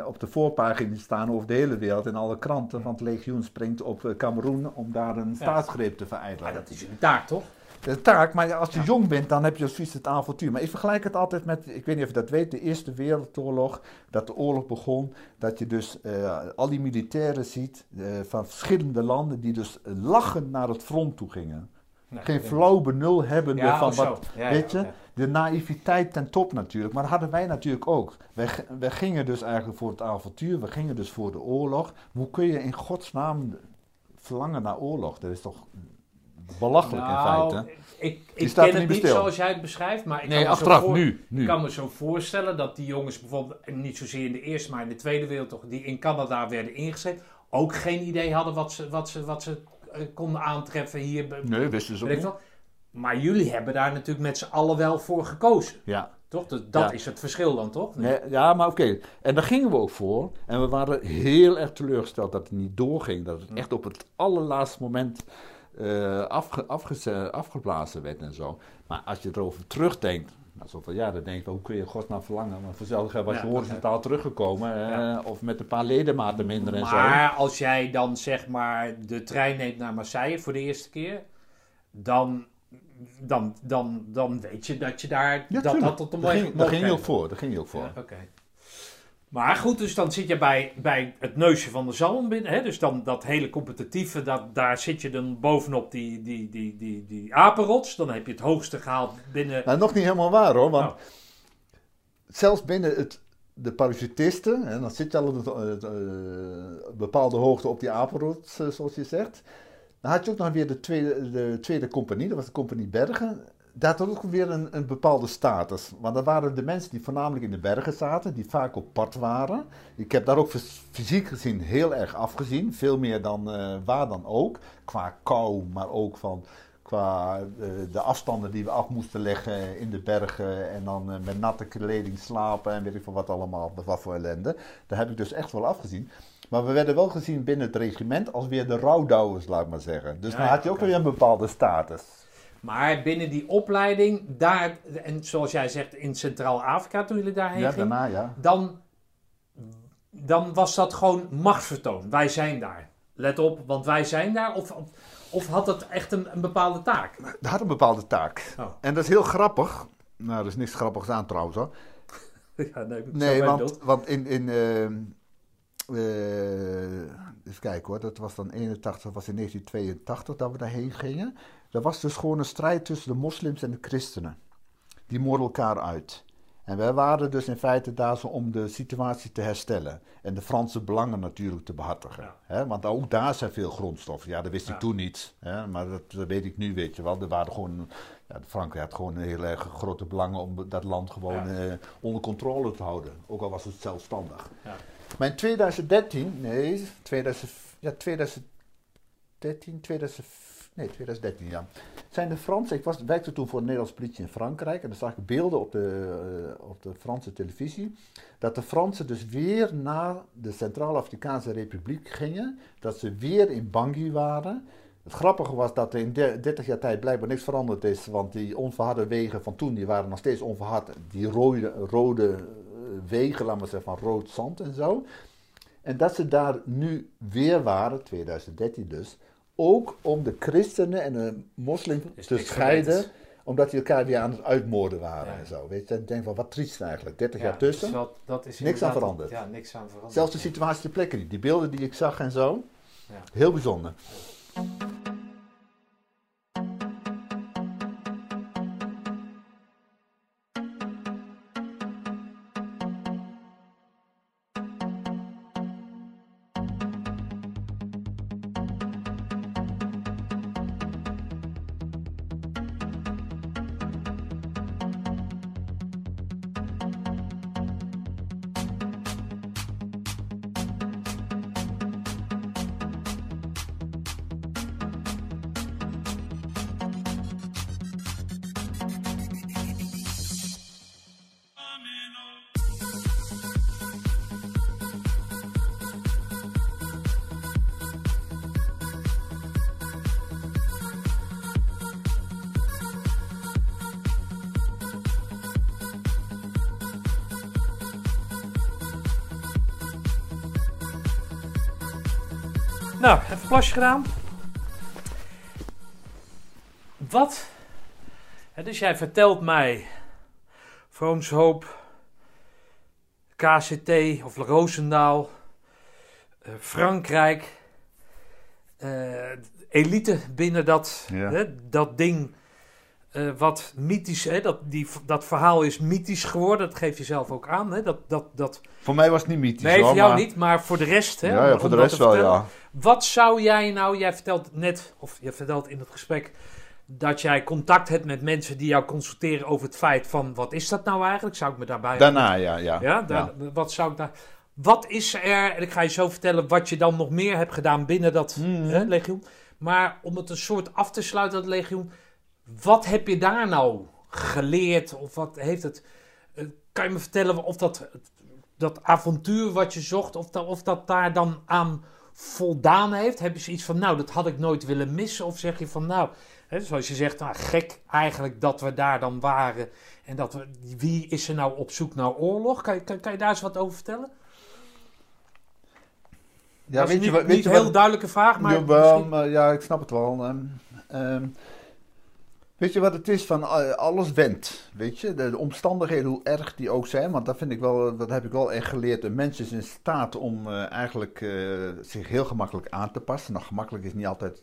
op de voorpagina staan over de hele wereld in alle kranten. Want het legioen springt op Cameroen om daar een staatsgreep te verijdelen. Maar dat is taak, toch? De taak, maar als je jong bent, dan heb je zoiets het avontuur. Maar ik vergelijk het altijd met, ik weet niet of je dat weet, de Eerste Wereldoorlog. Dat de oorlog begon, dat je dus eh, al die militairen ziet eh, van verschillende landen die dus lachend naar het front toe gingen. Nee, Geen flauw benul hebben Ja, van wat, Ja, weet je, de naïviteit ten top natuurlijk. Maar dat hadden wij natuurlijk ook. Wij gingen dus eigenlijk voor het avontuur, we gingen dus voor de oorlog. Hoe kun je in godsnaam verlangen naar oorlog? Dat is toch belachelijk in Nou, feite. Ik, ik staat ken er het niet niet zoals jij het beschrijft, maar ik Nee, kan me voor- nu. nu. Kan me zo voorstellen dat die jongens bijvoorbeeld, niet zozeer in de Eerste, maar in de Tweede Wereldoorlog, die in Canada werden ingezet, ook geen idee hadden wat ze, wat ze, wat ze eh, konden aantreffen hier. Nee, wisten ze ook niet. Maar jullie hebben daar natuurlijk met z'n allen wel voor gekozen, Ja. toch? Dus dat Ja. is het verschil dan, toch? Nee, ja, maar oké. En daar gingen we ook voor. En we waren heel erg teleurgesteld dat het niet doorging. Dat het echt op het allerlaatste moment eh, afge, afgeze- afgeblazen werd en zo. Maar als je erover terugdenkt, na zoveel jaar, dan denk wel, hoe kun je God nou verlangen? Want vanzelf was Ja, je horizontaal teruggekomen. eh, Ja. Of met een paar ledematen minder en zo. Maar als jij dan zeg maar de trein neemt naar Marseille voor de eerste keer, dan, dan, dan, dan weet je dat je daar Ja, dat, dat tot een mooie daar ging je ook voor. Daar ging je ook voor. Ja. Maar goed, dus dan zit je bij, bij het neusje van de zalm binnen. Hè? Dus dan dat hele competitieve, dat, daar zit je dan bovenop die, die, die, die, die apenrots. Dan heb je het hoogste gehaald binnen... Nou, nog niet helemaal waar hoor, want Nou. zelfs binnen het, de parachutisten, en dan zit je al op een het, eh, bepaalde hoogte op die apenrots, eh, zoals je zegt. Dan had je ook nog weer de tweede, de tweede compagnie, dat was de compagnie Bergen. Daar had ook weer een, een bepaalde status. Want dat waren de mensen die voornamelijk in de bergen zaten, die vaak op pad waren. Ik heb daar ook fys- fysiek gezien heel erg afgezien, veel meer dan eh, waar dan ook. Qua kou, maar ook van qua eh, de afstanden die we af moesten leggen in de bergen en dan eh, met natte kleding slapen en weet ik veel wat allemaal, wat voor ellende. Daar heb ik dus echt wel afgezien. Maar we werden wel gezien binnen het regiment als weer de rouwdouwers, laat ik maar zeggen. Dus Ja, dan had je ook weer een bepaalde status. Maar binnen die opleiding, daar, en zoals jij zegt, in Centraal-Afrika toen jullie daarheen Ja, gingen, daarna ja. dan, dan was dat gewoon machtsvertoon. Wij zijn daar. Let op, want wij zijn daar. Of, of, had het echt een, een bepaalde taak? Dat had een bepaalde taak. Oh. En dat is heel grappig. Nou, er is niks grappigs aan trouwens hoor. (laughs) Ja, nee, zo Nee, want, want in. in ehm, eh, even kijken hoor, dat was dan 81, dat was in 1982 dat we daarheen gingen. Dat was dus gewoon een strijd tussen de moslims en de christenen. Die moorden elkaar uit. En wij waren dus in feite daar zo om de situatie te herstellen. En de Franse belangen natuurlijk te behartigen. Ja. Hè? Want ook daar zijn veel grondstoffen. Ja, dat wist Ja. ik toen niet. Hè? Maar dat, dat weet ik nu, weet je wel. Er waren gewoon, ja, Frankrijk had gewoon heel erg grote belangen om dat land gewoon eh, onder controle te houden. Ook al was het zelfstandig. Ja. Maar in 2013, nee, 2000, ja, 2013, 2000, Nee, 2013, ja. Zijn de Fransen, ik was, werkte toen voor de Nederlandse politie in Frankrijk en dan zag ik beelden op de, eh, op de Franse televisie. Dat de Fransen dus weer naar de Centraal-Afrikaanse Republiek gingen. Dat ze weer in Bangui waren. Het grappige was dat er in de- 30 jaar tijd blijkbaar niks veranderd is. Want die onverharde wegen van toen die waren nog steeds onverhard. Die rode, rode eh, wegen, laten we zeggen, van rood zand en zo. En dat ze daar nu weer waren, 2013 dus, ook om de christenen en de moslims te scheiden, omdat die elkaar weer aan het uitmoorden waren Ja. en zo. Weet je, ik denk van wat triest eigenlijk, 30 Ja, jaar tussen. dat is wel- dat is Niks aan veranderd. Ja, niks aan veranderd. Zelfs de situatie ter plekke niet, die beelden die ik zag en zo, Ja. heel bijzonder. Nou, even plasje gedaan. Wat? Dus jij vertelt mij Vroomshoop, KCT of Roosendaal, eh, Frankrijk, eh, elite binnen dat, Ja. hè, dat ding. Eh, wat mythisch, hè, dat, die, dat verhaal is mythisch geworden, dat geef je zelf ook aan. Hè, dat, dat, dat, Voor mij was het niet mythisch nee, hoor, voor jou maar- niet, maar voor de rest. Hè, Ja, ja, voor de rest wel, ja. Wat zou jij nou, jij vertelt net, of je vertelt in het gesprek, dat jij contact hebt met mensen die jou consulteren over het feit van, wat is dat nou eigenlijk? Zou ik me daarbij... Daarna, ja, ja. Ja, daar, wat zou ik daar... Wat is er, en ik ga je zo vertellen wat je dan nog meer hebt gedaan binnen dat Mhm. hè, legioen. Maar om het een soort af te sluiten, dat legioen, wat heb je daar nou geleerd? Of wat heeft het... eh, kan je me vertellen of dat, dat avontuur wat je zocht, of dat, of dat daar dan aan voldaan heeft? Heb je zoiets van, nou, dat had ik nooit willen missen? Of zeg je van, nou, hè, zoals je zegt, nou, gek eigenlijk dat we daar dan waren. En dat we, wie is er nou op zoek naar oorlog? Kan, je- kan, kan je daar eens wat over vertellen? Ja, weet je niet, wat... Weet niet je een heel wat duidelijke vraag, maar Jawel, misschien- maar ja, ik snap het wel. Ehm, weet je wat het is van eh, alles wendt, weet je? De, de omstandigheden, hoe erg die ook zijn, want dat vind ik wel, dat heb ik wel echt geleerd. Een mens is in staat om eh, eigenlijk eh, zich heel gemakkelijk aan te passen. Nou, gemakkelijk is niet altijd,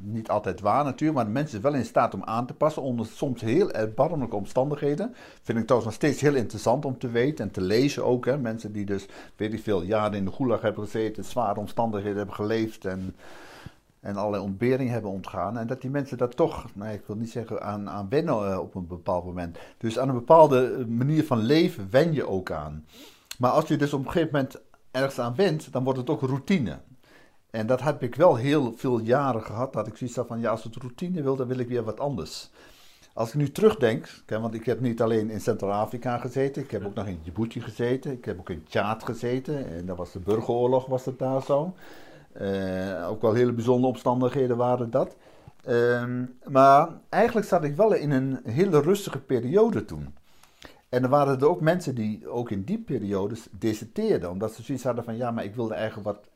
niet altijd waar natuurlijk, maar de mens is wel in staat om aan te passen onder soms heel erbarmelijke omstandigheden. Vind ik trouwens nog steeds heel interessant om te weten en te lezen ook. Hè? Mensen die dus, weet ik veel, jaren in de gulag hebben gezeten, zware omstandigheden hebben geleefd en, en allerlei ontberingen hebben ontgaan. En dat die mensen daar toch, nou, ik wil niet zeggen aan, aan wennen eh, op een bepaald moment. Dus aan een bepaalde eh, manier van leven wen je ook aan. Maar als je dus op een gegeven moment ergens aan went, dan wordt het ook routine. En dat heb ik wel heel veel jaren gehad, dat ik zoiets had van, ja, als het routine wil, dan wil ik weer wat anders. Als ik nu terugdenk, want ik heb niet alleen in Centraal-Afrika gezeten, ik heb ook nog in Djibouti gezeten, ik heb ook in Tjaad gezeten, en dat was de burgeroorlog, was het daar zo. Eh, ook wel hele bijzondere omstandigheden waren dat. Ehm, maar eigenlijk zat ik wel in een hele rustige periode toen. En er waren er ook mensen die ook in die periodes deserteerden, omdat ze zoiets hadden van, ja, maar ik wilde eigenlijk wat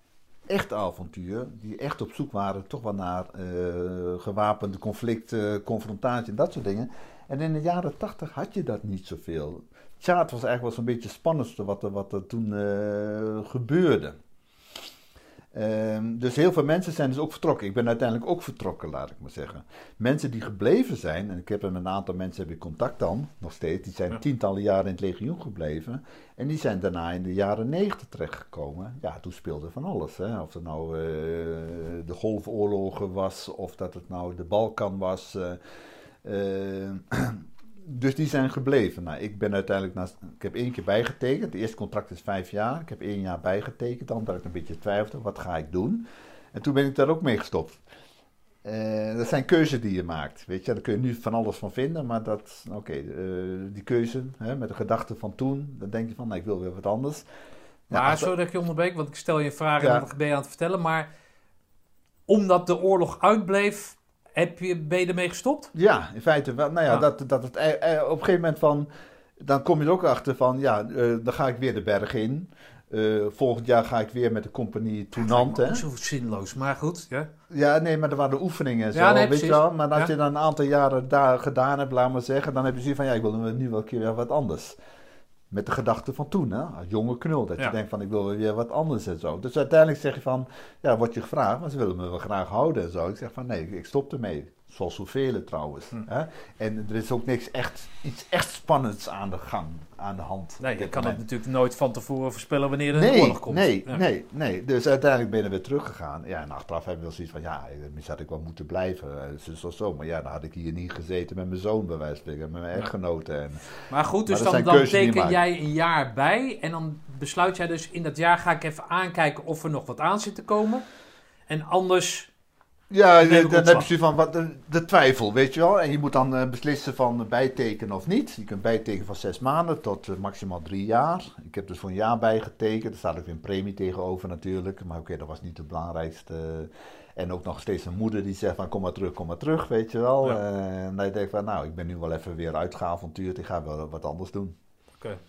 echt avontuur, die echt op zoek waren toch wel naar eh, gewapende conflicten, confrontatie en dat soort dingen. En in de jaren tachtig had je dat niet zoveel. Tjaat was eigenlijk wel zo'n beetje het spannendste wat er, wat er toen eh, gebeurde. Ehm, dus heel veel mensen zijn dus ook vertrokken. Ik ben uiteindelijk ook vertrokken, laat ik maar zeggen. Mensen die gebleven zijn, en ik heb met een aantal mensen heb ik contact dan, nog steeds, die zijn Ja. tientallen jaren in het legioen gebleven. En die zijn daarna in de jaren negentig terechtgekomen. Ja, toen speelde van alles. Hè? Of het nou eh, de golfoorlogen was, of dat het nou de Balkan was. eh, dus die zijn gebleven. Nou, ik ben uiteindelijk, na, ik heb één keer bijgetekend. Het eerste contract is vijf jaar. Ik heb één jaar bijgetekend. Dan dat ik een beetje twijfelde, wat ga ik doen? En toen ben ik daar ook mee gestopt. Eh, dat zijn keuzes die je maakt. Weet je, daar kun je nu van alles van vinden, maar dat, oké, eh, die keuze hè, met de gedachte van toen, dan denk je van, nou, ik wil weer wat anders. Maar sorry dat ik je onderbreek, want ik stel je een vraag Ja. en dan ben je aan het vertellen. Maar omdat de oorlog uitbleef, heb je, ben je ermee gestopt? Ja, in feite wel. Nou ja, Ja. Dat, dat het eh, eh, op een gegeven moment van, dan kom je er ook achter van, ja, eh, dan ga ik weer de berg in. Volgend jaar ga ik weer met de compagnie Toenant, hè. Zo zinloos, maar goed. Ja. Ja, nee, maar er waren oefeningen en zo, Ja, nee, weet je wel. Maar als Ja. je dan een aantal jaren daar gedaan hebt, laat maar zeggen, dan heb je zoiets van, ja, ik wil nu wel een keer weer wat anders. Met de gedachte van toen, hè, als jonge knul. Dat Ja. je denkt van, ik wil weer wat anders en zo. Dus uiteindelijk zeg je van, ja, word je gevraagd, maar ze willen me wel graag houden en zo. Ik zeg van, nee, ik stop ermee. Zoals zoveel trouwens. Hm. Hè? En er is ook niks echt, iets echt spannends aan de gang, aan de hand. Nee, je kan het natuurlijk nooit van tevoren voorspellen wanneer er een Nee, oorlog komt. nee, Ja. nee, nee. Dus uiteindelijk ben je weer teruggegaan. Ja, en achteraf heb je wel zoiets van, ja, misschien had ik wel moeten blijven. eh, Zus of zo. Maar ja, dan had ik hier niet gezeten met mijn zoon bij wijze van spreken, met mijn echtgenoten. En, Maar goed, dus Maar dan, dan teken jij een jaar bij en dan besluit jij dus in dat jaar ga ik even aankijken of er nog wat aan zit te komen. En anders, ja, dan heb je van wat, de, de twijfel, weet je wel. En je moet dan eh, beslissen van bijtekenen of niet. Je kunt bijtekenen van zes maanden tot eh, maximaal drie jaar. Ik heb dus voor een jaar bijgetekend. Er staat ook weer een premie tegenover natuurlijk. Maar oké, dat was niet het belangrijkste. En ook nog steeds een moeder die zegt van kom maar terug, kom maar terug, weet je wel. Ja. Eh, en dan denk ik van nou, ik ben nu wel even weer uitgeavontuurd. Ik ga wel wat anders doen.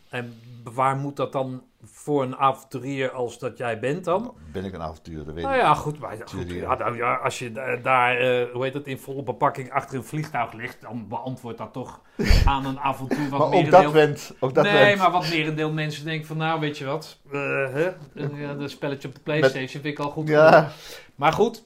En waar moet dat dan voor een avonturier als dat jij bent dan? Ben ik een avontuur, dat weet Nou ik. ja, goed, maar, goed ja, nou ja, als je daar, eh, hoe heet het, in volle bepakking achter een vliegtuig ligt, dan beantwoordt dat toch aan een avontuur wat (laughs) Maar ook dat went, ook dat nee, went. maar wat merendeel mensen denken van, nou weet je wat, hè, ja, dat spelletje op de Playstation vind ik al goed. Ja, Maar goed,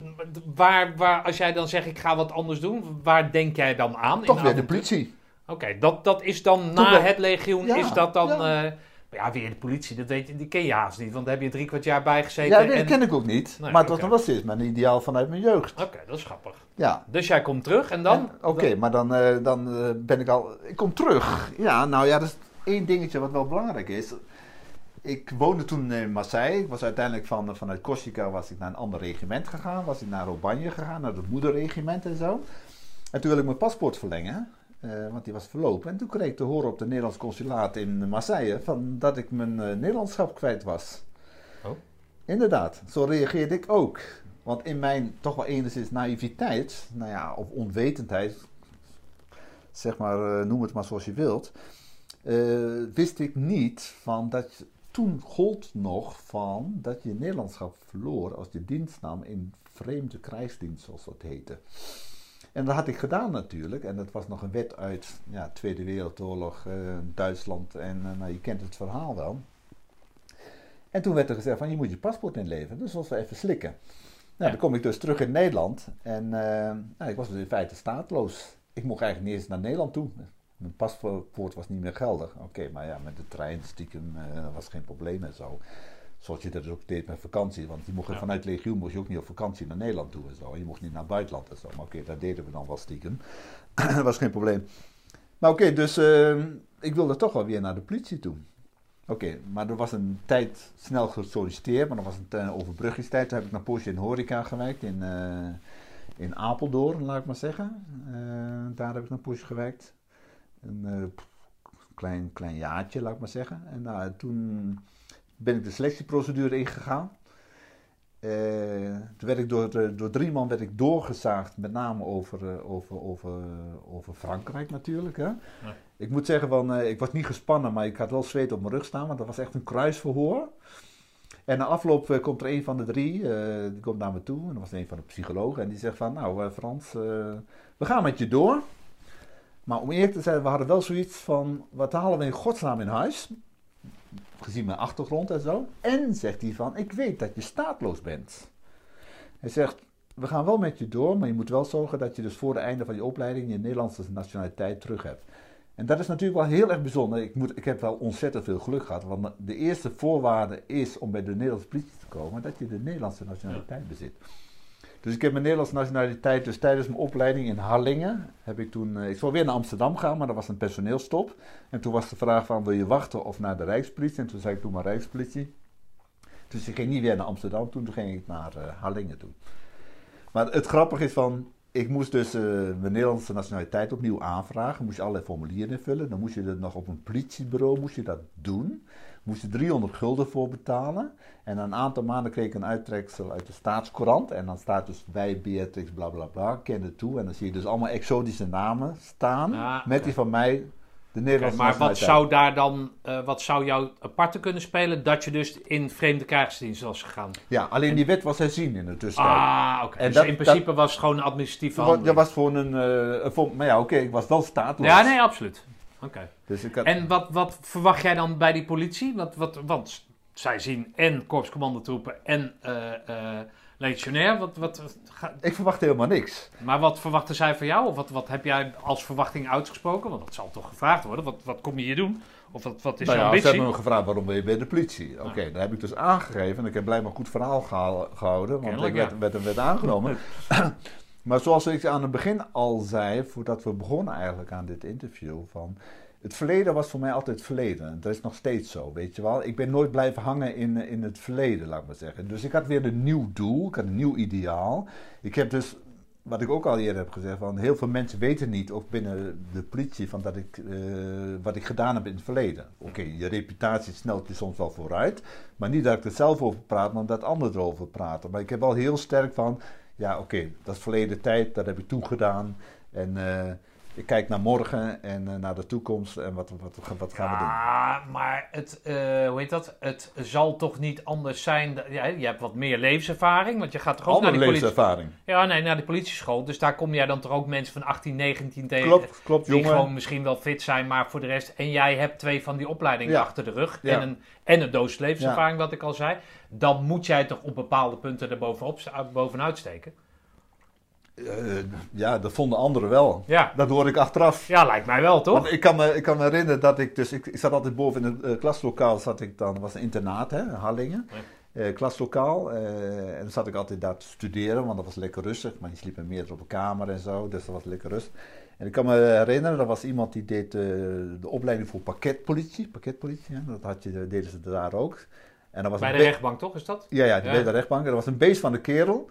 waar, waar, als jij dan zegt ik ga wat anders doen, waar denk jij dan aan? in toch weer de politie. Oké, dat, dat is dan na het legioen, Ja, is dat dan... ja. maar ja, weer de politie, dat weet je, die ken je haast niet, want daar heb je drie kwart jaar bij gezeten. Ja, dat en- ken ik ook niet. Nee, maar het was nog wel steeds mijn ideaal vanuit mijn jeugd. Oké, dat is grappig. Ja. Dus jij komt terug en dan? Oké, maar dan, eh, dan eh, ben ik al... Ik kom terug. Ja, nou ja, dat is één dingetje wat wel belangrijk is. Ik woonde toen in Marseille. Ik was uiteindelijk van, vanuit Corsica was ik naar een ander regiment gegaan. Was ik naar Robagne gegaan, naar het moederregiment en zo. En toen wilde ik mijn paspoort verlengen. Eh, want die was verlopen. En toen kreeg ik te horen op de Nederlands consulaat in Marseille... Van dat ik mijn eh, Nederlandschap kwijt was. Oh. Inderdaad, zo reageerde ik ook. Want in mijn toch wel enigszins naïviteit, nou ja, of onwetendheid, zeg maar, eh, noem het maar zoals je wilt, wist ik niet van dat je, toen gold nog van dat je Nederlandschap verloor als je dienst nam in vreemde krijgsdienst, zoals dat heette. En dat had ik gedaan natuurlijk. En dat was nog een wet uit ja, Tweede Wereldoorlog, eh, Duitsland. En eh, nou, je kent het verhaal wel. En toen werd er gezegd van je moet je paspoort inleveren. Dus was wel even slikken. Nou, dan kom ik dus terug in Nederland. En eh, nou, ik was dus in feite staatloos. Ik mocht eigenlijk niet eens naar Nederland toe. Mijn paspoort was niet meer geldig. Oké, maar ja, met de trein stiekem was geen probleem en zo. Zoals je dat ook deed met vakantie. Want je mocht Ja. vanuit Legioen mocht je ook niet op vakantie naar Nederland toe en zo. Je mocht niet naar het buitenland en zo. Maar oké, dat deden we dan wel stiekem. (clears throat) dat was geen probleem. Maar oké, dus eh, ik wilde toch wel weer naar de politie toe. Oké, maar er was een tijd snel gesolliciteerd, maar er was een uh, overbruggingstijd. Toen heb ik naar Porsche in Horeca gewerkt in, eh, in Apeldoorn, laat ik maar zeggen. Eh, daar heb ik naar Porsche gewerkt. Een eh, klein, klein jaartje, laat ik maar zeggen. En toen ben ik de selectieprocedure ingegaan. Eh, toen werd ik door, de- door drie man werd ik doorgezaagd, met name over, eh, over, over, over Frankrijk natuurlijk. Hè? Ik moet zeggen, van, eh, ik was niet gespannen, maar ik had wel zweet op mijn rug staan, want dat was echt een kruisverhoor. En na afloop eh, komt er een van de drie, eh, die komt naar me toe, en dat was een van de psychologen, en die zegt van, nou eh, Frans, eh, we gaan met je door. Maar om eerlijk te zijn, we hadden wel zoiets van, wat halen we in godsnaam in huis? Gezien mijn achtergrond en zo. En zegt hij van, ik weet dat je staatloos bent. Hij zegt, we gaan wel met je door, maar je moet wel zorgen dat je dus voor het einde van je opleiding je Nederlandse nationaliteit terug hebt. En dat is natuurlijk wel heel erg bijzonder. Ik, moet, ik heb wel ontzettend veel geluk gehad, want de eerste voorwaarde is om bij de Nederlandse politie te komen, dat je de Nederlandse nationaliteit bezit. Dus ik heb mijn Nederlandse nationaliteit, dus tijdens mijn opleiding in Harlingen, heb ik toen, eh, ik zou weer naar Amsterdam gaan, maar dat was een personeelstop. En toen was de vraag van, wil je wachten of naar de Rijkspolitie? En toen zei ik, doe maar Rijkspolitie. Dus ik ging niet weer naar Amsterdam toe, toen ging ik naar eh, Harlingen toe. Maar het grappige is van, ik moest dus eh, mijn Nederlandse nationaliteit opnieuw aanvragen. Moest je allerlei formulieren invullen. Dan moest je dat nog op een politiebureau moest je dat doen. Moest je 300 gulden voor betalen. En na een aantal maanden kreeg ik een uittreksel uit de staatscourant. En dan staat dus bij Beatrix bla bla bla, kende toe. En dan zie je dus allemaal exotische namen staan. Ja, met die van mij, de Nederlandse maar wat zou daar dan, eh, wat zou jou aparte kunnen spelen dat je dus in vreemde krijgsdienst was gegaan? Ja, alleen die wet was herzien in de tussentijd. Ah, oké. En Dus dat- in principe was het gewoon een administratieve Dat was gewoon een... eh, maar ja, oké, ik was wel staatloos. Ja, nee, absoluut. Oké. Dus ik had, En wat, wat verwacht jij dan bij die politie? Wat, wat, want zij zien en korpscommandotroepen en eh eh legionair. Wat, wat, ga- ik verwacht helemaal niks. maar wat verwachten zij van jou? Of wat, wat heb jij als verwachting uitgesproken? Want dat zal toch gevraagd worden. Wat, wat kom je hier doen? Of wat, wat is Nou ja, ze ambitie? hebben me gevraagd waarom ben je bij de politie. Oké, dan heb ik dus aangegeven. En ik heb blijkbaar een goed verhaal gehouden. Want Kennelijk, ik werd, ja. werd, werd aangenomen. (clears throat) maar zoals ik aan het begin al zei, voordat we begonnen eigenlijk aan dit interview, van het verleden was voor mij altijd verleden. En dat is nog steeds zo, weet je wel. Ik ben nooit blijven hangen in, in het verleden, laat ik maar zeggen. Dus ik had weer een nieuw doel, ik had een nieuw ideaal. Ik heb dus, wat ik ook al eerder heb gezegd, van heel veel mensen weten niet, ook binnen de politie, van dat ik, eh, wat ik gedaan heb in het verleden. Oké, je reputatie snelt je soms wel vooruit, maar niet dat ik er zelf over praat, maar dat anderen erover praten. Maar ik heb wel heel sterk van, ja oké, dat is verleden tijd, dat heb ik toegedaan. En eh, ik kijk naar morgen en eh, naar de toekomst en wat, wat, wat gaan we doen. Ja, maar het, eh, hoe heet dat? Het zal toch niet anders zijn. dat- Ja, je hebt wat meer levenservaring, want je gaat toch ook naar Andere die politie. levenservaring. Ja, nee, naar die politieschool. Dus daar kom jij dan toch ook mensen van 18, 19 tegen. Klopt, klopt Die jongen. gewoon misschien wel fit zijn, maar voor de rest. En jij hebt twee van die opleidingen Ja. achter de rug. Ja. En, een, en een doos levenservaring, wat ik al zei. Dan moet jij toch op bepaalde punten er bovenop, bovenuit steken. Eh, ja, dat vonden anderen wel. Ja. Dat hoor ik achteraf. ja, lijkt mij wel, toch? Want ik kan, me, ik kan me herinneren dat ik dus, ik, ik zat altijd boven in het eh, klaslokaal, zat ik dan, was een internaat hè, Hallingen, Eh, klaslokaal. en dan zat ik altijd daar te studeren, want dat was lekker rustig, maar je sliep meer op een kamer en zo, dus dat was lekker rustig. En ik kan me herinneren, er was iemand die deed de opleiding voor pakketpolitie, pakketpolitie, hè, dat had je, deden ze daar ook. En dat was Bij de rechtbank, toch? Is dat? ja, ja, die Ja. bij de rechtbank. Er was een beest van de kerel.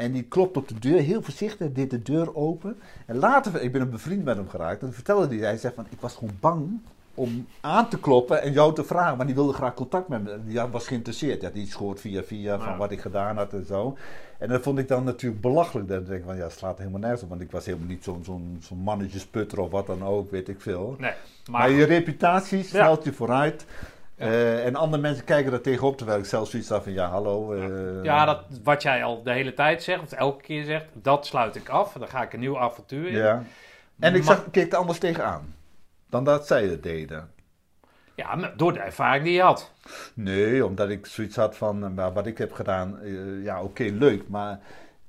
En die klopt op de deur, heel voorzichtig, deed de deur open. En later, ik ben een bevriend met hem geraakt. En vertelde hij, hij zegt van, ik was gewoon bang om aan te kloppen en jou te vragen. Maar die wilde graag contact met me. Die was geïnteresseerd. Ja, die schoot via via van Ja. wat ik gedaan had en zo. En dat vond ik dan natuurlijk belachelijk. Dan denk ik van, ja, het slaat helemaal nergens op. Want ik was helemaal niet zo'n zo'n zo'n mannetjesputter of wat dan ook, weet ik veel. Nee. Maar, Maar, je reputatie snelt je vooruit. Eh, en andere mensen kijken er tegenop, terwijl ik zelf zoiets had van, ja, hallo. eh, ja, dat, wat jij al de hele tijd zegt, of elke keer zegt, dat sluit ik af. Dan ga ik een nieuw avontuur in. Ja. En ik zag, keek er anders tegenaan dan dat zij het deden. Ja, door de ervaring die je had. Nee, omdat ik zoiets had van, eh, wat ik heb gedaan, ja oké, leuk. Maar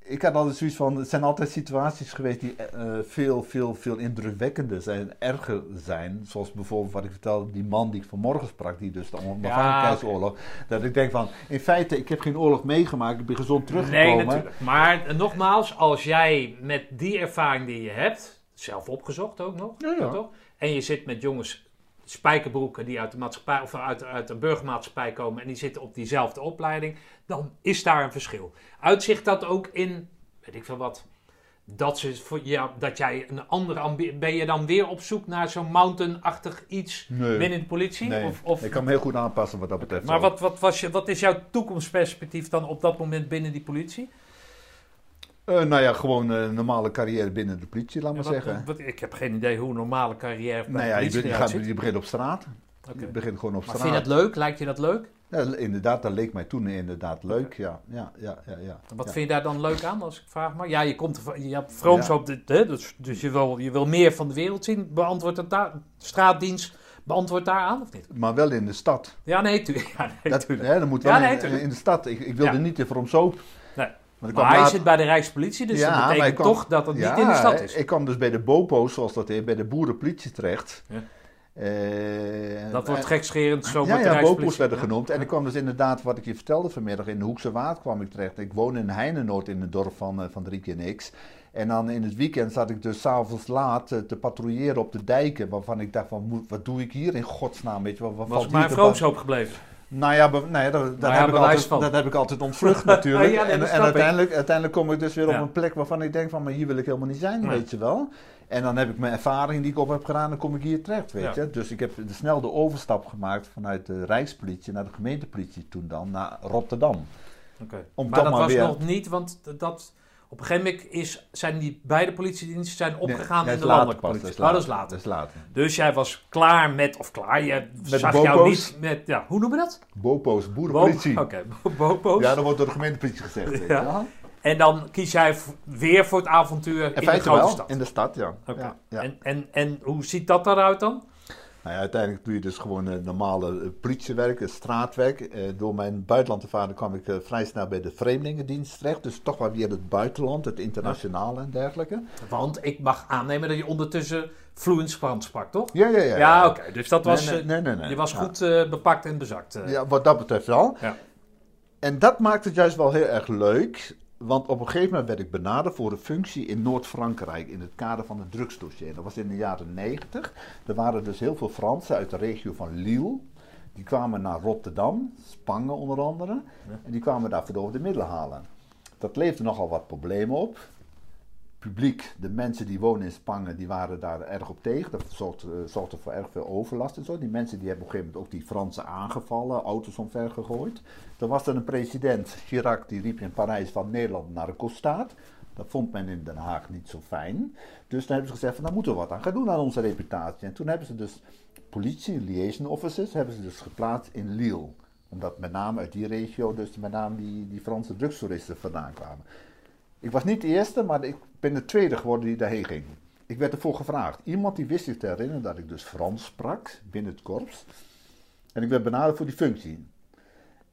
ik had altijd zoiets van, het zijn altijd situaties geweest die eh, veel, veel, veel indrukwekkender zijn, erger zijn. Zoals bijvoorbeeld wat ik vertelde, die man die ik vanmorgen sprak, die dus de onafhankelijkheidsoorlog. Dat ik denk van, in feite, ik heb geen oorlog meegemaakt, ik ben gezond teruggekomen. Nee, natuurlijk. Maar eh, nogmaals, als jij met die ervaring die je hebt, zelf opgezocht ook nog, Ja, ja. toch? en je zit met jongens spijkerbroeken die uit de maatschappij of uit, uit de burgermaatschappij komen en die zitten op diezelfde opleiding, dan is daar een verschil. Uitzicht dat ook in, weet ik veel wat, dat, ze voor, ja, dat jij een andere ambitie, ben je dan weer op zoek naar zo'n mountain-achtig iets Nee. binnen de politie? Nee, Of, of, ik kan me heel goed aanpassen wat dat betreft. maar wat, wat, was je, wat is jouw toekomstperspectief dan op dat moment binnen die politie? Eh, nou ja, gewoon een normale carrière binnen de politie, laat maar Ja, wat- zeggen. wat- ik heb geen idee hoe een normale carrière bij nou de ja, je, politie je, eruit gaat, ziet. je begint op straat. Je begint gewoon op Maar straat. vind je dat leuk? Lijkt je dat leuk? Ja, inderdaad, dat leek mij toen inderdaad leuk. Ja, ja, ja, ja. ja. Wat ja. vind je daar dan leuk aan, als ik vraag maar? Ja, je, komt van- je hebt vrooms Ja. op dit, hè, dus, dus je, wil, je wil meer van de wereld zien. Beantwoord het daar, straatdienst, beantwoord daar aan of niet? Maar wel in de stad. Ja, nee, tu (laughs) ja, nee, Dat, tuurlijk. hè, dat moet wel Ja, nee, in, tuurlijk. in de stad. Ik, ik wilde Ja. niet in Vromsoop. Kwam Maar hij laat- zit bij de Rijkspolitie, dus Ja, dat maar betekent kwam- toch dat het Ja, niet in de stad is. Ik kwam dus bij de BOPO's, zoals dat heet, bij de boerenpolitie terecht. Ja. Eh, dat wordt en- gekscherend, zo ja, de ja, Rijkspolitie. BOPO's werden genoemd. En ik kwam dus inderdaad, wat ik je vertelde vanmiddag, in de Hoekse Waard kwam ik terecht. Ik woon in Heinenoord, in het dorp van, eh, van Driek en X. En dan in het weekend zat ik dus s'avonds laat eh, te patrouilleren op de dijken. Waarvan ik dacht van, wat doe ik hier in godsnaam? Weet je, wat, wat Was maar te vroomshoop gebleven. Nou ja, nee, dat, dat, Nou ja, heb ik altijd, van. dat heb ik altijd ontvlucht natuurlijk. (laughs) Ja, en en uiteindelijk, uiteindelijk kom ik dus weer op een plek waarvan ik denk van, maar hier wil ik helemaal niet zijn, weet je wel. En dan heb ik mijn ervaring die ik op heb gedaan, dan kom ik hier terecht, weet je. Dus ik heb de, snel de overstap gemaakt vanuit de Rijkspolitie naar de gemeentepolitie toen dan, naar Rotterdam. Oké. Om Maar dat maar was weer- nog niet, want dat, op een gegeven moment is, zijn die beide politiediensten zijn opgegaan Nee, in de landelijke politie. dat Oh, is dat is later. Dat is later. Dus jij was klaar met, of klaar, je zag jou niet met, ja, hoe noemen we dat? Bopo's, boerenpolitie. Bo- Oké, bo- (laughs) bopo's. Ja, dat wordt door de gemeentepolitie gezegd, Ja. En dan kies jij weer voor het avontuur in, In de grote wel, stad. in de stad, ja. Oké. ja, ja. En, en, en hoe ziet dat eruit dan? Nou ja, uiteindelijk doe je dus gewoon eh, normale eh, politiewerk, eh, straatwerk. Door mijn buitenlandervaring kwam ik vrij snel bij de Vreemdelingendienst terecht. Dus toch wel weer het buitenland, het internationale en dergelijke. Want ik mag aannemen dat je ondertussen vloeiend Frans sprak, toch? Ja, ja, ja. Ja, oké. Dus dat was, Nee, nee, nee, je was goed bepakt en bezakt. Ja, wat dat betreft wel. Ja. En dat maakt het juist wel heel erg leuk. Want op een gegeven moment werd ik benaderd voor een functie in Noord-Frankrijk in het kader van het drugsdossier. Dat was in de jaren 90. Er waren dus heel veel Fransen uit de regio van Lille. Die kwamen naar Rotterdam, Spangen onder andere. En die kwamen daar voor over de middelen halen. Dat leefde nogal wat problemen op. Publiek, de mensen die wonen in Spangen, die waren daar erg op tegen. Dat zorgde, eh, voor erg veel overlast en zo. Die mensen die hebben op een gegeven moment ook die Fransen aangevallen, auto's omver gegooid. Dan was er een president, Chirac, die riep in Parijs van Nederland narco-staat. Dat vond men in Den Haag niet zo fijn. Dus dan hebben ze gezegd van, daar moeten we wat aan gaan doen aan onze reputatie. En toen hebben ze dus politie, liaison officers, hebben ze dus geplaatst in Lille. Omdat met name uit die regio dus met name die, die Franse drugstoeristen vandaan kwamen. Ik was niet de eerste, maar ik ben de tweede geworden die daarheen ging. Ik werd ervoor gevraagd. Iemand die wist zich te herinneren dat ik dus Frans sprak binnen het korps. En ik werd benaderd voor die functie.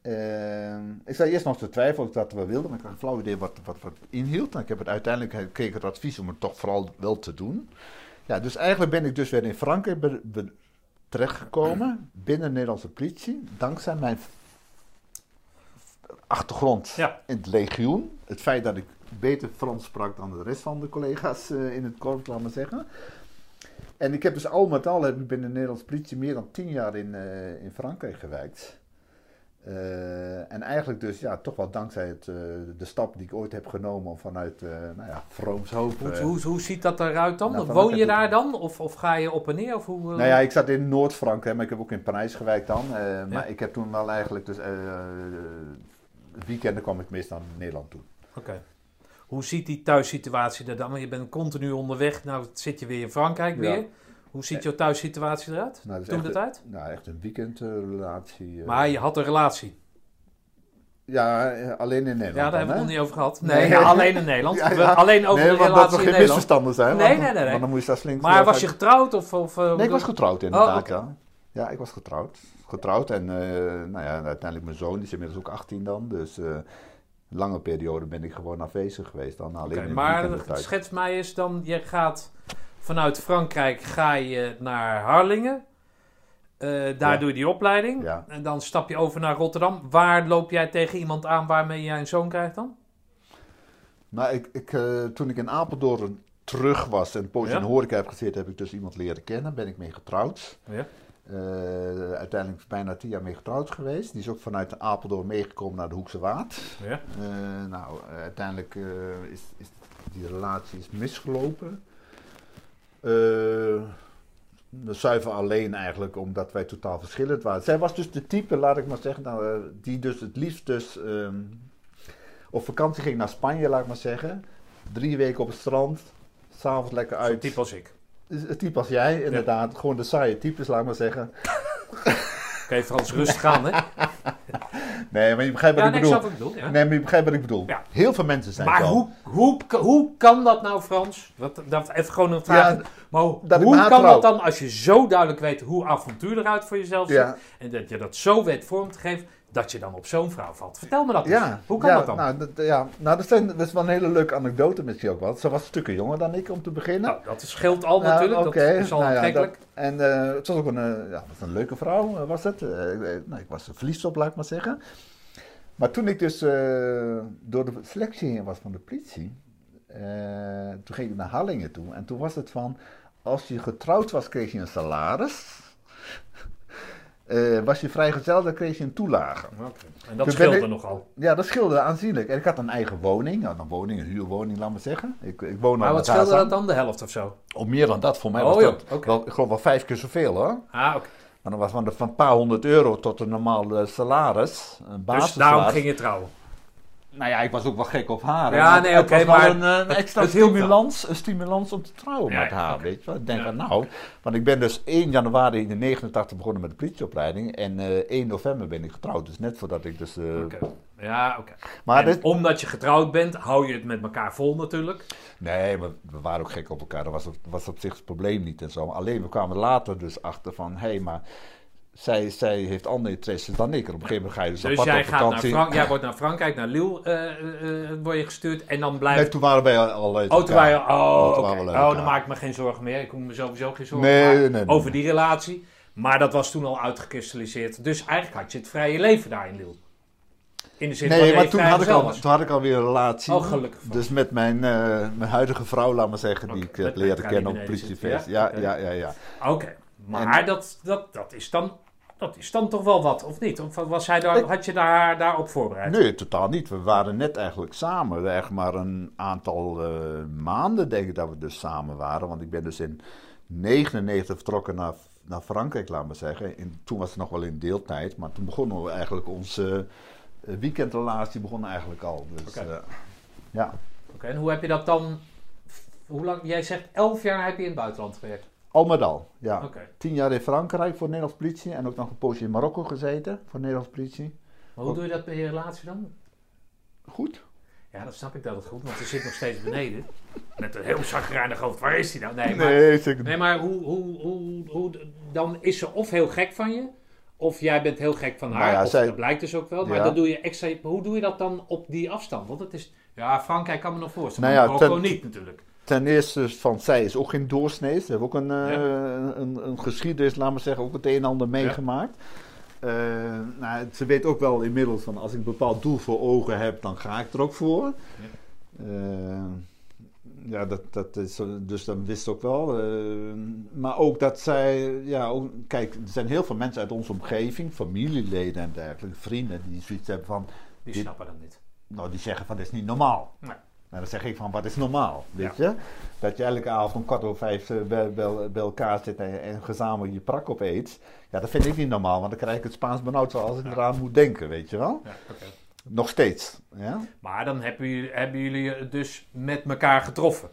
Ehm, ik zei eerst nog te twijfelen of ik dat wel wilde, maar ik had een flauw idee wat, wat, wat inhield. En ik heb het uiteindelijk kreeg ik het advies om het toch vooral wel te doen. Ja, dus eigenlijk ben ik dus weer in Frankrijk be- be- terechtgekomen, binnen de Nederlandse politie, dankzij mijn achtergrond Ja. in het legioen. Het feit dat ik beter Frans sprak dan de rest van de collega's eh, in het korps, laat maar zeggen. En ik heb dus al met al heb ik binnen de Nederlandse politie meer dan tien jaar in, eh, in Frankrijk gewerkt. Eh, en eigenlijk dus ja, toch wel dankzij het, de stap die ik ooit heb genomen om vanuit nou ja, Vroomshoop. Hoe, hoe, hoe ziet dat eruit dan? Nou, Woon je daar dan? Of, of ga je op en neer? Of hoe? Nou ja, ik zat in Noord-Frankrijk, maar ik heb ook in Parijs gewerkt dan. Ja. Maar ik heb toen wel eigenlijk dus... weekenden kwam ik meestal naar Nederland toe. Oké. Hoe ziet die thuissituatie er dan? Want je bent continu onderweg. Nou zit je weer in Frankrijk Ja. weer. Hoe ziet jouw thuissituatie eruit? Nou, dat Toen een- tijd? Nou, echt een weekendrelatie. eh. Maar je had een relatie. Ja, eh, alleen in Nederland Ja, daar dan, hebben we het nog niet over gehad. Nee, Nee. ja, alleen in Nederland. (laughs) Ja, We- ja. Alleen over nee, de want dat relatie er in geen Nederland. misverstanden zijn. Nee, want, nee, nee, nee. Want dan moet je daar flink... Maar was je getrouwd? Of, of, eh, Nee, ik was getrouwd inderdaad, Oh, oké. ja. Ja, ik was getrouwd. Getrouwd en eh, nou ja, uiteindelijk mijn zoon, die is inmiddels ook 18 dan. Dus eh, lange periode ben ik gewoon afwezig geweest dan. Alleen de maar schets mij eens dan, je gaat vanuit Frankrijk ga je naar Harlingen. Eh, daar Ja. doe je die opleiding. Ja. En dan stap je over naar Rotterdam. Waar loop jij tegen iemand aan waarmee jij een zoon krijgt dan? Nou, ik, ik, eh, toen ik in Apeldoorn terug was en een poosje Ja. in horeca heb gezeten, heb ik dus iemand leren kennen. Ben ik mee getrouwd. Ja. Eh, uiteindelijk bijna tien jaar mee getrouwd geweest. Die is ook vanuit Apeldoorn meegekomen naar de Hoekse Waard. Ja. Eh, nou, uiteindelijk eh, is, is die relatie is misgelopen. Eh, zuiver alleen eigenlijk, omdat wij totaal verschillend waren. Zij was dus de type, laat ik maar zeggen, nou, die dus het liefst dus ehm, op vakantie ging naar Spanje, laat ik maar zeggen. Drie weken op het strand, s'avonds lekker Zo'n uit. type als ik. Het type als jij, inderdaad. Gewoon de saaie types, laat maar zeggen. Oké, Frans, rustig aan, hè? (laughs) Nee, maar je begrijpt wat Ja, ik nee, bedoel. snap wat ik bedoel. Ja. Nee, maar je begrijpt wat ik bedoel. Ja. Heel veel mensen zijn Maar zo. hoe, hoe, hoe kan dat nou, Frans? Dat, dat even gewoon een vraag. Ja, maar hoe kan dat dan als je zo duidelijk weet hoe avontuur eruit voor jezelf ziet? En dat je dat zo weet vorm te geven, dat je dan op zo'n vrouw valt? Vertel me dat eens. Ja, Hoe kan ja, dat dan? Nou, dat, ja, nou dat, zijn, dat is wel een hele leuke anekdote misschien ook wel. Ze was stukken jonger dan ik om te beginnen. Nou, dat scheelt al Nou, natuurlijk. oké, Dat is al nou ja, dat- en eh, het was ook een, eh, ja, was een leuke vrouw, eh, was het. Ik- nou, ik was er verliefd op, laat ik maar zeggen. Maar toen ik dus door de selectie heen was van de politie, toen ging ik naar Hallingen toe. En toen was het van, als je getrouwd was, kreeg je een salaris. Eh, was je vrijgezel, dan kreeg je een toelage. Oké. En dat scheelde ik- nogal. Ja, dat scheelde aanzienlijk. En ik had een eigen woning. Nou, een woning, een huurwoning, laat maar zeggen. Ik, ik woon Maar wat scheelde dat dan? De helft of zo? Of meer dan dat, voor mij Oh, was dat oké. wel, ik geloof wel vijf keer zoveel hoor. Ah, oké. Maar dan was van, de, van een paar honderd euro tot een normaal eh, salaris. Een Dus daarom ging je trouwen. Nou ja, ik was ook wel gek op haar. Ja, nee, het oké, maar een, eh, een het- extra het stimulans, een stimulans om te trouwen Ja, met haar, weet je wel. Ik denk Ja. van nou, want ik ben dus 1 januari in 89 begonnen met de politieopleiding en eh 1 november ben ik getrouwd. Dus net voordat ik dus... eh, Oké. Ja, oké. Maar dit, omdat je getrouwd bent, hou je het met elkaar vol natuurlijk. nee, maar we waren ook gek op elkaar. Dat was, op- was op zich het probleem niet en zo. Alleen we kwamen later dus achter van, hé, hey, maar zij, zij heeft andere interesses dan ik. Op een gegeven moment ga je dus, Dus apart jij, op gaat naar vakantie. Frank jij wordt naar Frankrijk, naar Lille eh, word je gestuurd en dan Nee, blijft... toen waren wij al uit Oh, toen waren oh, uit oh, dan maak ik me geen zorgen meer. Ik hoef me sowieso geen zorgen Nee, maken nee, nee, over die relatie. Maar dat was toen al uitgekristalliseerd. Dus eigenlijk had je het vrije leven daar in Lille. In de zin van Nee, maar toen had, ik al, toen had ik alweer een relatie. Oh, gelukkig. Dus met mijn, mijn huidige vrouw, laat maar zeggen, die ik leren kennen op politiefeest. zit, Ja, ja? ja, ja, ja. Oké, maar dat, dat, dat, is dan, dat is dan toch wel wat, of niet? Of was hij daar, had je daar, daarop voorbereid? Nee, totaal niet. We waren net eigenlijk samen. Echt maar een aantal eh, maanden denk ik dat we dus samen waren. Want ik ben dus in 99 vertrokken naar, naar Frankrijk, laat maar zeggen. In, toen was het nog wel in deeltijd. Maar toen begonnen we eigenlijk onze eh, weekendrelatie begon eigenlijk al. Dus Oké. eh, ja. Oké, en hoe heb je dat dan... Hoe lang, jij zegt elf jaar heb je in het buitenland gewerkt. Al met al, ja. Oké. Tien jaar in Frankrijk voor de Nederlandse politie. En ook nog een poosje in Marokko gezeten voor de Nederlandse politie. Maar hoe doe je dat bij je relatie dan? Goed. Ja, dat snap ik dat het goed, want ze zit nog steeds beneden. Met een heel zagrijnig hoofd. Waar is hij nou? Nee, maar, Nee, zeker nee, maar hoe, hoe, hoe, hoe... Dan is ze of heel gek van je... Of jij bent heel gek van haar. Nou ja, of zij- dat blijkt dus ook wel. Maar Ja. dan doe je extra... Hoe doe je dat dan op die afstand? Want het is... Ja, Frankrijk kan me nog voorstellen. Nou ja, Marokko ten- niet natuurlijk. Ten eerste van zij is ook geen doorsnee. Ze heeft ook een, eh, Ja. een, een geschiedenis, laat maar zeggen, ook het een en ander meegemaakt. Eh, nou, ze weet ook wel inmiddels van als ik een bepaald doel voor ogen heb, dan ga ik er ook voor. Eh, ja, dat, dat is, dus dat wist ze ook wel. Maar ook dat zij, ja, ook, kijk, er zijn heel veel mensen uit onze omgeving, familieleden en dergelijke, vrienden, die zoiets hebben van, Die Dit- snappen dat niet. nou, die zeggen van, dit is niet normaal. Nee. Nou, dan zeg ik van, wat is normaal, weet je? Dat je elke avond om kwart over vijf eh, bij, bij, bij elkaar zit en, en gezamenlijk je prak opeet. Ja, dat vind ik niet normaal, want dan krijg ik het Spaans benauwd zoals ik Ja. eraan moet denken, weet je wel? Ja. Nog steeds, ja? Maar dan hebben jullie, hebben jullie het dus met elkaar getroffen.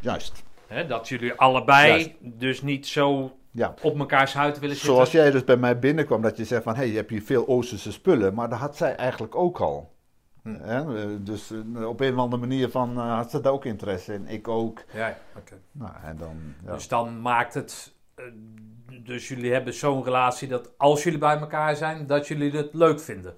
Juist. Hè, dat jullie allebei Juist. dus niet zo Ja. op mekaars huid willen zitten. Zoals jij dus bij mij binnenkwam, dat je zegt van, hé, hey, je hebt hier veel Oosterse spullen, maar dat had zij eigenlijk ook al. Hm. Hè? eh, Dus eh, op een of andere manier van, eh, had ze daar ook interesse in, ik ook. Ja, ja, oké. Nou, en dan, ja. Dus dan maakt het... eh, dus jullie hebben zo'n relatie dat als jullie bij elkaar zijn, dat jullie het leuk vinden.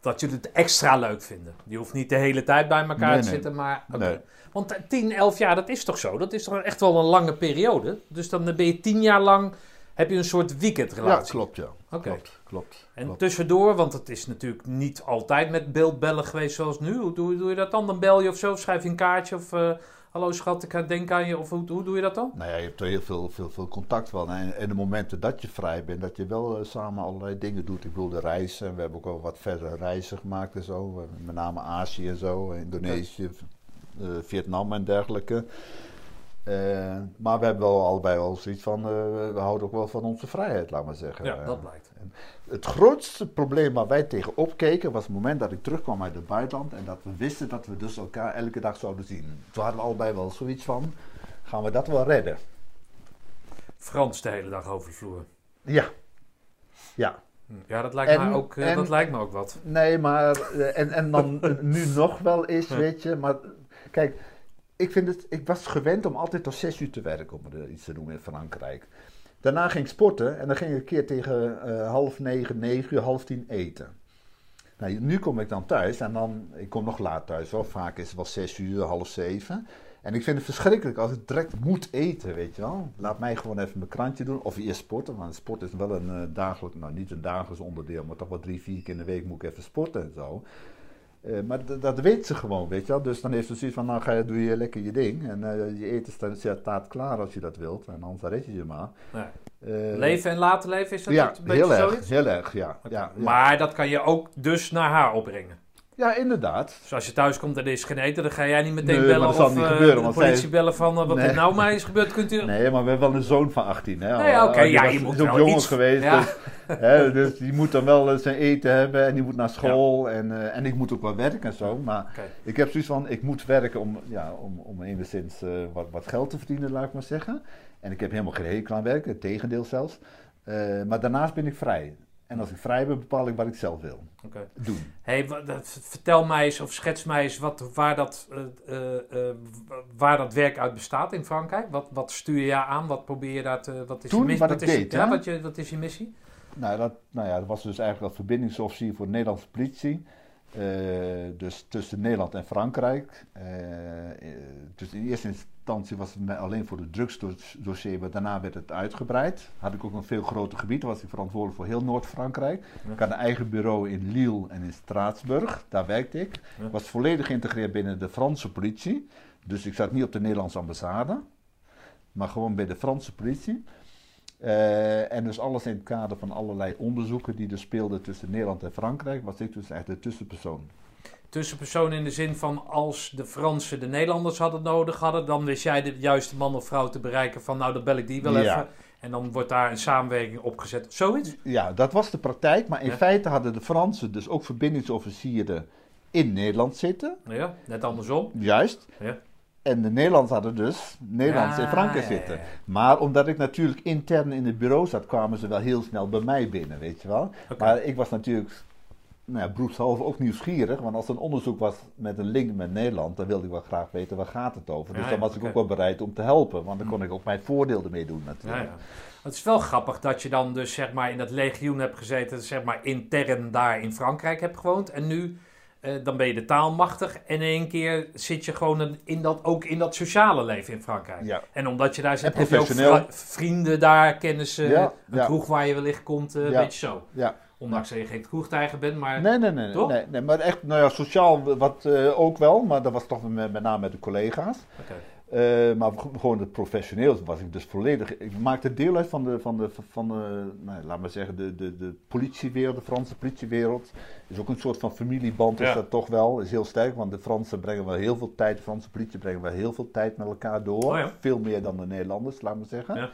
Dat jullie het extra leuk vinden. Je hoeft niet de hele tijd bij elkaar Nee, te nee. zitten, maar... Nee. Want eh, 10, 11 jaar, dat is toch zo? Dat is toch echt wel een lange periode? Dus dan ben je 10 jaar lang... Heb je een soort ja, weekendrelatie? klopt, ja. Klopt, klopt. En klopt. tussendoor, want het is natuurlijk niet altijd met beeldbellen geweest zoals nu. Hoe doe, doe je dat dan? Dan bel je of zo, schrijf je een kaartje of... eh, Hallo schat, ik denk aan je. Of hoe, hoe doe je dat dan? Nou ja, je hebt er heel veel, veel, veel contact van. En, en de momenten dat je vrij bent, dat je wel eh, samen allerlei dingen doet. Ik wilde reizen. We hebben ook wel wat verder reizen gemaakt en zo. Met name Azië en zo, Indonesië, eh, Vietnam en dergelijke. Maar we hebben wel allebei wel zoiets van, we houden ook wel van onze vrijheid, laat maar zeggen. Ja, dat blijkt. Het grootste probleem waar wij tegenop keken was het moment dat ik terugkwam uit het buitenland en dat we wisten dat we dus elkaar elke dag zouden zien. Toen hadden we allebei wel zoiets van, gaan we dat wel redden? Frans de hele dag over de vloer. Ja. Ja. Ja, dat lijkt, En- me, ook, eh, en- dat lijkt me ook wat. Nee, maar, eh, en, en dan (laughs) nu nog wel eens, Ja. weet je, maar kijk, ik, vind het, ik was gewend om altijd tot zes uur te werken, om er iets te doen in Frankrijk. Daarna ging ik sporten en dan ging ik een keer tegen eh, half negen, negen uur, half tien eten. Nou, nu kom ik dan thuis en dan, ik kom nog laat thuis hoor, vaak is het wel zes uur, half zeven. En ik vind het verschrikkelijk als ik direct moet eten, weet je wel. Laat mij gewoon even mijn krantje doen of eerst sporten, want sport is wel een eh, dagelijks, nou niet een dagelijks onderdeel, maar toch wel drie, vier keer in de week moet ik even sporten en zo. Eh, maar dat weet ze gewoon, weet je wel. Dus dan heeft ze zoiets van, nou ga je, doe je lekker je ding. En eh, je eten staat, klaar als je dat wilt. En anders red je je maar. Nee. Eh, Leven en laten leven, is dat ja, een beetje heel erg, zoiets? heel erg, ja. ja, ja. Maar dat kan je ook dus naar haar opbrengen. Ja, inderdaad. Dus als je thuis komt en er is geen eten, dan ga jij niet meteen Nee, bellen maar dat zal of niet eh, gebeuren, de want politie zij- bellen van eh, wat Nee. er nou mij is gebeurd. Kunt u... Nee, maar we hebben wel een zoon van 18. Hè, Nee, oké, ja, was- je moet is ook wel jongen iets- geweest. Ja. Dus, hè, dus die moet dan wel zijn eten hebben en die moet naar school. En, en ik moet ook wel werken en zo. Maar ik heb zoiets van, ik moet werken om, ja, om, om enigszins wat, wat geld te verdienen, laat ik maar zeggen. En ik heb helemaal geen hekel aan werken, het tegendeel zelfs. Maar daarnaast ben ik vrij. En als ik vrij ben, bepaal ik wat ik zelf wil doen. Hey, dat- vertel mij eens of schets mij eens wat, waar, dat, eh, eh, eh, waar dat werk uit bestaat in Frankrijk. Wat, wat stuur je aan? Wat probeer je daar te... Wat is Toen, je missie? wat is, deed, ja, wat, je, wat is je missie? Nou, dat, nou ja, dat was dus eigenlijk als verbindingsofficier voor de Nederlandse politie. Eh, dus tussen Nederland en Frankrijk. Eh, eh, dus in eerste instantie was het alleen voor het drugsdossier, maar daarna werd het uitgebreid. Had ik ook een veel groter gebied, was ik verantwoordelijk voor heel Noord-Frankrijk. Ja. Ik had een eigen bureau in Lille en in Straatsburg, daar werkte ik. Ja. Ik was volledig geïntegreerd binnen de Franse politie. Dus ik zat niet op de Nederlandse ambassade, maar gewoon bij de Franse politie. Eh, en dus alles in het kader van allerlei onderzoeken die er speelden tussen Nederland en Frankrijk, was ik dus echt de tussenpersoon. Tussenpersoon in de zin van als de Fransen de Nederlanders hadden nodig hadden, dan wist jij de juiste man of vrouw te bereiken van nou dan bel ik die wel Ja. even. En dan wordt daar een samenwerking opgezet. Zoiets? Ja, dat was de praktijk, maar in Ja. feite hadden de Fransen dus ook verbindingsofficieren in Nederland zitten, Ja, net andersom. juist. Ja. En de Nederlanders hadden dus Nederlanders in Ja, Frankrijk ja, zitten. ja. Maar omdat ik natuurlijk intern in het bureau zat, kwamen ze wel heel snel bij mij binnen, weet je wel. Maar ik was natuurlijk nou ja, beroepshalve ook nieuwsgierig, want als er een onderzoek was met een link met Nederland, dan wilde ik wel graag weten waar gaat het over. Dus dan was ik ook wel bereid om te helpen, want dan kon ik ook mijn voordeel ermee doen natuurlijk. Het is wel grappig dat je dan dus zeg maar in dat legioen hebt gezeten, zeg maar intern daar in Frankrijk hebt gewoond. En nu, eh, dan ben je de taal machtig en in één keer zit je gewoon in dat, ook in dat sociale leven in Frankrijk. Ja. En omdat je daar zit, heb je ook vrienden daar, kennissen, Ja, een ja. kroeg waar je wellicht komt, eh, een beetje zo. Ja. Ondanks dat je geen kroegtijger bent, maar... Nee, nee, nee, nee, Toch? nee, nee, maar echt, nou ja, sociaal wat eh, ook wel, maar dat was toch met, met name met de collega's. Oké. Eh, maar gewoon het professioneel was ik dus volledig. Ik maakte deel uit van de, van de, van de nou, laat maar zeggen, de, de, de politiewereld, de Franse politiewereld. Is ook een soort van familieband, is Ja. dat toch wel. Is heel sterk, want de Fransen brengen wel heel veel tijd, de Franse politie brengen wel heel veel tijd met elkaar door. Oh ja. Veel meer dan de Nederlanders, laat maar zeggen. Ja.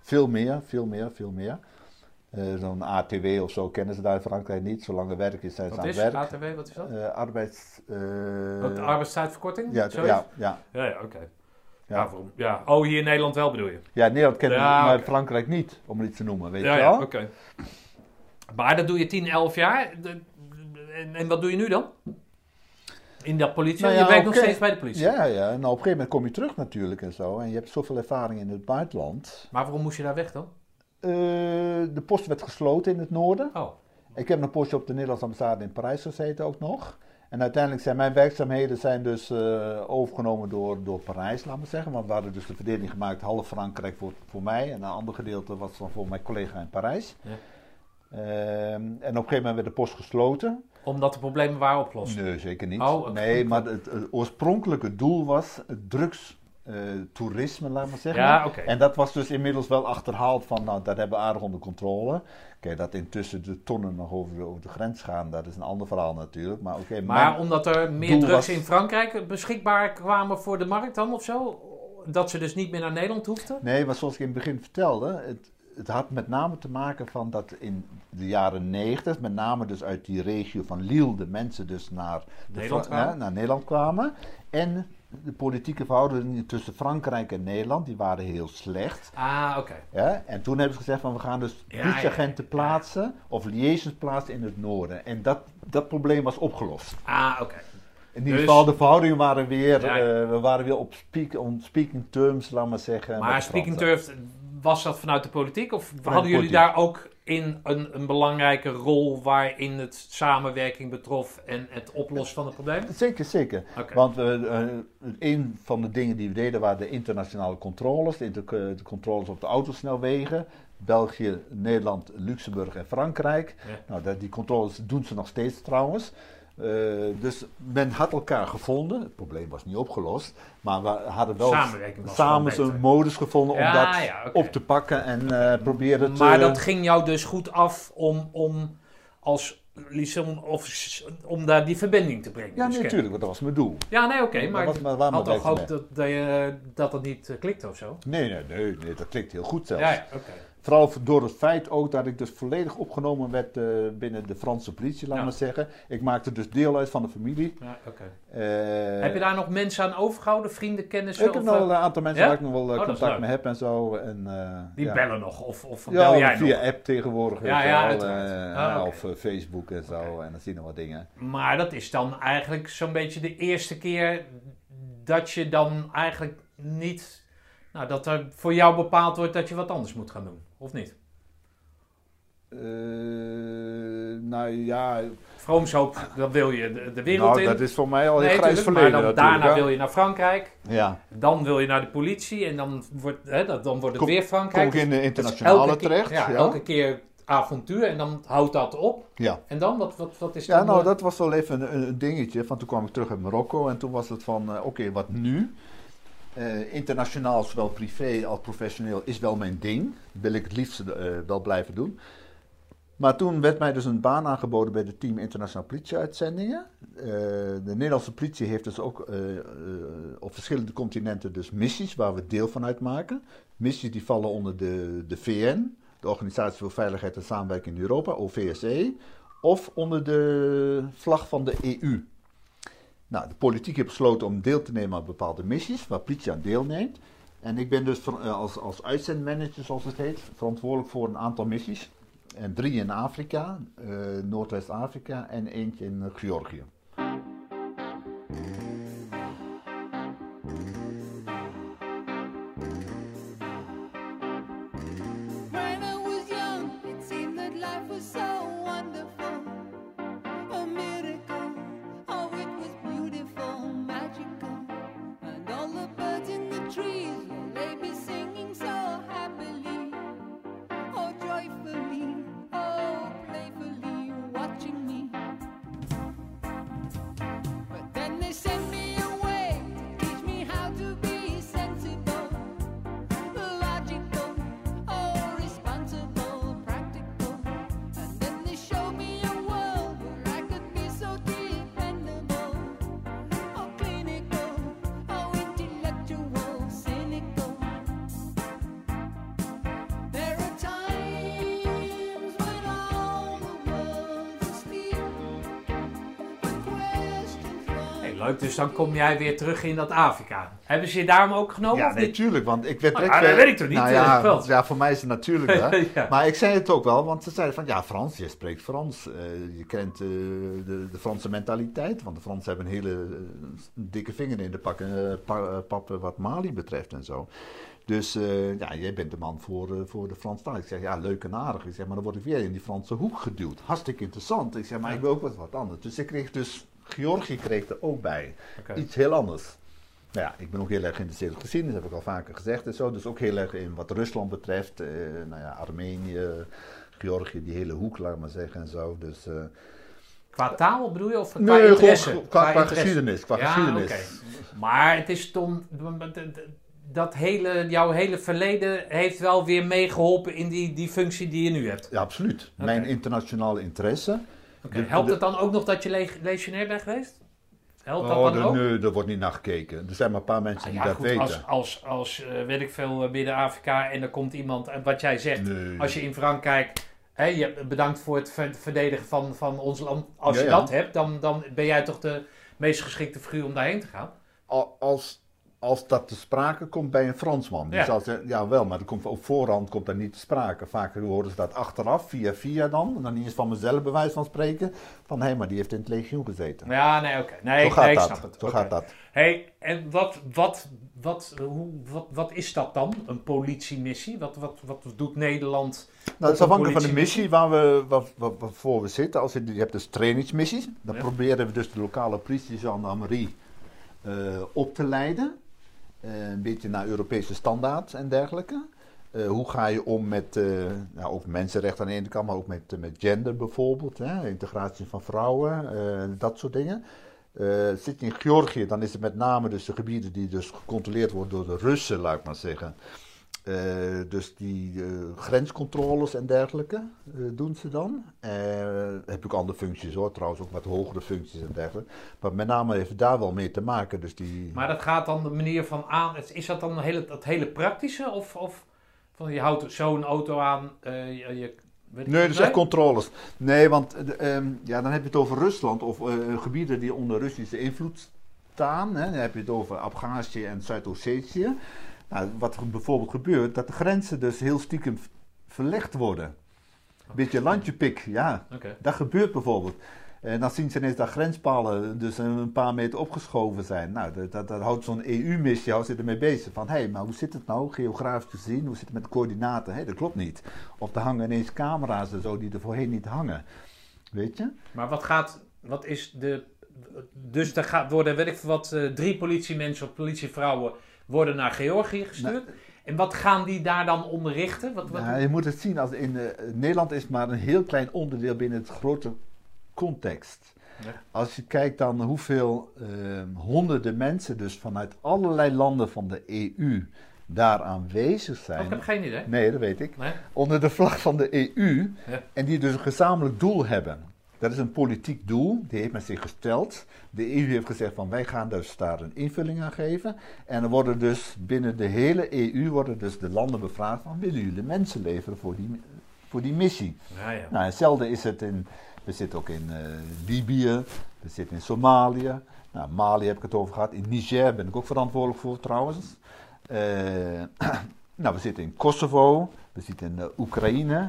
Veel meer, veel meer, veel meer. Eh, Zo'n ATW of zo kennen ze daar in Frankrijk niet. Zolang er werk is, zijn ze aan is het werk. ATW, wat is dat? Eh, arbeids... de arbeidstijdverkorting? ja, ja, ja, ja, ja oké. Ja. waarom? ja. Oh, hier in Nederland wel bedoel je? Ja, Nederland kennen Ja, maar. Frankrijk niet, om het iets te noemen, weet ja, je ja, wel? oké. Maar dat doe je 10, 11 jaar. En, en wat doe je nu dan? In dat politie? Nou je ja, werkt nog steeds bij de politie. Ja, ja, en op een gegeven moment kom je terug natuurlijk en zo. En je hebt zoveel ervaring in het buitenland. Maar waarom moest je daar weg dan? Eh, de post werd gesloten in het noorden. Oh, Ik heb een postje op de Nederlandse ambassade in Parijs gezeten ook nog. En uiteindelijk zijn mijn werkzaamheden zijn dus eh, overgenomen door, door Parijs, laat maar zeggen. Want we hadden dus de verdeling gemaakt, half Frankrijk voor, voor mij. En een ander gedeelte was dan voor mijn collega in Parijs. Ja. Ehm, en op een gegeven moment werd de post gesloten. omdat de problemen waren opgelost. Nee, zeker niet. Oh. Nee, maar het, het oorspronkelijke doel was het drugstoerisme, laat maar zeggen. Ja, oké. En dat was dus inmiddels wel achterhaald van, nou, dat hebben we aardig onder controle. Kijk, dat intussen de tonnen nog over de, over de grens gaan, dat is een ander verhaal natuurlijk. Maar oké, Maar omdat er meer drugs was- in Frankrijk beschikbaar kwamen voor de markt dan of zo? Dat ze dus niet meer naar Nederland hoefden? Nee, maar zoals ik in het begin vertelde, het, het had met name te maken van dat in de jaren 90, met name dus uit die regio van Lille, de mensen dus naar, de Nederland Fra- kwamen? ja, naar Nederland kwamen. En de politieke verhoudingen tussen Frankrijk en Nederland, die waren heel slecht. Ah, oké. Ja, en toen hebben ze gezegd van we gaan dus politieagenten ja, plaatsen of liaisons plaatsen in het noorden. En dat, dat probleem was opgelost. Ah, oké. In ieder Dus- geval, de verhoudingen waren weer, eh, we waren weer op speak, on speaking terms, laat maar zeggen. Maar speaking turf, was dat vanuit de politiek? Of de hadden jullie daar ook in een, een belangrijke rol waarin het samenwerking betrof en het oplossen van het probleem? Zeker, zeker. Want eh, eh, een van de dingen die we deden waren de internationale controles. De, inter- eh, de controles op de autosnelwegen. België, Nederland, Luxemburg en Frankrijk. Ja. Nou, dat, die controles doen ze nog steeds trouwens. Eh, dus men had elkaar gevonden. Het probleem was niet opgelost. Maar we hadden wel samen beter. modus gevonden om dat ja, op te pakken en eh proberen te... Maar dat ging jou dus goed af om, om als of om daar die verbinding te brengen. Ja, Dus nee, natuurlijk, want dat was mijn doel. Ja, nee, oké. Maar was had toch gehoopt werkzaamheid. dat, dat, je, dat niet uh, klikte of zo? Nee, nee, nee, nee, dat klikt heel goed zelfs. Ja, ja oké. Vooral door het feit ook dat ik dus volledig opgenomen werd eh, binnen de Franse politie, laat Ja. maar zeggen. Ik maakte dus deel uit van de familie. Ja. Eh, Heb je daar nog mensen aan overgehouden? Vrienden, kennissen? Ik heb nog eh, wel een aantal mensen ja? waar ik nog wel Oh, contact mee heb en zo. En, die bellen nog? Of, of bel jij via nog? app tegenwoordig. Ja, ja, eh, Ah. Of Facebook en zo. En dan zie je nog wat dingen. Maar dat is dan eigenlijk zo'n beetje de eerste keer dat je dan eigenlijk niet... Nou, dat er voor jou bepaald wordt dat je wat anders moet gaan doen. Of niet? Eh, nou ja, Vroomshoop, dan wil je de, de wereld nou, in. dat is voor mij al Nee, een grijs tuurlijk, verleden maar dan, daarna wil je naar Frankrijk. Ja, Dan wil je naar de politie. En dan wordt, hè, dat, dan wordt het Kom- weer kom Frankrijk. ik in de Dus internationale elke keer- terecht. Ja, Ja, elke keer avontuur. En dan houdt dat op. ja. En dan? Wat, wat, wat is Ja, dan... nou, dat was wel even een, een dingetje. Van toen kwam ik terug uit Marokko en toen was het van, eh, oké, wat nu? Eh, internationaal, zowel privé als professioneel, is wel mijn ding. Wil ik het liefst eh, wel blijven doen. Maar toen werd mij dus een baan aangeboden bij het team Internationaal Politieuitzendingen. Eh, de Nederlandse politie heeft dus ook op verschillende continenten dus missies waar we deel van uitmaken. Missies die vallen onder de, de VN, de Organisatie voor Veiligheid en Samenwerking in Europa, OVSE, of onder de vlag van de EU. Nou, de politiek heeft besloten om deel te nemen aan bepaalde missies waar politie aan deelneemt. En ik ben dus eh, als, uitzendmanager, zoals het heet, verantwoordelijk voor een aantal missies. En drie in Afrika, eh, Noordwest-Afrika en eentje in Georgië. Dus dan kom jij weer terug in dat Afrika. Hebben ze je daarom ook genomen Ja, natuurlijk, want ik werd direct... dat eh, weet ik toch niet, Nou eh, ja, voor mij is het natuurlijk. (laughs) Ja. Maar ik zei het ook wel, want ze zeiden van, ja Frans, je spreekt Frans. Eh, je kent de, de Franse mentaliteit, want de Fransen hebben een hele dikke vinger in de pakken, pa- pappen wat Mali betreft en zo. Dus ja, jij bent de man voor, voor de Franstaal. Ik zeg, ja, leuk en aardig. Ik zeg, maar dan word ik weer in die Franse hoek geduwd. Hartstikke interessant. Ik zeg, maar ik wil ook wat, wat anders. Dus ik kreeg dus, Georgië kreeg er ook bij. Iets heel anders. Nou ja, ik ben ook heel erg geïnteresseerd in geschiedenis, heb ik al vaker gezegd en zo. Dus ook heel erg in wat Rusland betreft. eh, nou ja, Armenië, Georgië, die hele hoek, laat maar zeggen en zo. Dus, eh, Qua taal bedoel je? Of qua nee, interesse? qua, qua interesse. geschiedenis. Qua ja, geschiedenis. Maar het is toen... Dat hele, jouw hele verleden heeft wel weer meegeholpen in die, die functie die je nu hebt. Ja, absoluut. Mijn internationale interesse. Helpt het dan ook nog dat je leg- legionair bent geweest? Helpt dat Oh, dan ook? nee, daar wordt niet naar gekeken. Er zijn maar een paar mensen Ah, die ja, dat goed, weten. als, als, als eh, weet ik veel, eh, Midden-Afrika en er komt iemand, en wat jij zegt, Nee. als je in Frankrijk, hè, je bedankt voor het ver- verdedigen van, van ons land, als Ja, je ja. dat hebt, dan, dan ben jij toch de meest geschikte figuur om daarheen te gaan? Al- als, als dat te sprake komt bij een Fransman. Die Ja. zal zeggen, ja wel, maar dat komt, op voorhand komt dat niet te sprake. Vaak horen ze dat achteraf, via via dan. En dan niet eens van mezelf bewijs van spreken. Van, hé, maar die heeft in het legioen gezeten. Ja, nee, oké. Nee, Zo gaat nee, ik dat. snap het. Zo gaat dat. Hey, en wat, wat, wat, hoe, wat, wat is dat dan, een politiemissie? Wat, wat, wat doet Nederland? Nou, het is afhankelijk van de missie waar we, waar, waar- waarvoor we zitten. Als je, je hebt dus trainingsmissies. Dan Ja. proberen we dus de lokale politie, gendarmerie, eh op te leiden. Eh, een beetje naar Europese standaard en dergelijke. Eh, hoe ga je om met eh, nou, ook mensenrechten aan de ene kant, maar ook met, met gender bijvoorbeeld, hè? integratie van vrouwen, dat soort dingen. Zit je in Georgië, dan is het met name dus de gebieden die dus gecontroleerd worden door de Russen, laat ik maar zeggen. Eh, dus die eh, grenscontroles en dergelijke eh, doen ze dan. Heb ik andere functies hoor, trouwens ook wat hogere functies en dergelijke. Maar met name heeft het daar wel mee te maken. Dus die... Maar dat gaat dan de manier van aan. Is dat dan hele, het hele praktische? Of, of van je houdt zo'n auto aan. je, Nee, dat echt controles. Nee, want eh, ehm, ja, dan heb je het over Rusland of gebieden die onder Russische invloed staan. Hè. Dan heb je het over Abhazie en Zuid-Ossetië. Nou, wat er bijvoorbeeld gebeurt, dat de grenzen dus heel stiekem verlegd worden. Beetje landjepik, ja. Dat gebeurt bijvoorbeeld. En dan zien ze ineens dat grenspalen dus een paar meter opgeschoven zijn. Nou, dat, dat, dat houdt zo'n EU-missie houdt zich ermee bezig. Van, hé, hey, maar hoe zit het nou, geografisch gezien? Hoe zit het met de coördinaten? Hé, dat klopt niet. Of er hangen ineens camera's en zo die er voorheen niet hangen. Weet je? Maar wat gaat. Wat is de. Dus er gaat worden, weet ik wat, eh, drie politiemensen of politievrouwen worden naar Georgië gestuurd. En wat gaan die daar dan onderrichten? Wat, wat, Ja, je moet het zien als in eh, Nederland is maar een heel klein onderdeel binnen het grote context. Ja. Als je kijkt dan hoeveel eh, honderden mensen dus vanuit allerlei landen van de EU daar aanwezig Oh, zijn. ik heb geen idee. Nee, dat weet ik. Nee? Onder de vlag van de EU. Ja. En die dus een gezamenlijk doel hebben. Dat is een politiek doel, die heeft men zich gesteld. De EU heeft gezegd van wij gaan dus daar een invulling aan geven. En er worden dus binnen de hele EU worden dus de landen bevraagd van willen jullie mensen leveren voor die, voor die missie. Ja, ja. Nou, hetzelfde is het in, we zitten ook in eh, Libië, we zitten in Somalië. Nou, Mali heb ik het over gehad. In Niger ben ik ook verantwoordelijk voor trouwens. Eh, (clears throat) nou, we zitten in Kosovo, we zitten in eh, Oekraïne.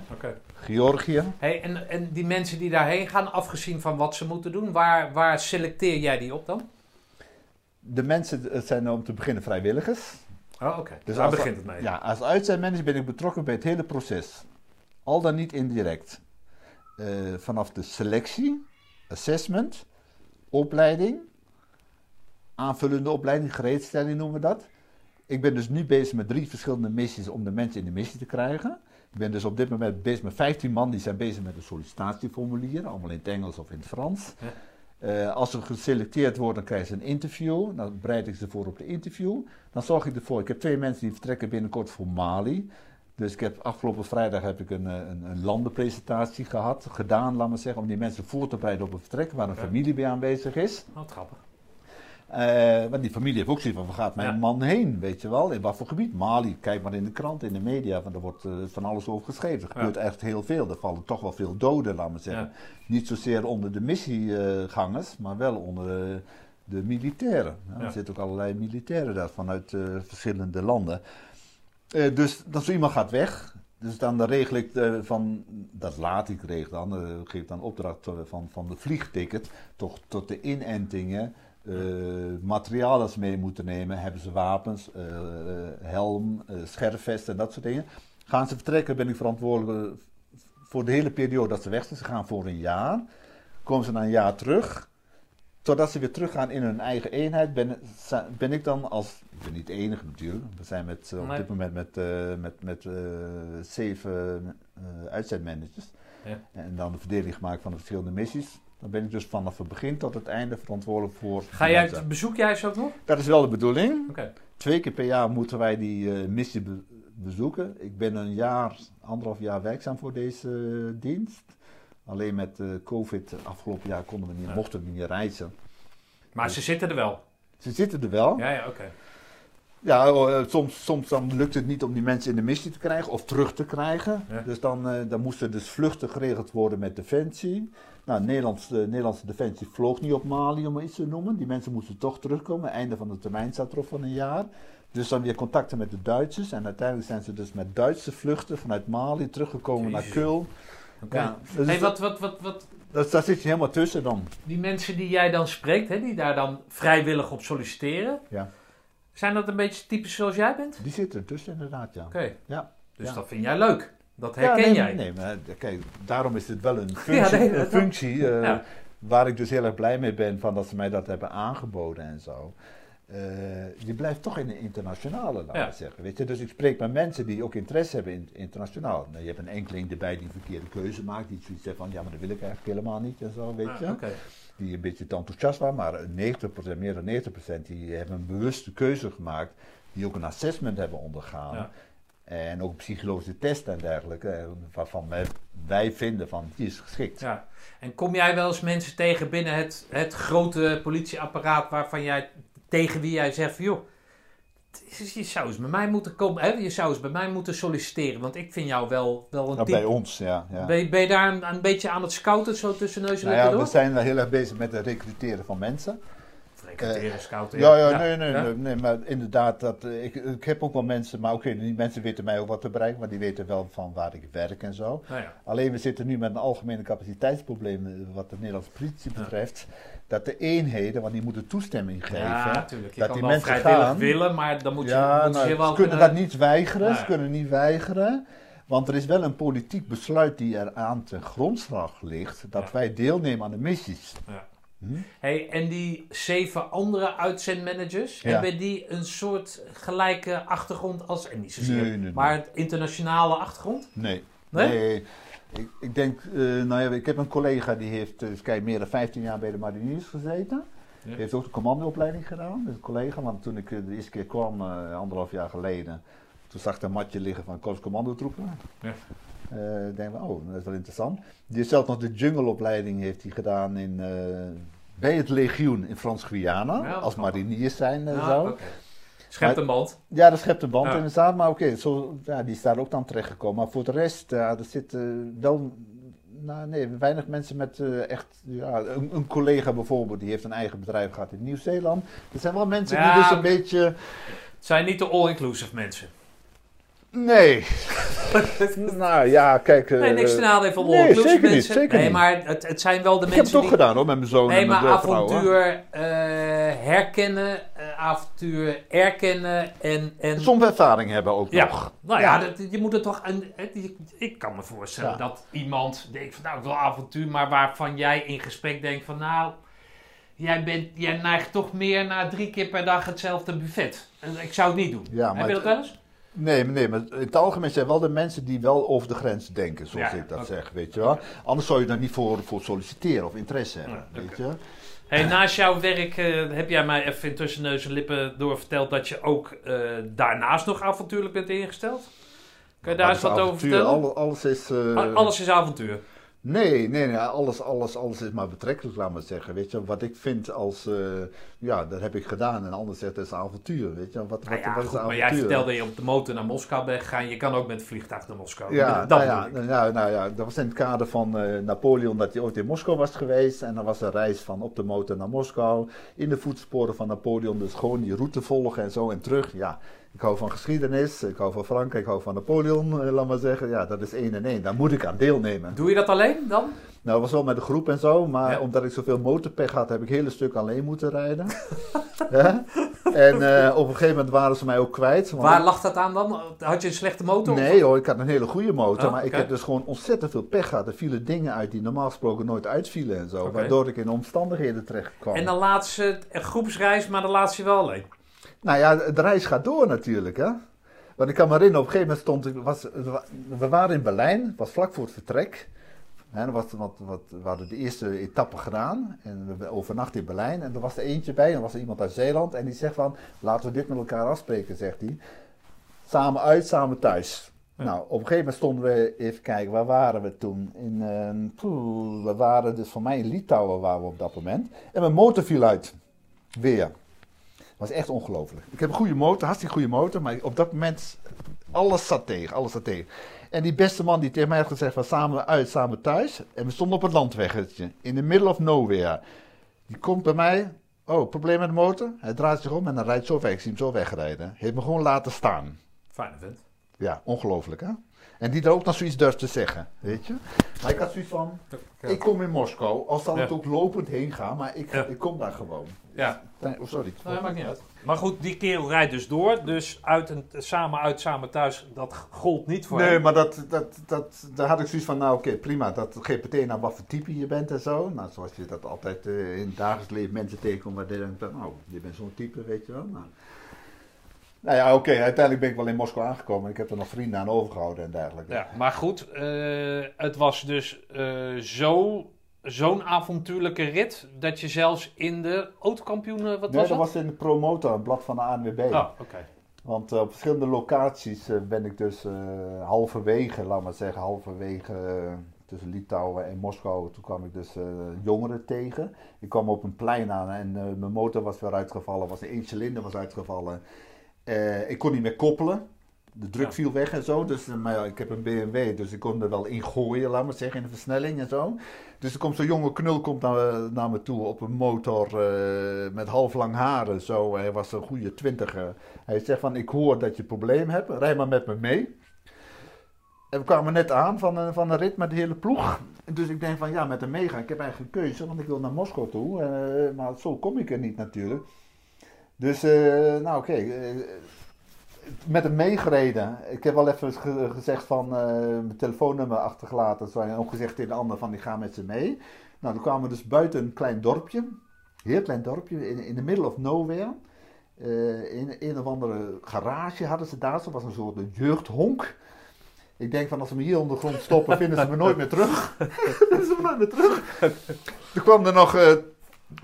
Georgië. Hey, en, en die mensen die daarheen gaan, afgezien van wat ze moeten doen, waar, waar selecteer jij die op dan? De mensen het zijn om te beginnen vrijwilligers. Oh, oké. Dus daar als- begint het mee. Ja, als uitzendmanager ben ik betrokken bij het hele proces. Al dan niet indirect. Eh, vanaf de selectie, assessment, opleiding, aanvullende opleiding, gereedstelling noemen we dat. Ik ben dus nu bezig met drie verschillende missies om de mensen in de missie te krijgen. Ik ben dus op dit moment bezig met 15 man die zijn bezig met een sollicitatieformulier, allemaal in het Engels of in het Frans. Eh, als ze geselecteerd worden, dan krijgen ze een interview. Dan bereid ik ze voor op de interview. Dan zorg ik ervoor. Ik heb twee mensen die vertrekken binnenkort voor Mali. Dus ik heb afgelopen vrijdag heb ik een, eh, een, een landenpresentatie gehad, gedaan, laat maar zeggen, om die mensen voor te bereiden op een vertrek waar een Ja. familie bij aanwezig is. Wat grappig. Eh, want die familie heeft ook zoiets van, waar gaat mijn Ja. man heen, weet je wel? In wat voor gebied? Mali, kijk maar in de krant, in de media, want er wordt eh, van alles over geschreven. Er gebeurt echt heel veel. Er vallen toch wel veel doden, laat maar zeggen. Ja. Niet zozeer onder de missiegangers, maar wel onder de, militairen. Er zitten ook allerlei militairen daar vanuit eh, verschillende landen. Dus als iemand gaat weg, dus dan regel ik van, dat laat ik regelen dan, geef ik dan opdracht van, van de vliegticket toch tot de inentingen, eh, materiaal dat ze mee moeten nemen, hebben ze wapens, eh, eh, helm, eh scherfvest en dat soort dingen. Gaan ze vertrekken, ben ik verantwoordelijk voor de hele periode dat ze weg zijn. Ze gaan voor een jaar, komen ze na een jaar terug. Totdat ze weer teruggaan in hun eigen eenheid, ben, ben ik dan als. Ik ben niet de enige natuurlijk. We zijn met, op dit moment met, met, met zeven uitzendmanagers. Ja. En dan de verdeling gemaakt van de verschillende missies. Dan ben ik dus vanaf het begin tot het einde verantwoordelijk voor. Ga jij, mensen. bezoek jij ze ook nog? Dat is wel de bedoeling. Oké. Twee keer per jaar moeten wij die eh, missie be- bezoeken. Ik ben een jaar, anderhalf jaar werkzaam voor deze eh, dienst. Alleen met eh, COVID afgelopen jaar konden we niet, Ja. mochten we niet reizen. Maar ze zitten er wel. Ze zitten er wel. Ja, ja, oké. Ja, eh, soms, soms dan lukt het niet om die mensen in de missie te krijgen of terug te krijgen. Ja. Dus dan, dan moest er dus vluchten geregeld worden met Defensie. Nou, Nederlands, de Nederlandse Defensie vloog niet op Mali, om maar iets te noemen. Die mensen moesten toch terugkomen. Einde van de termijn staat erop van een jaar. Dus dan weer contacten met de Duitsers. En uiteindelijk zijn ze dus met Duitse vluchten vanuit Mali teruggekomen naar. Oké. Ja, dus Hey, wat, wat, wat, wat, dat, daar zit je helemaal tussen dan. die mensen die jij dan spreekt, hè, die daar dan vrijwillig op solliciteren, Ja. zijn dat een beetje typisch zoals jij bent? Die zitten er tussen inderdaad, ja. Oké. Ja. Dus Ja. dat vind jij leuk. Dat Ja, herken nee, jij. Nee, maar eh, kijk, daarom is het wel een (laughs) functie, nee, een functie eh, Ja. waar ik dus heel erg blij mee ben van dat ze mij dat hebben aangeboden en zo. eh, je blijft toch in de internationale, laten Ja. we zeggen. Weet je? Dus ik spreek met mensen die ook interesse hebben in internationaal. Nou, je hebt een enkeling erbij die een verkeerde keuze maakt, die zoiets zegt van ja, maar dat wil ik eigenlijk helemaal niet en zo, weet je. Ah, Oké. Die een beetje te enthousiast waren, maar 90%, meer dan 90% die hebben een bewuste keuze gemaakt, die ook een assessment hebben ondergaan. Ja. En ook psychologische test en dergelijke, eh, waarvan wij, wij vinden van die is geschikt. Ja. En kom jij wel eens mensen tegen binnen het, het grote politieapparaat waarvan jij tegen wie jij zegt van joh, je zou eens bij mij moeten komen, hè? je zou eens bij mij moeten solliciteren, want ik vind jou wel, wel een Nou, type. bij ons, ja. ja. Ben, je, ben je daar een, een beetje aan het scouten, zo tussen neus en Nou ja, door? we zijn heel erg bezig met het recruteren van mensen. Recruteren, scouten. Ja, ja, nee, nee, nee, nee, maar inderdaad, dat, eh, ik, ik heb ook wel mensen, maar oké, die mensen weten mij ook wat te bereiken, maar die weten wel van waar ik werk en zo. Ja. Alleen we zitten nu met een algemene capaciteitsprobleem eh, wat de Nederlandse politie betreft. Dat de eenheden, want die moeten toestemming geven. Ja. Je dat kan die mensen gaan. willen, maar dan moet je, ja, moet je nou, wel ze kunnen dat niet weigeren. Ze kunnen niet weigeren. Want er is wel een politiek besluit die er aan ten grondslag ligt. Dat Ja. wij deelnemen aan de missies. Ja. Hm? Hey, en die zeven andere uitzendmanagers, Ja. hebben die een soort gelijke achtergrond als, en niet zozeer, Nee, nee, maar het internationale achtergrond? Nee. Nee? Nee. Ik, ik denk, eh, nou ja, ik heb een collega die heeft eh, kijken, meer dan 15 jaar bij de mariniers gezeten. Ja. Die heeft ook de commandoopleiding gedaan, dus een collega. Want toen ik eh, de eerste keer kwam, anderhalf jaar geleden, toen zag ik een matje liggen van Korps Commandotroepen. Ja. Ik denk van, oh, dat is wel interessant. Die heeft zelfs nog de jungleopleiding heeft hij gedaan in, bij het legioen in Frans-Guyana. Ja, als mariniers zijn en Ah, zo. Schept een band. Ja, dat schept een band Ja. inderdaad. Maar oké, zo ja, die is daar ook dan terechtgekomen. Maar voor de rest, ja, er zitten wel nou, nee, weinig mensen met eh, echt... Ja, een, een collega bijvoorbeeld, die heeft een eigen bedrijf gehad in Nieuw-Zeeland. Er zijn wel mensen Ja, die dus een beetje... Het zijn niet de all-inclusive mensen. Nee. (laughs) nou ja, kijk... eh, Nee, niks te nadelen van nee, zeker niet, mensen. zeker nee, maar het, het zijn wel de ik heb het mensen ook die... gedaan hoor, met mijn zoon Nee, en maar avontuur eh, herkennen, eh, avontuur erkennen en... en Soms ervaring hebben ook Ja, nog. nou ja, Ja. dat, je moet het toch. het- je- ik kan me voorstellen Ja. dat iemand denkt van nou, ik wil avontuur, maar waarvan jij in gesprek denkt van nou, jij, bent, jij neigt toch meer naar drie keer per dag hetzelfde buffet. En ik zou het niet doen. Ja, Heb maar je dat het- wel eens? Nee, maar nee, maar in het algemeen zijn wel de mensen die wel over de grens denken, zoals Ja, ik dat zeg, weet je wel. Anders zou je daar niet voor, voor solliciteren of interesse hebben, Ja, weet je. Hey, naast jouw werk eh, heb jij mij even in tussen neus en lippen doorverteld dat je ook eh, daarnaast nog avontuurlijk bent ingesteld. Kan je daar eens Wat wat over vertellen? Alle- alles is... eh, Alles is avontuur. Nee, nee, nee alles, alles, alles is maar betrekkelijk, laat maar zeggen. Weet je, wat ik vind als, eh, ja, dat heb ik gedaan. En anders zegt dat is avontuur, weet je. Wat, wat, Nou ja, wat is goed, maar jij vertelde dat je op de motor naar Moskou bent gegaan. Je kan ook met het vliegtuig naar Moskou. Ja, dat nou ja, nou, nou ja, dat was in het kader van eh, Napoleon dat hij ooit in Moskou was geweest. En dan was een reis van op de motor naar Moskou. In de voetsporen van Napoleon, dus gewoon die route volgen en zo en terug. Ja, ik hou van geschiedenis, ik hou van Frankrijk, ik hou van Napoleon, eh, laat maar zeggen. Ja, dat is één en één. Daar moet ik aan deelnemen. Doe je dat alleen dan? Nou, dat was wel met een groep en zo, maar Ja. omdat ik zoveel motorpech had, heb ik hele stuk alleen moeten rijden. (laughs) Ja? En eh, op een gegeven moment waren ze mij ook kwijt. Waar lag dat aan dan? Had je een slechte motor? Nee hoor, ik had een hele goede motor, Oh, maar ik heb dus gewoon ontzettend veel pech gehad. Er vielen dingen uit die normaal gesproken nooit uitvielen en zo, waardoor ik in omstandigheden terecht kwam. En dan laat ze een groepsreis, maar dan laat ze je wel alleen. Nou ja, de reis gaat door natuurlijk hè. Want ik kan me herinneren, op een gegeven moment stond ik, was, we waren in Berlijn, het was vlak voor het vertrek. Hè, was, wat, wat, we hadden de eerste etappe gedaan en we overnachten in Berlijn. En er was er eentje bij, en er was er iemand uit Zeeland. En die zegt van, laten we dit met elkaar afspreken, zegt hij. Samen uit, samen thuis. Ja. Nou, op een gegeven moment stonden we, even kijken, waar waren we toen? In, eh, poeh, we waren dus voor mij in Litouwen waren we op dat moment. En mijn motor viel uit. Weer. Was echt ongelooflijk. Ik heb een goede motor, hartstikke goede motor, maar op dat moment, alles zat tegen, alles zat tegen. En die beste man die tegen mij had gezegd van samen uit, samen thuis. En we stonden op het landweggetje, in the middle of nowhere. Die komt bij mij, oh, probleem met de motor? Hij draait zich om en dan rijdt zo weg, ik zie hem zo wegrijden. Heeft me gewoon laten staan. Fijne vent. Ja, ongelooflijk hè. En die er ook nog zoiets durft te zeggen, weet je. Maar ik had zoiets van, ik kom in Moskou, al zal het ook lopend heen gaan, maar ik, Ja. ik kom daar gewoon. Ja, Nee, oh, sorry. nou, maakt niet uit. Maar goed, die kerel rijdt dus door. Dus uit en, samen uit, samen thuis, dat gold niet voor Nee, hem. maar dat, dat, dat, daar had ik zoiets van, nou oké, prima, dat geeft meteen aan wat voor type je bent en zo. Nou, zoals je dat altijd eh, in het dagelijks leven mensen tegenkomt, waar je denkt, van, nou, je bent zo'n type, weet je wel. Nou, nou ja, oké, uiteindelijk ben ik wel in Moskou aangekomen. Ik heb er nog vrienden aan overgehouden en dergelijke. Ja, maar goed, eh, het was dus eh, zo, zo'n avontuurlijke rit dat je zelfs in de autokampioenen, wat nee, was dat dat? was in de Promotor, een blad van de ANWB. Oh, oké. Want eh, op verschillende locaties eh, ben ik dus eh, halverwege, laat maar zeggen, halverwege eh, tussen Litouwen en Moskou. Toen kwam ik dus eh, jongeren tegen. Ik kwam op een plein aan en eh, mijn motor was weer uitgevallen, was een één cilinder was uitgevallen. Eh, ik kon niet meer koppelen. De druk Ja. viel weg en zo. Dus, eh, maar ja, ik heb een BMW, dus ik kon er wel in gooien, laat maar zeggen, in de versnelling en zo. Dus er komt zo'n jonge knul komt naar, naar me toe op een motor eh, met half lang haren. Zo, hij was een goede twintiger. Hij zegt van, ik hoor dat je een probleem hebt, rij maar met me mee. En we kwamen net aan van een, van een rit met de hele ploeg. Dus ik denk van, ja, met hem meegaan. Ik heb eigenlijk een keuze, want ik wil naar Moskou toe. eh, maar zo kom ik er niet natuurlijk. Dus, eh, nou oké, eh, met hem meegereden. Ik heb wel even ge- gezegd van, eh, mijn telefoonnummer achtergelaten. Zo, en ook gezegd tegen de ander van, ik ga met ze mee. Nou, dan kwamen we dus buiten een klein dorpje. Heel klein dorpje, in, in the middle of nowhere. Eh, in een of andere garage hadden ze daar. Zo was een soort jeugdhonk. Ik denk van als ze me hier onder de grond stoppen, vinden ze me nooit meer terug. (laughs) vinden ze me nooit meer terug. Er kwamen er nog eh,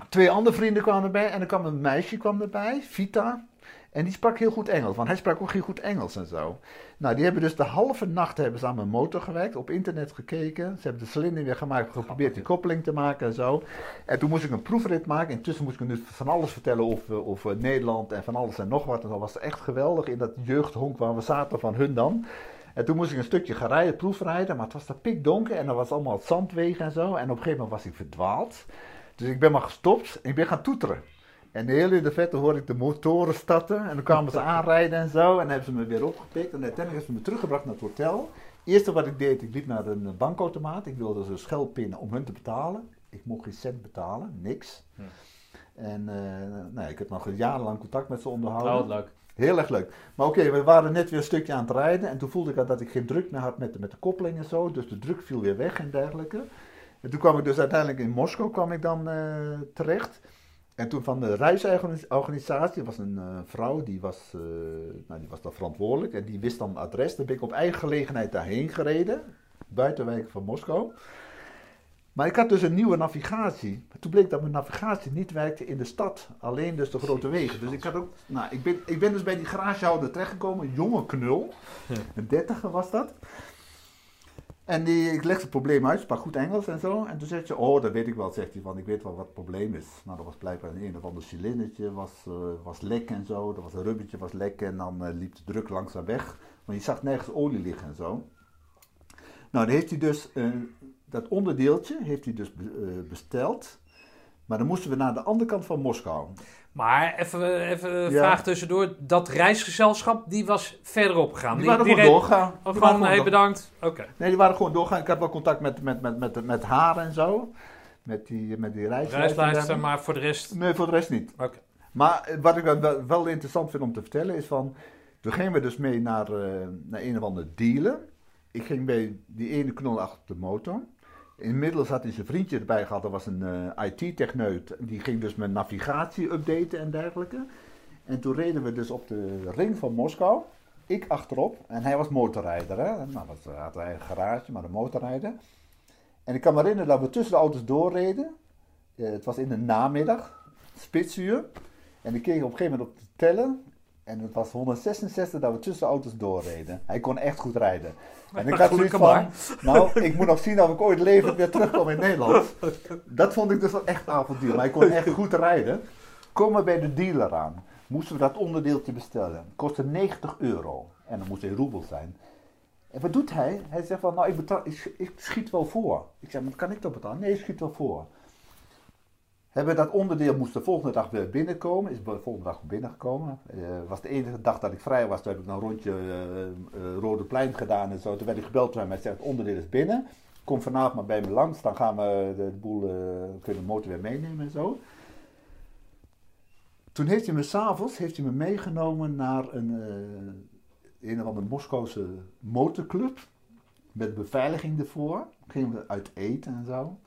twee andere vrienden kwamen erbij. En er kwam een meisje kwam erbij, Vita. En die sprak heel goed Engels, want hij sprak ook heel goed Engels en zo. Nou, die hebben dus de halve nacht hebben ze aan mijn motor gewerkt, op internet gekeken. Ze hebben de cilinder weer gemaakt, geprobeerd die koppeling te maken en zo. En toen moest ik een proefrit maken. Intussen moest ik dus van alles vertellen over, over Nederland en van alles en nog wat. En dat was echt geweldig in dat jeugdhonk waar we zaten van hun dan. En toen moest ik een stukje gaan rijden, proefrijden, maar het was daar pikdonker en er was allemaal zandwegen en zo. En op een gegeven moment was ik verdwaald. Dus ik ben maar gestopt en ik ben gaan toeteren. En heel in de vette hoorde ik de motoren starten en dan kwamen ze aanrijden en zo. En dan hebben ze me weer opgepikt en uiteindelijk hebben ze me teruggebracht naar het hotel. Het eerste wat ik deed, ik liep naar een bankautomaat. Ik wilde ze schelpinnen om hun te betalen. Ik mocht geen cent betalen, niks. Hm. En eh, nou, ik heb nog jarenlang contact met ze onderhouden. Oh, wat leuk. Heel erg leuk. Maar oké, we waren net weer een stukje aan het rijden. En toen voelde ik dat ik geen druk meer had met de, met de koppeling en zo. Dus de druk viel weer weg en dergelijke. En toen kwam ik dus uiteindelijk in Moskou kwam ik dan eh, terecht. En toen van de reisorganisatie was een eh, vrouw, die was, eh, nou, die was dan verantwoordelijk. En die wist dan het adres. Toen ben ik op eigen gelegenheid daarheen gereden. Buitenwijken van Moskou. Maar ik had dus een nieuwe navigatie. Toen bleek dat mijn navigatie niet werkte in de stad. Alleen dus de grote wegen. Dus ik had ook... Nou, ik ben, ik ben dus bij die garagehouder terechtgekomen. Een jonge knul. Een dertiger was dat. En die, ik legde het probleem uit. Sprak goed Engels en zo. En toen zei ze... Oh, dat weet ik wel, zegt hij. Want ik weet wel wat het probleem is. Nou, dat was blijkbaar een, een of ander cilindertje. Was, eh, was lek en zo. Dat was een rubbertje was lek. En dan eh, liep de druk langzaam weg. Want je zag nergens olie liggen en zo. Nou, dan heeft hij dus... eh, dat onderdeeltje heeft hij dus be- besteld. Maar dan moesten we naar de andere kant van Moskou. Maar even, even een Ja. vraag tussendoor. Dat reisgezelschap, die was verderop gegaan. Die, waren gewoon reed- doorgaan. Oh, waren gewoon, gewoon hey, door- bedankt. Oké. Nee, die waren gewoon doorgaan. Ik had wel contact met, met, met, met, met haar en zo. Met die, met die. Reislijsten, maar voor de rest... Nee, voor de rest niet. Oké. Maar eh, wat ik wel, wel interessant vind om te vertellen is van... Toen gingen we dus mee naar, eh, naar een of andere dealer. Ik ging bij die ene knol achter de motor. Inmiddels had hij zijn vriendje erbij gehad. Dat was een eh, IT-techneut. Die ging dus mijn navigatie updaten en dergelijke. En toen reden we dus op de ring van Moskou. Ik achterop. En hij was motorrijder. Hè? Nou, dat had hij een garage, maar een motorrijder. En ik kan me herinneren dat we tussen de auto's doorreden. Eh, het was in de namiddag. Spitsuur. En ik keek op een gegeven moment op de teller. En het was 166 dat we tussen de auto's doorreden. Hij kon echt goed rijden. En ik (laughs) had zoiets van, nou, ik moet nog zien of ik ooit levend weer terugkom in Nederland. Dat vond ik dus wel echt avontuur. Maar hij kon echt goed rijden. Komen bij de dealer aan. Moesten we dat onderdeeltje bestellen. Kostte 90 euro. En dan moest hij roebel zijn. En wat doet hij? Hij zegt van, nou, ik, betaal, ik, ik schiet wel voor. Ik zeg, maar kan ik dat betalen? Nee, ik schiet wel voor. Hebben dat onderdeel moest de volgende dag weer binnenkomen. Is de volgende dag binnengekomen. Eh was de enige dag dat ik vrij was. Toen heb ik een rondje eh, eh, Rode Plein gedaan en zo. Toen werd ik gebeld hem. Hij zegt, het onderdeel is binnen. Kom vanavond maar bij me langs. Dan gaan we de, boel, kunnen de motor weer meenemen en zo. Toen heeft hij me s'avonds me meegenomen naar een, een of andere Moskouse motorclub. Met beveiliging ervoor. Gingen we uit eten en zo.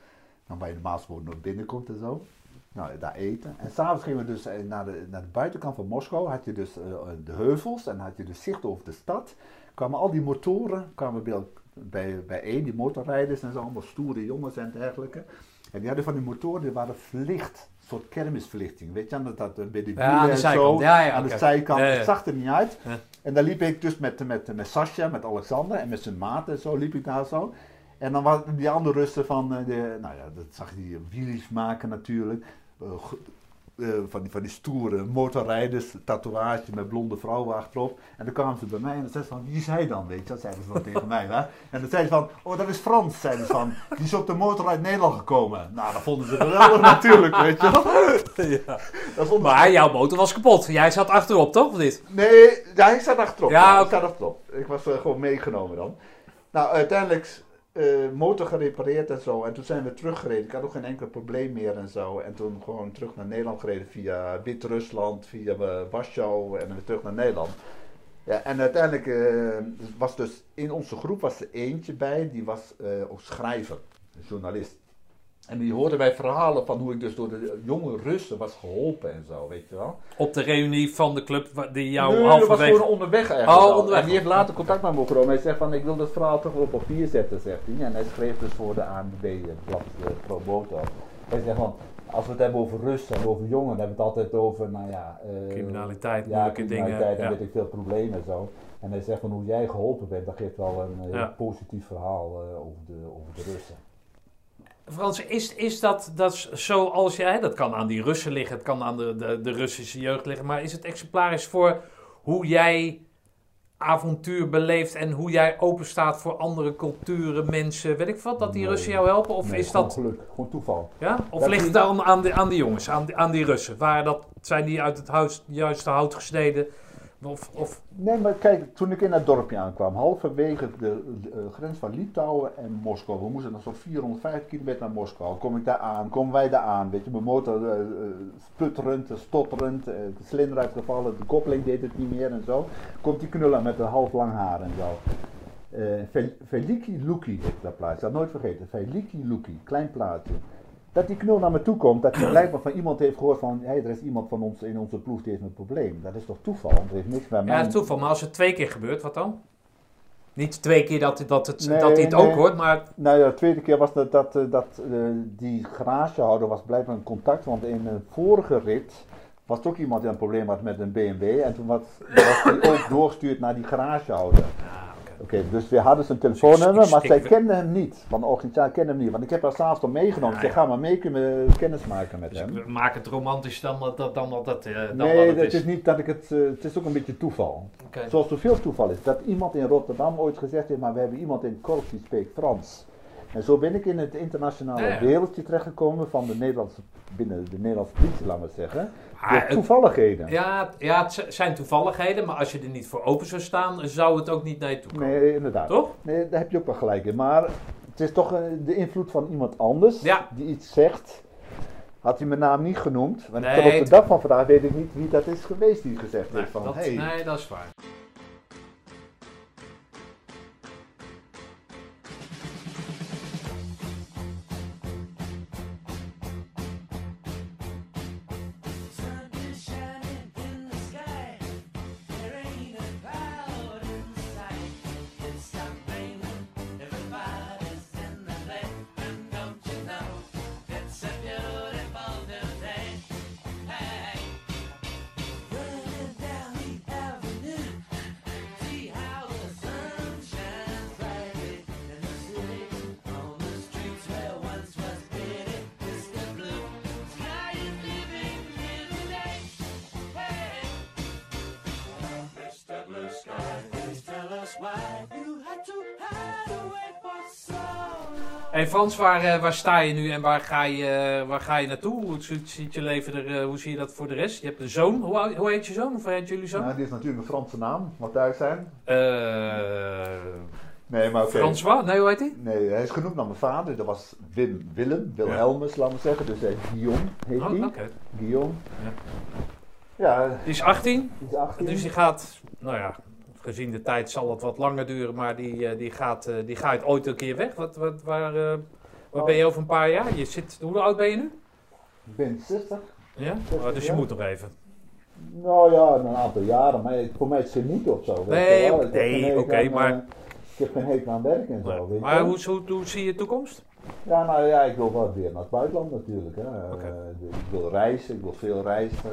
Dan waar je normaal gesproken nog binnenkomt en zo. Nou, daar eten. En s'avonds gingen we dus eh, naar de, naar de buitenkant van Moskou. Had je dus eh, de heuvels en had je dus zicht over de stad. Kwamen al die motoren kwamen bij, bij, bijeen, die motorrijders en zo. Allemaal stoere jongens en dergelijke. En die hadden van die motoren, die waren verlicht. Een soort kermisverlichting. Weet je, dat, dat eh, bij de Ja, aan de wielen en zijkant. zo. Ja, ja, aan de zijkant. Ja. Het zag er niet uit. En dan liep ik dus met, met, met Sascha, met Alexander en met zijn maat en zo liep ik daar zo. En dan waren die andere Russen van, eh, de, nou ja, dat zag je die wheelies maken natuurlijk. Eh, eh, van, die, van die stoere motorrijders, tatoeage met blonde vrouwen achterop. En dan kwamen ze bij mij en dan zeiden ze van, wie is hij dan, weet je? Dat zeiden ze dan tegen mij, hè? En dan zeiden ze van, oh dat is Frans, zeiden ze van. Die is op de motor uit Nederland gekomen. Nou, dat vonden ze geweldig (laughs) natuurlijk, weet je. (laughs) Ja. Dat vond Maar jouw motor was kapot. Jij zat achterop, toch? Of niet? Nee, ja, ik zat achterop. Ja, Ja, ik zat achterop. Ik was gewoon meegenomen dan. Nou, uiteindelijk eh, motor gerepareerd en zo. En toen zijn we teruggereden. Ik had ook geen enkel probleem meer en zo. En toen gewoon terug naar Nederland gereden via Wit-Rusland, via eh, Warschau en weer terug naar Nederland. Ja, en uiteindelijk eh, was dus in onze groep was er eentje bij, die was ook schrijver, journalist. En die hoorden wij verhalen van hoe ik dus door de jonge Russen was geholpen en zo, weet je wel. Op de reunie van de club die jou Nee, dat was halverwege... gewoon onderweg eigenlijk. Oh, al. onderweg. En die heeft later contact met me opgenomen. Hij zegt van, ik wil dat verhaal toch wel op papier zetten, zegt hij. En hij schreef dus voor de ANWB-blad uh, Pro Motor. Hij zegt van, als we het hebben over rust en over jongen, dan hebben we het altijd over, nou ja... eh, Criminaliteit, ja, moeilijke dingen, criminaliteit en ja. weet ik veel problemen en zo. En hij zegt van, hoe jij geholpen bent, dat geeft wel een heel Ja. positief verhaal eh, over, de, over de Russen. Frans, is, is dat, dat zoals jij... Dat kan aan die Russen liggen, het kan aan de, de, de Russische jeugd liggen. Maar is het exemplarisch voor hoe jij avontuur beleeft... en hoe jij openstaat voor andere culturen, mensen... Weet ik wat, dat die Nee. Russen jou helpen? Of Nee, is gewoon dat... geluk, gewoon toeval. Ja? Of Dat ligt het daarom aan de, aan die jongens, aan die, aan die Russen? Waren dat, zijn die uit het huis, juiste hout gesneden? Of, of Nee, maar kijk, toen ik in dat dorpje aankwam, halverwege de, de, eh, grens van Litouwen en Moskou, we moesten nog zo'n 450 kilometer naar Moskou. Kom ik daar aan, komen wij daar aan, weet je, mijn motor eh, eh, sputterend, stotterend, eh, de slinder uitgevallen, de koppeling deed het niet meer en zo. Komt die knuller met een half lang haar en zo. Fel- Veliki Luki heet dat plaatsje, dat nooit vergeten. Veliki Luki, klein plaatsje. Dat die knul naar me toe komt, dat hij (clears throat) blijkbaar van iemand heeft gehoord van, hey, er is iemand van ons in onze ploeg die heeft een probleem. Dat is toch toeval? Dat heeft niks met mij. ja, toeval. Maar als het twee keer gebeurt, wat dan? Niet twee keer dat, dat, het, Nee, dat hij het nee. ook hoort, maar Nou ja, de tweede keer was dat, dat, eh, dat eh, die garagehouder was blijkbaar in contact, want in een vorige rit was er ook iemand die een probleem had met een BMW en toen was, was hij ook doorgestuurd naar die garagehouder. Oké, dus we hadden zijn telefoonnummer, maar zij kenden hem niet. Want de organisatie kende hem niet, want ik heb haar s'avonds al meegenomen. Ja, Ik zeg, ga maar mee, kunnen we kennis maken met dus hem. ik maak het romantisch dan dat dat, dan dat, dat, eh, dan Nee, dat het is is. niet dat ik het, eh, het is ook een beetje toeval. Oké. Zoals zoveel toeval is. Dat iemand in Rotterdam ooit gezegd heeft, maar we hebben iemand in Korps die spreekt Frans. En zo ben ik in het internationale Ja, ja. wereldje terechtgekomen van de Nederlandse, binnen de Nederlandse politie, laten we zeggen. Het- toevalligheden. Ja, het- ja, het zijn toevalligheden, maar als je er niet voor open zou staan, zou het ook niet naar je toe komen. Nee, inderdaad. Toch? Nee, daar heb je ook wel gelijk in. Maar het is toch eh, de invloed van iemand anders Ja. die iets zegt. Had hij mijn naam niet genoemd. Want Nee, tot op de dag van vandaag weet ik niet wie dat is geweest die gezegd Nee, heeft van... dat, hey, nee, dat is waar. Hey Frans, waar, eh, waar sta je nu en waar ga je, eh, waar ga je naartoe? Hoe ziet, je leven er, eh, hoe zie je dat voor de rest? Je hebt een zoon. Hoe, hoe heet je zoon? Of heet jullie zoon? Nou, dit is natuurlijk een Franse naam, Matthijs zijn. Eh Nee, maar oké. François? Nee, hoe heet hij? Nee, hij is genoemd naar mijn vader. Dat was Wim Willem, Wilhelmus, laten we zeggen. Dus hij Guillaume heet Oh, hij. Oké. Guillaume. Ja. Ja, Die is 18, die is 18. dus die gaat, nou ja, gezien de tijd zal het wat langer duren, maar die, eh, die, gaat, eh, die gaat ooit een keer weg. Wat, wat, waar, eh, waar ben je over een paar jaar? Je zit, hoe oud ben je nu? Ik ben 60. Ja? Oh, dus je moet nog even. Nou ja, een aantal jaren, maar voor mij is het moeten of zo. Nee, nee, oké, maar- ik heb geen hekel aan werk en zo. Maar hoe, hoe, hoe zie je de toekomst? Ja, nou ja, ik wil wel weer naar het buitenland natuurlijk. Hè. Eh, ik wil reizen, ik wil veel reizen.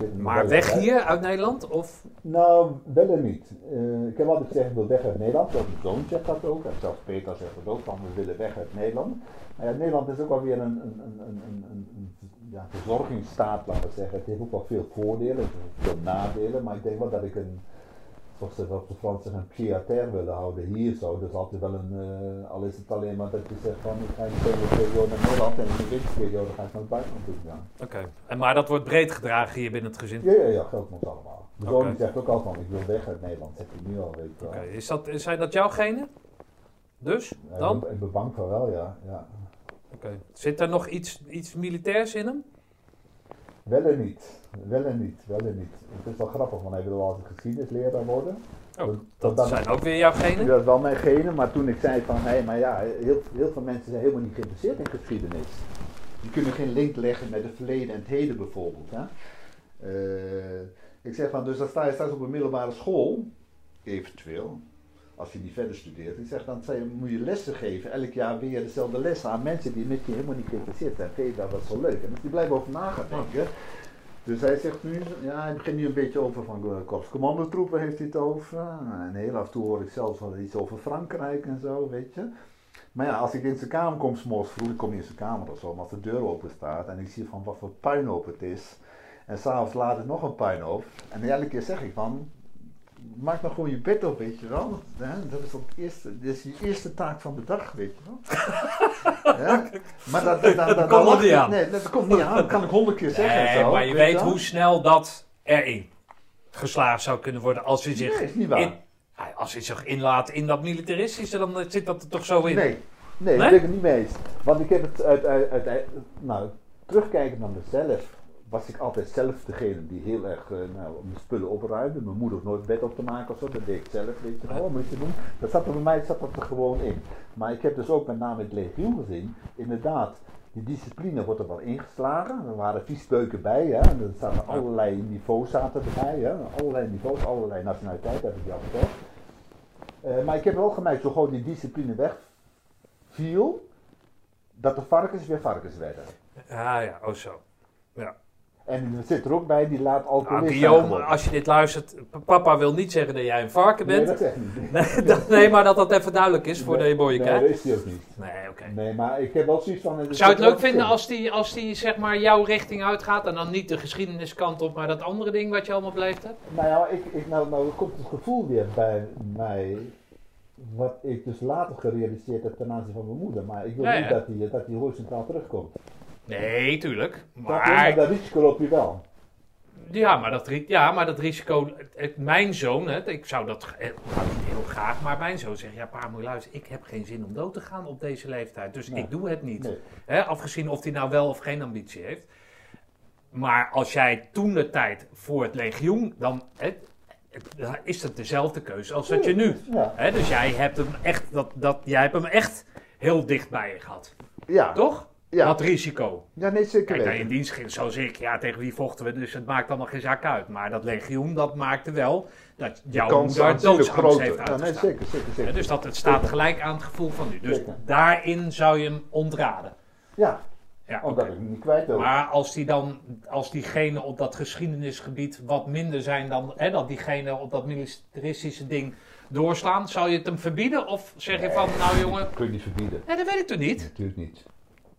eh, Maar weg hier uit Nederland? Of? Nou, wel en niet. Eh, ik heb altijd gezegd, ik wil weg uit Nederland. Zelfs mijn zoon zegt dat ook. En zelfs Peter zegt dat ook, van we willen weg uit Nederland. Maar ja, Nederland is ook wel weer een, een, een, een, een, ja, verzorgingsstaat, laten we zeggen. Het heeft ook wel veel voordelen, veel nadelen. Maar ik denk wel dat ik een, zoals ze op de Frans zeggen, een pied willen houden hier zo. Dus altijd wel een, eh, al is het alleen maar dat je zegt van, ik ga in de zomerperiode naar Nederland en in de winterperiode ga ik naar het buitenland toe gaan. Oké. En Maar dat wordt breed gedragen hier binnen het gezin? Ja, ja, ja, geldt ons allemaal. De die zegt ook altijd van, ik wil weg uit Nederland, zegt hij nu al. Oké, is dat, zijn dat jouw genen? Dus, Ja, dan? Ik ben, ik ben bang voor wel, ja. ja. Oké. Zit er nog iets, iets militairs in hem? Wel en niet. Wel en niet. Wel en niet. Het is wel grappig, want hij wil altijd geschiedenisleraar worden. Oh, dat, Dat zijn ook weer jouw genen? Dat is wel mijn genen, maar toen ik zei van, hé, maar ja, heel, heel veel mensen zijn helemaal niet geïnteresseerd in geschiedenis. Die kunnen geen link leggen met het verleden en het heden bijvoorbeeld. Hè? Eh, ik zeg van, dus dan sta je straks op een middelbare school, eventueel, als je niet verder studeert. Ik zeg dan moet je lessen geven, elk jaar weer dezelfde lessen aan mensen die met je helemaal niet geïnteresseerd zijn. Vind je dat wel zo leuk? En die blijven over na gaan denken. Dus hij zegt nu, ja, hij begint nu een beetje over van uh, korpscommandotroepen heeft hij het over. En heel af en toe hoor ik zelfs wel iets over Frankrijk en zo, weet je. Maar ja, als ik in zijn kamer kom, s'morgens vroeg, ik kom in zijn kamer of zo, als de deur open staat en ik zie van wat voor puinhoop het is. En s'avonds laat ik nog een puinhoop. En elke keer zeg ik van, maak nou gewoon je bed op, weet je wel. Hè? Dat is het eerste, dat is je eerste taak van de dag, weet je wel. (laughs) ja? Maar dat, dat, dat, dat, komt dat niet aan. Nee, dat komt niet aan. Dat kan ik honderd keer zeggen. en Nee, zo, maar je weet hoe snel dat erin geslaagd zou kunnen worden als hij zich, Nee, is niet waar. in, als hij zich inlaat in dat militaristische, dan zit dat er toch zo in. Nee, nee, Nee? daar ben ik het niet mee eens. Want ik heb het uit, uit, uit, uit- nou, terugkijken naar mezelf, was ik altijd zelf degene die heel erg eh, nou, mijn spullen opruimde. Mijn moeder hoeft nooit bed op te maken of zo, dat deed ik zelf, weet je wel, wat moet je doen. Dat zat er bij mij zat dat er gewoon in. Maar ik heb dus ook met name het legioen gezien, inderdaad, die discipline wordt er wel ingeslagen. Er waren viesbeuken bij, hè. en er zaten allerlei niveaus zaten erbij, hè. allerlei niveaus, allerlei nationaliteiten, heb ik al verteld. Maar ik heb wel gemerkt, zo gewoon die discipline wegviel, dat de varkens weer varkens werden. Ja, ja, oh zo. En er zit er ook bij, die laat Nou, alcoholist zijn Guillaume, als je dit luistert, papa wil niet zeggen dat jij een varken Nee, bent. dat zeg ik niet. (laughs) Nee, dat- nee, maar dat dat even duidelijk is voor Nee, de boy Nee, dat is die ook niet. Nee, oké. Nee, maar ik heb wel zoiets van... Zou je het leuk vinden als die, als die zeg maar jouw richting uitgaat en dan niet de geschiedeniskant op, maar dat andere ding wat je allemaal beleefd hebt? Nou ja, ik, ik, nou, nou komt het gevoel weer bij mij, wat ik dus later gerealiseerd heb ten aanzien van mijn moeder. Maar ik wil Ja, niet dat die, dat die horizontaal terugkomt. Nee, tuurlijk. Maar dat risico loop je wel. ja, maar, dat, ja, maar dat risico, mijn zoon, hè, ik zou dat eh, nou, niet heel graag, maar mijn zoon zegt, ja pa, moet je luisteren, ik heb geen zin om dood te gaan op deze leeftijd, dus Nee. ik doe het niet. Nee. Hè, afgezien of hij nou wel of geen ambitie heeft. Maar als jij toen de tijd voor het legioen, dan hè, is het dezelfde keuze als dat je nu. Ja. Hè, dus jij hebt hem echt, dat, dat, jij hebt hem echt heel dicht bij je gehad. Ja. Toch? Ja. Dat risico. ja, nee, zeker Kijk, je in weten. dienst ging, zo zeg ik, ja, tegen wie vochten we, dus het maakt allemaal geen zaak uit. Maar dat legioen, dat maakte wel dat jouw moeder doodsangst heeft. Ja, nee, zeker, zeker, zeker. dus dat, het staat gelijk aan het gevoel van nu. Dus Zeker. daarin zou je hem ontraden. Ja, Ja, omdat oké. ik hem niet kwijt wil. Maar als die dan, als diegenen op dat geschiedenisgebied wat minder zijn dan, hè, dat diegenen op dat militaristische ding doorslaan, zou je het hem verbieden? Of zeg je van, nou jongen, kun je niet verbieden. nee, dat weet ik toch niet? Natuurlijk niet.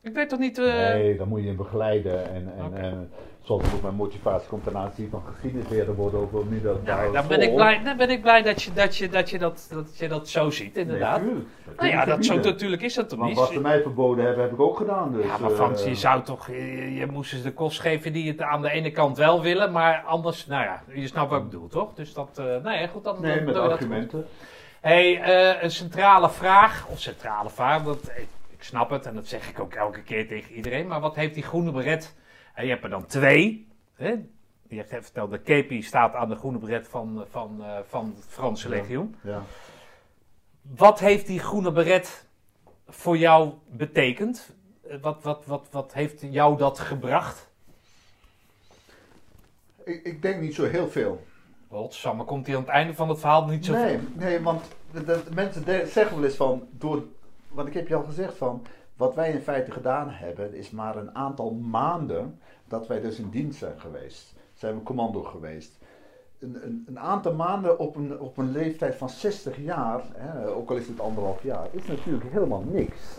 Ik weet toch niet... eh, Nee, dan moet je hem begeleiden. En, en, en zoals ook mijn motivatie komt ten aanzien van geschiedenisleren worden over middelbare Ja, dan ben ik blij, dan ben ik blij dat, je, dat, je, dat, je dat, dat je dat zo ziet, inderdaad. Nee, nou ja, dat zo, natuurlijk is dat toch niet? wat ze mij verboden hebben, heb ik ook gedaan. Dus, ja, maar eh, Frans, je zou toch, je, je moest ze de kost geven die het aan de ene kant wel willen, maar anders, nou ja, je snapt wat ik bedoel, toch? Dus dat, eh nou ja, goed, dan Nee, dan met argumenten. hey, eh, een centrale vraag, of centrale vraag, dat, ik, snap het en dat zeg ik ook elke keer tegen iedereen, maar wat heeft die groene beret? En je hebt er dan twee, hè? Je hebt verteld, de Kepi staat aan de groene beret van, van, eh, van het Franse legioen. Ja. Wat heeft die groene beret voor jou betekend? Wat, wat, wat, wat heeft jou dat gebracht? Ik, ik denk niet zo heel veel. Godsamme, komt hij aan het einde van het verhaal niet zo Nee, nee want de, de- de mensen de- zeggen wel eens van, door, want ik heb je al gezegd van, wat wij in feite gedaan hebben, is maar een aantal maanden dat wij dus in dienst zijn geweest. Zijn we commando geweest. Een, een, een aantal maanden op een, op een leeftijd van 60 jaar, hè, ook al is het anderhalf jaar, is natuurlijk helemaal niks.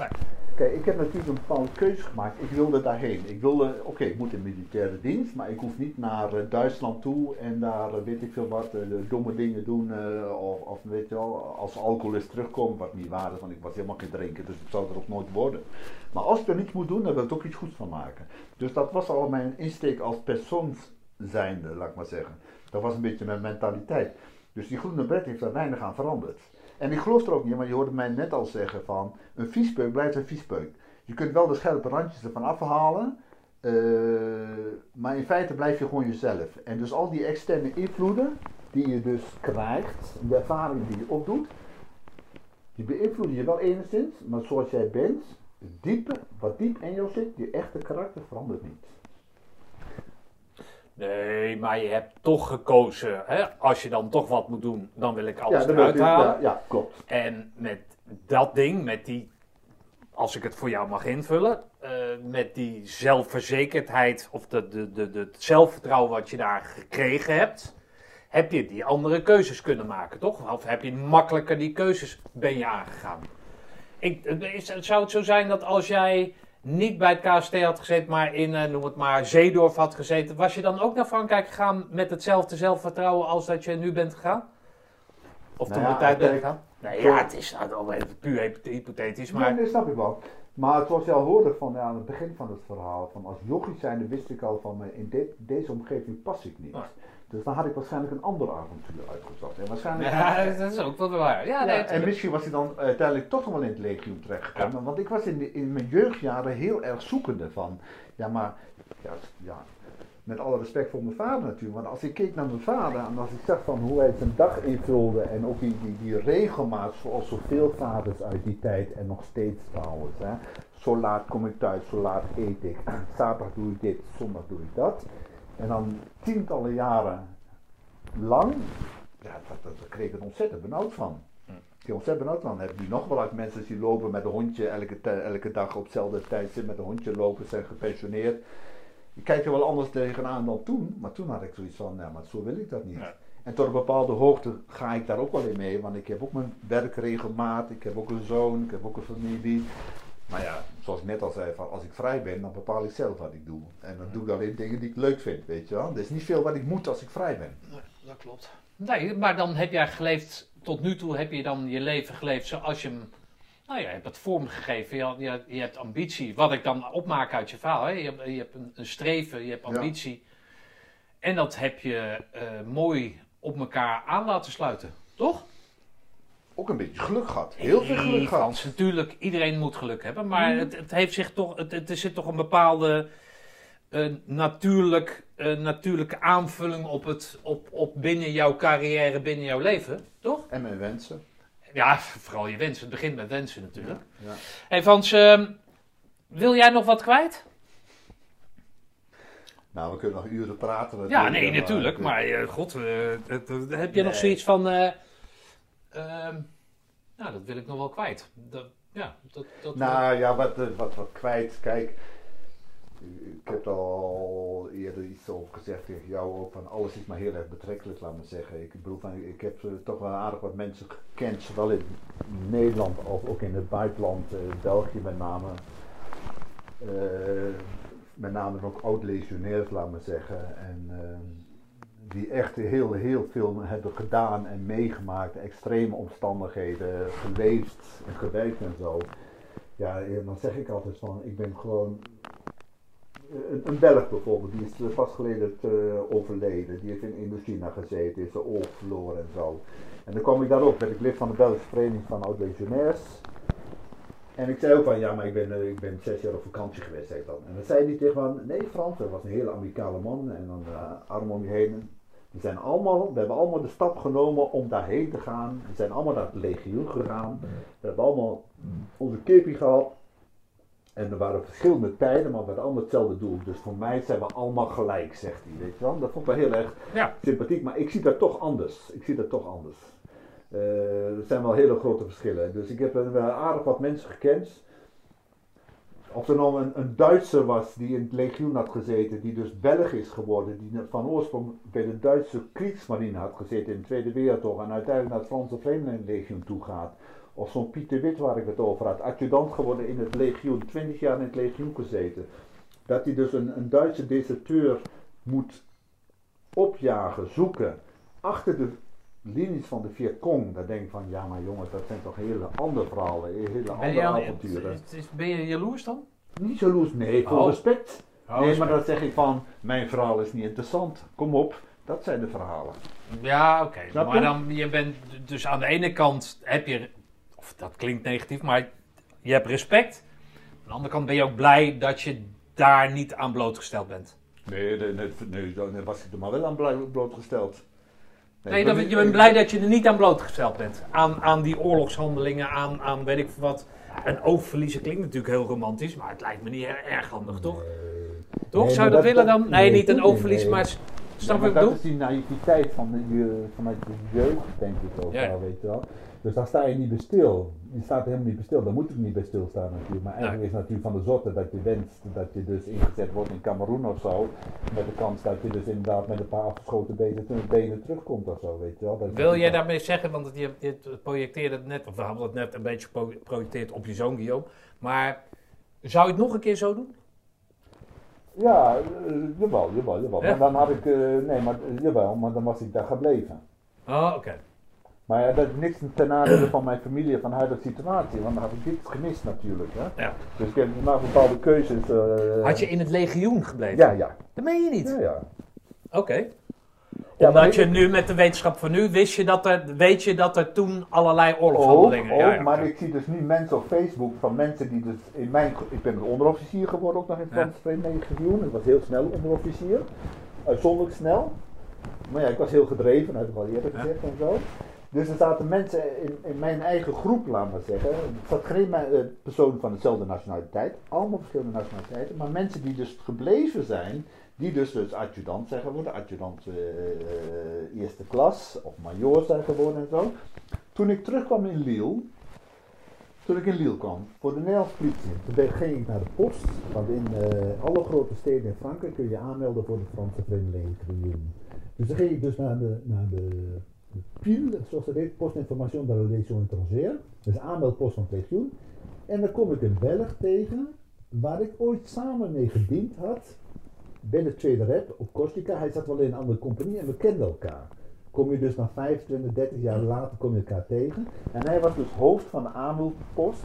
Ik heb natuurlijk een bepaalde keuze gemaakt. Ik wilde daarheen. Ik wilde, oké, ik moet in militaire dienst, maar ik hoef niet naar eh, Duitsland toe en daar eh, weet ik veel wat, eh, domme dingen doen. of, of weet je wel, als alcoholist terugkomen, wat niet waar is, want ik was helemaal geen drinker, dus het zou er ook nooit worden. Maar als ik er niets moet doen, dan wil ik ook iets goeds van maken. Dus dat was al mijn insteek als persoon zijnde, laat ik maar zeggen. Dat was een beetje mijn mentaliteit. Dus die groene bret heeft daar weinig aan veranderd. En ik geloof er ook niet, maar je hoorde mij net al zeggen van een viespeuk blijft een viespeuk. Je kunt wel de scherpe randjes ervan afhalen, eh, maar in feite blijf je gewoon jezelf. En dus al die externe invloeden die je dus krijgt, de ervaringen die je opdoet, die beïnvloeden je wel enigszins, maar zoals jij bent, diepe, wat diep in jou zit, je echte karakter verandert niet. Nee, maar je hebt toch gekozen. Hè? Als je dan toch wat moet doen, dan wil ik alles ja, eruit halen. ja, ja, klopt. En met dat ding, met die, als ik het voor jou mag invullen, eh, met die zelfverzekerdheid of de, de, de, de, het zelfvertrouwen wat je daar gekregen hebt, heb je die andere keuzes kunnen maken, toch? Of heb je makkelijker die keuzes ben je aangegaan? Ik, eh, is, zou het zo zijn dat als jij niet bij het KST had gezeten, maar in, eh, noem het maar, Zeedorf had gezeten, was je dan ook naar Frankrijk gegaan met hetzelfde zelfvertrouwen als dat je nu bent gegaan? Of Nou toen ja, de tijd bent gegaan? Nee, ja, het is nou even puur hypo- hypothetisch, Nee, maar... nee, snap ik wel. Maar zoals je al hoorde van, ja, aan het begin van het verhaal, van als jochie zijnde wist ik al van, eh, in deze omgeving pas ik niet. Dus dan had ik waarschijnlijk een ander avontuur uitgezocht. En waarschijnlijk... Ja, dat is ook wel waar. Ja, Ja, nee, en misschien was hij dan uiteindelijk toch nog wel in het legioen terechtgekomen. Want ik was in, de- in mijn jeugdjaren heel erg zoekende van, ja maar, ja, ja, met alle respect voor mijn vader natuurlijk. Want als ik keek naar mijn vader en als ik zag van hoe hij zijn dag invulde en ook die, die, die regelmaat zoals zoveel vaders uit die tijd en nog steeds trouwens. Hè. Zo laat kom ik thuis, zo laat eet ik, zaterdag doe ik dit, zondag doe ik dat. En dan tientallen jaren lang, ja, dat, dat, daar kreeg ik er ontzettend benauwd van. Ik kreeg ontzettend benauwd van. Dan heb je nog wel uit mensen die lopen met een hondje elke, elke dag op hetzelfde tijdstip met een hondje lopen, zijn gepensioneerd. Je kijkt er wel anders tegenaan dan toen, maar toen had ik zoiets van, nou, maar zo wil ik dat niet. Ja. En tot een bepaalde hoogte ga ik daar ook wel in mee, want ik heb ook mijn werkregelmaat, ik heb ook een zoon, ik heb ook een familie. Maar ja, zoals ik net al zei, van als ik vrij ben, dan bepaal ik zelf wat ik doe. En dan doe ik alleen dingen die ik leuk vind, weet je wel. Er is niet veel wat ik moet als ik vrij ben. Nee, dat klopt. Nee, maar dan heb jij geleefd, tot nu toe heb je dan je leven geleefd zoals je hem, nou ja, je hebt het vormgegeven. Je, je, je hebt ambitie, wat ik dan opmaak uit je verhaal. Hè? Je, hebt, je hebt een, een streven, je hebt Ja. ambitie. En dat heb je eh, mooi op elkaar aan laten sluiten, toch? Ook een beetje geluk gehad. Heel veel geluk gehad. Frans, natuurlijk, iedereen moet geluk hebben. Maar het, het heeft zich toch, het, het, er zit toch een bepaalde eh, natuurlijk, eh, natuurlijke aanvulling op, het, op, op binnen jouw carrière, binnen jouw leven, toch? En mijn wensen. Ja, vooral je wensen. Het begint met wensen natuurlijk. Ja. hey Frans, ehm, wil jij nog wat kwijt? Nou, we kunnen nog uren praten. Ja, nee, maar- natuurlijk. Maar eh, god, eh, heb je nog zoiets van... eh, ehm, nou, dat wil ik nog wel kwijt. Dat, ja, dat, dat Nou ja, wat, eh, wat, wat kwijt. Kijk, ik heb er al eerder iets over gezegd tegen jou ook. Van alles is maar heel erg betrekkelijk, laat me zeggen. Ik bedoel, van, ik heb eh, toch wel aardig wat mensen gekend, zowel in Nederland als ook in het buitenland, eh, België met name. met name ook oud-legionairs, laat maar zeggen. En ehm, die echt heel, heel veel hebben gedaan en meegemaakt, extreme omstandigheden, geleefd en gewerkt en zo. Ja, eh, dan zeg ik altijd van, ik ben gewoon een, een Belg bijvoorbeeld, die is pas geleden eh, overleden. Die heeft in Indochina gezeten, is de oorlog verloren en zo. En dan kwam ik daarop, werd ik lid van de Belgische Vereniging van Oud-Legionairs. En ik zei ook van, ja, maar ik ben, eh, ik ben zes jaar op vakantie geweest, zei ik dan. En dan zei hij tegen van, nee Frans, dat was een hele amicale man en dan arm om je heen. We zijn allemaal, we hebben allemaal de stap genomen om daarheen te gaan. We zijn allemaal naar het legioen gegaan. We hebben allemaal onze kipie gehad. En er waren verschillende tijden, maar we hadden allemaal hetzelfde doel. Dus voor mij zijn we allemaal gelijk, zegt hij. Weet je wel? Dat vond ik wel heel erg Ja. sympathiek, maar ik zie dat toch anders. Ik zie dat toch anders. Eh, er zijn wel hele grote verschillen. Dus ik heb een, eh, aardig wat mensen gekend. Of er nou een, Duitser was die in het legioen had gezeten, die dus Belg is geworden, die van oorsprong bij de Duitse Kriegsmarine had gezeten in de Tweede Wereldoorlog en uiteindelijk naar het Franse Vreemdelingenlegioen toe gaat. Of zo'n Pieter Wit waar ik het over had, adjudant geworden in het legioen, 20 jaar in het legioen gezeten. Dat hij dus een, een Duitse deserteur moet opjagen, zoeken, achter de linies van de Vietcong. Dan denk ik van, ja maar jongens, dat zijn toch hele andere verhalen, hele andere je, avonturen. het is- ben je jaloers dan? Niet jaloers, nee, vol Oh. respect. Oh, nee, respect. maar dan zeg ik van, mijn verhaal is niet interessant. Kom op, dat zijn de verhalen. Ja, oké. Maar je? dan, je bent dus aan de ene kant heb je, of dat klinkt negatief, maar je hebt respect. Aan de andere kant ben je ook blij dat je daar niet aan blootgesteld bent. Nee, nee, nee, nee, dan was ik er maar wel aan blootgesteld. Nee, ben je bent blij dat je er niet aan blootgesteld bent. Aan, aan die oorlogshandelingen, aan, aan weet ik wat. En oogverliezen klinkt natuurlijk heel romantisch, maar het lijkt me niet er- erg handig, toch? Toch? Nee, Zou je dat, willen dan? Nee, nee, niet een oogverlies, maar snap je ik dat bedoel? is die naïviteit van de, je, vanuit de jeugd, denk ik ook Ja. wel, weet je wel. Dus daar sta je niet bij stil. Je staat er helemaal niet bij stil. Daar moet ik niet bij stilstaan natuurlijk. Maar eigenlijk is het natuurlijk van de zotte dat je wenst dat je dus ingezet wordt in Cameroen of zo. Met de kans dat je dus inderdaad met een paar afgeschoten benen, benen terugkomt of zo, weet je wel. Dat Wil jij daarmee zeggen, want je, je projecteerde het net, of we hadden het net een beetje geprojecteerd op je zoon Guillaume. Maar zou je het nog een keer zo doen? Ja, eh, jawel, jawel, jawel. Ja? Maar dan had ik, eh, nee, maar eh, jawel, maar dan was ik daar gebleven. Oh, oké. Maar ja, dat is niks ten nadele van mijn familie van huidige situatie, want dan had ik dit gemist natuurlijk. Hè? Ja. Dus ik heb gemaakt bepaalde keuzes. Had je in het legioen gebleven? Ja, ja. Dat meen je niet? ja, ja. Oké. Ja, Omdat je nu met de wetenschap van nu wist je dat er, weet je dat er toen allerlei oorlogshandelingen... ook, ja, ja, maar ik zie dus nu mensen op Facebook van mensen die dus in mijn... Ik ben een onderofficier geworden ook nog in het Ja. Ik was heel snel onderofficier. Uitzonderlijk snel. Maar ja, ik was heel gedreven, dat heb ik al eerder Ja. gezegd en zo. Dus er zaten mensen in, in mijn eigen groep, laat maar zeggen. Er zat geen eh, persoon van dezelfde nationaliteit. Allemaal verschillende nationaliteiten. Maar mensen die dus gebleven zijn. Die dus, dus adjudant zijn geworden. Adjudant eh, eh, eerste klas. Of major zijn geworden en zo. Toen ik terugkwam in Lille. Toen ik in Lille kwam, voor de Nederlandse politie, toen ging ik naar de post. Want in eh, alle grote steden in Frankrijk kun je aanmelden voor de Franse Vreemdelingenlegioen. Dus dan ging ik dus naar de, naar de, de PIL, zoals dat heet, Postinformation de la Légion étrangère. Dus aanmeldpost van het. En dan kom ik een Belg tegen, waar ik ooit samen mee gediend had. Bij de tweede rep op Corsica. Hij zat wel in een andere compagnie en we kenden elkaar. Kom je dus na 25, 30 jaar later kom je elkaar tegen. En hij was dus hoofd van de aanmeldpost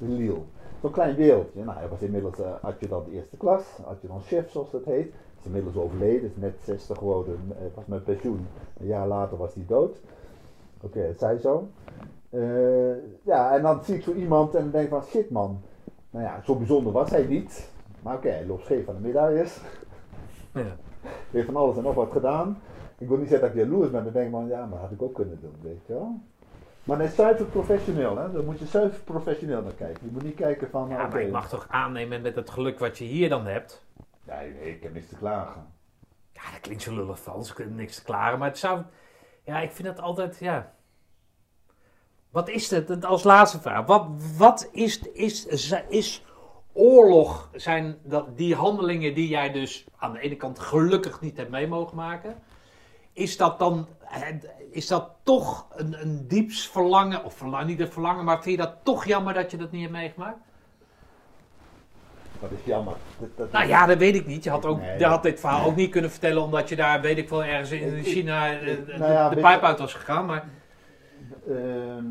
in Lille. Zo'n klein wereldje. Nou, hij was inmiddels uh, adjudant eerste klas, adjudant chef zoals dat heet. Is inmiddels overleden, is net 60 geworden, eh, was met pensioen. Een jaar later was hij dood. Oké, dat zei zo. Eh, ja, en dan zie ik zo iemand en dan denk van shit man. Nou ja, zo bijzonder was hij niet. Maar oké, hij loopt scheef van de medailles. Ja. (laughs) heeft van alles en nog wat gedaan. Ik wil niet zeggen dat ik jaloers ben, dan denk ik van ja, maar dat had ik ook kunnen doen, weet je wel. Maar hij is zuiver professioneel, hè? Daar moet je zuiver professioneel naar kijken. Je moet niet kijken van. Ja, oké, maar ik mag toch aannemen met het geluk wat je hier dan hebt. Nee, nee, ik heb niks te klagen. Ja, dat klinkt zo lullig Frans, ik heb niks te klaren. Maar het zou... Ja, ik vind het altijd, ja... Wat is het? Het Als laatste vraag. Wat, wat is, is, is oorlog? Zijn dat die handelingen die jij dus aan de ene kant gelukkig niet hebt mee mogen maken? Is dat dan... Is dat toch een, een dieps verlangen? Of verlang, niet een verlangen, maar vind je dat toch jammer dat je dat niet hebt meegemaakt? Dat is jammer. Dat, dat Nou is- ja, dat weet ik niet. Je had, ook, Nee, je had dit verhaal ook niet kunnen vertellen omdat je daar, weet ik wel, ergens in China eh, ik- nou ja, de pijp uit was gegaan. Maar Ehm,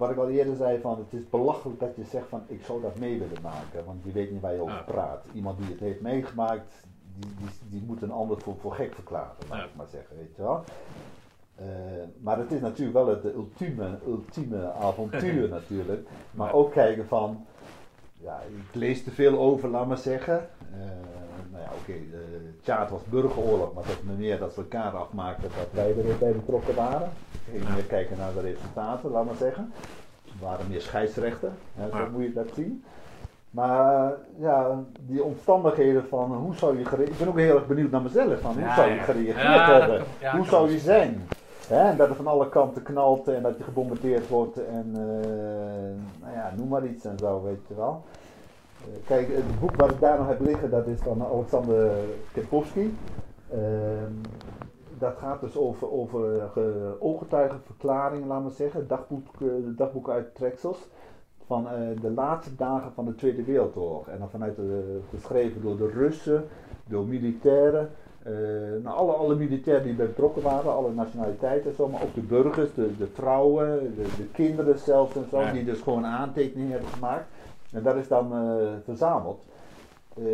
wat ik al eerder zei, van het is belachelijk dat je zegt van ik zou dat mee willen maken, want je weet niet waar je over praat. Iemand die het heeft meegemaakt, die, die, die moet een ander voor, voor gek verklaren, laat Ja. ik maar zeggen, weet je wel. Eh, maar het is natuurlijk wel het ultieme, ultieme avontuur (laughs) natuurlijk. Maar ook kijken van, ja, ik lees te veel over, laat maar zeggen. Eh, ja, oké, eh, Tjaad was burgeroorlog, maar dat is meer dat we elkaar afmaakten dat wij er bij betrokken waren. Ging meer kijken naar de resultaten, laat maar zeggen. Er waren meer scheidsrechten, hè, zo Ja. moet je dat zien. Maar ja, die omstandigheden van hoe zou je gereageerd... Ik ben ook heel erg benieuwd naar mezelf, van hoe Ja, zou je gereageerd Ja, hebben? kan- ja, hoe zou je zijn? Hè, en dat het van alle kanten knalt en dat je gebombardeerd wordt en eh, nou ja, noem maar iets en zo, weet je wel. Eh, kijk, het boek wat ik daar nog heb liggen, dat is van Alexander Kempowski. Ehm, dat gaat dus over, over eh, ge- ooggetuigenverklaringen, laat maar zeggen, dagboek, eh, dagboekuittreksels van eh, de laatste dagen van de Tweede Wereldoorlog. En dan vanuit de, geschreven door de Russen, door militairen, nou, alle, alle militairen die bij betrokken waren, alle nationaliteiten en zo, maar ook de burgers, de, de vrouwen, de, de kinderen zelfs en zo, Ja. die dus gewoon aantekeningen hebben gemaakt. En dat is dan eh, verzameld. Eh,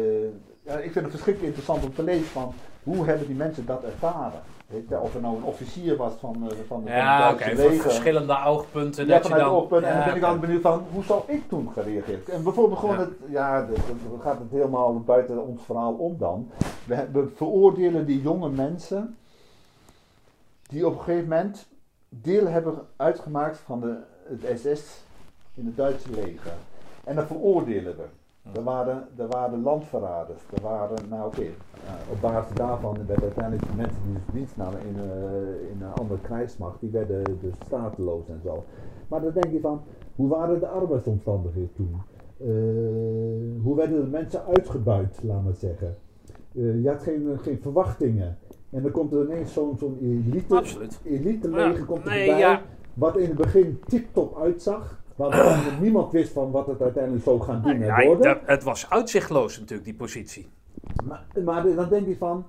ja, ik vind het verschrikkelijk interessant om te lezen van hoe hebben die mensen dat ervaren. Je, of er nou een officier was van, eh, van, het ja, oké, verschillende oogpunten. Ja, dat je vanuit dan. En dan ben ik altijd benieuwd van, hoe zou ik toen gereageerd? En bijvoorbeeld gewoon Ja. het, ja, de- de- dan gaat het helemaal buiten ons verhaal om dan. We, we veroordelen die jonge mensen die op een gegeven moment deel hebben uitgemaakt van de, het SS in het Duitse leger. En dat veroordelen we. Er waren, er waren landverraders. Er waren, nou oké, eh, op basis daarvan werden uiteindelijk de mensen die dus dienst namen in, eh, in een andere krijgsmacht, die werden dus stateloos en zo. Maar dan denk je van, hoe waren de arbeidsomstandigheden toen? Eh, hoe werden de mensen uitgebuit, laat maar zeggen? Eh, je had geen, geen verwachtingen. En dan komt er ineens zo'n zo'n elite, Absoluut. elite Ja, leger komt nee, erbij, ja. wat in het begin tip-top uitzag. Waarvan (clears throat) niemand wist van wat het uiteindelijk zou gaan doen en Ja, dat- het was uitzichtloos natuurlijk, die positie. Maar, maar dan denk je van,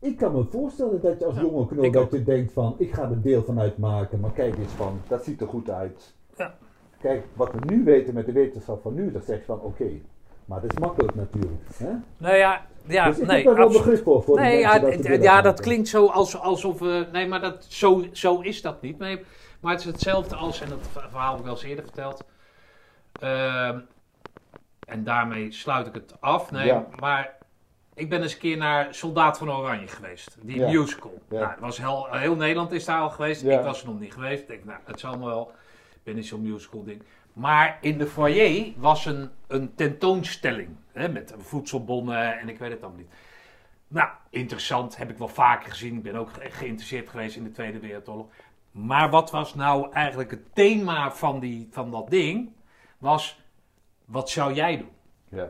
ik kan me voorstellen dat je als Ja, jonge knul dat je denkt van, ik ga er deel van uitmaken, maar kijk eens van, dat ziet er goed uit. Ja. Kijk, wat we nu weten met de wetenschap van nu, dan zeg je van, oké, maar dat is makkelijk natuurlijk. Hè? Nou ja, ja dus ik nee, heb daar wel absoluut. begrip voor. Nee, ja, dat ja, dat klinkt zo als, alsof we. Nee, maar dat, zo, zo is dat niet. Nee, maar het is hetzelfde als, en dat verhaal heb ik wel eens eerder verteld. Ehm, en daarmee sluit ik het af. Nee, Ja. maar ik ben eens een keer naar Soldaat van Oranje geweest. Die Ja. musical. Ja. Nou, was heel, heel Nederland is daar al geweest. Ik was er nog niet geweest. Ik denk, nou, het zal me wel. Ik ben niet zo'n musical ding. Maar in de foyer was een, een tentoonstelling. Hè, met voedselbonnen en ik weet het allemaal niet. Nou, interessant. Heb ik wel vaker gezien. Ik ben ook ge- geïnteresseerd geweest in de Tweede Wereldoorlog. Maar wat was nou eigenlijk het thema van, die, van dat ding? Was, wat zou jij doen? Ja,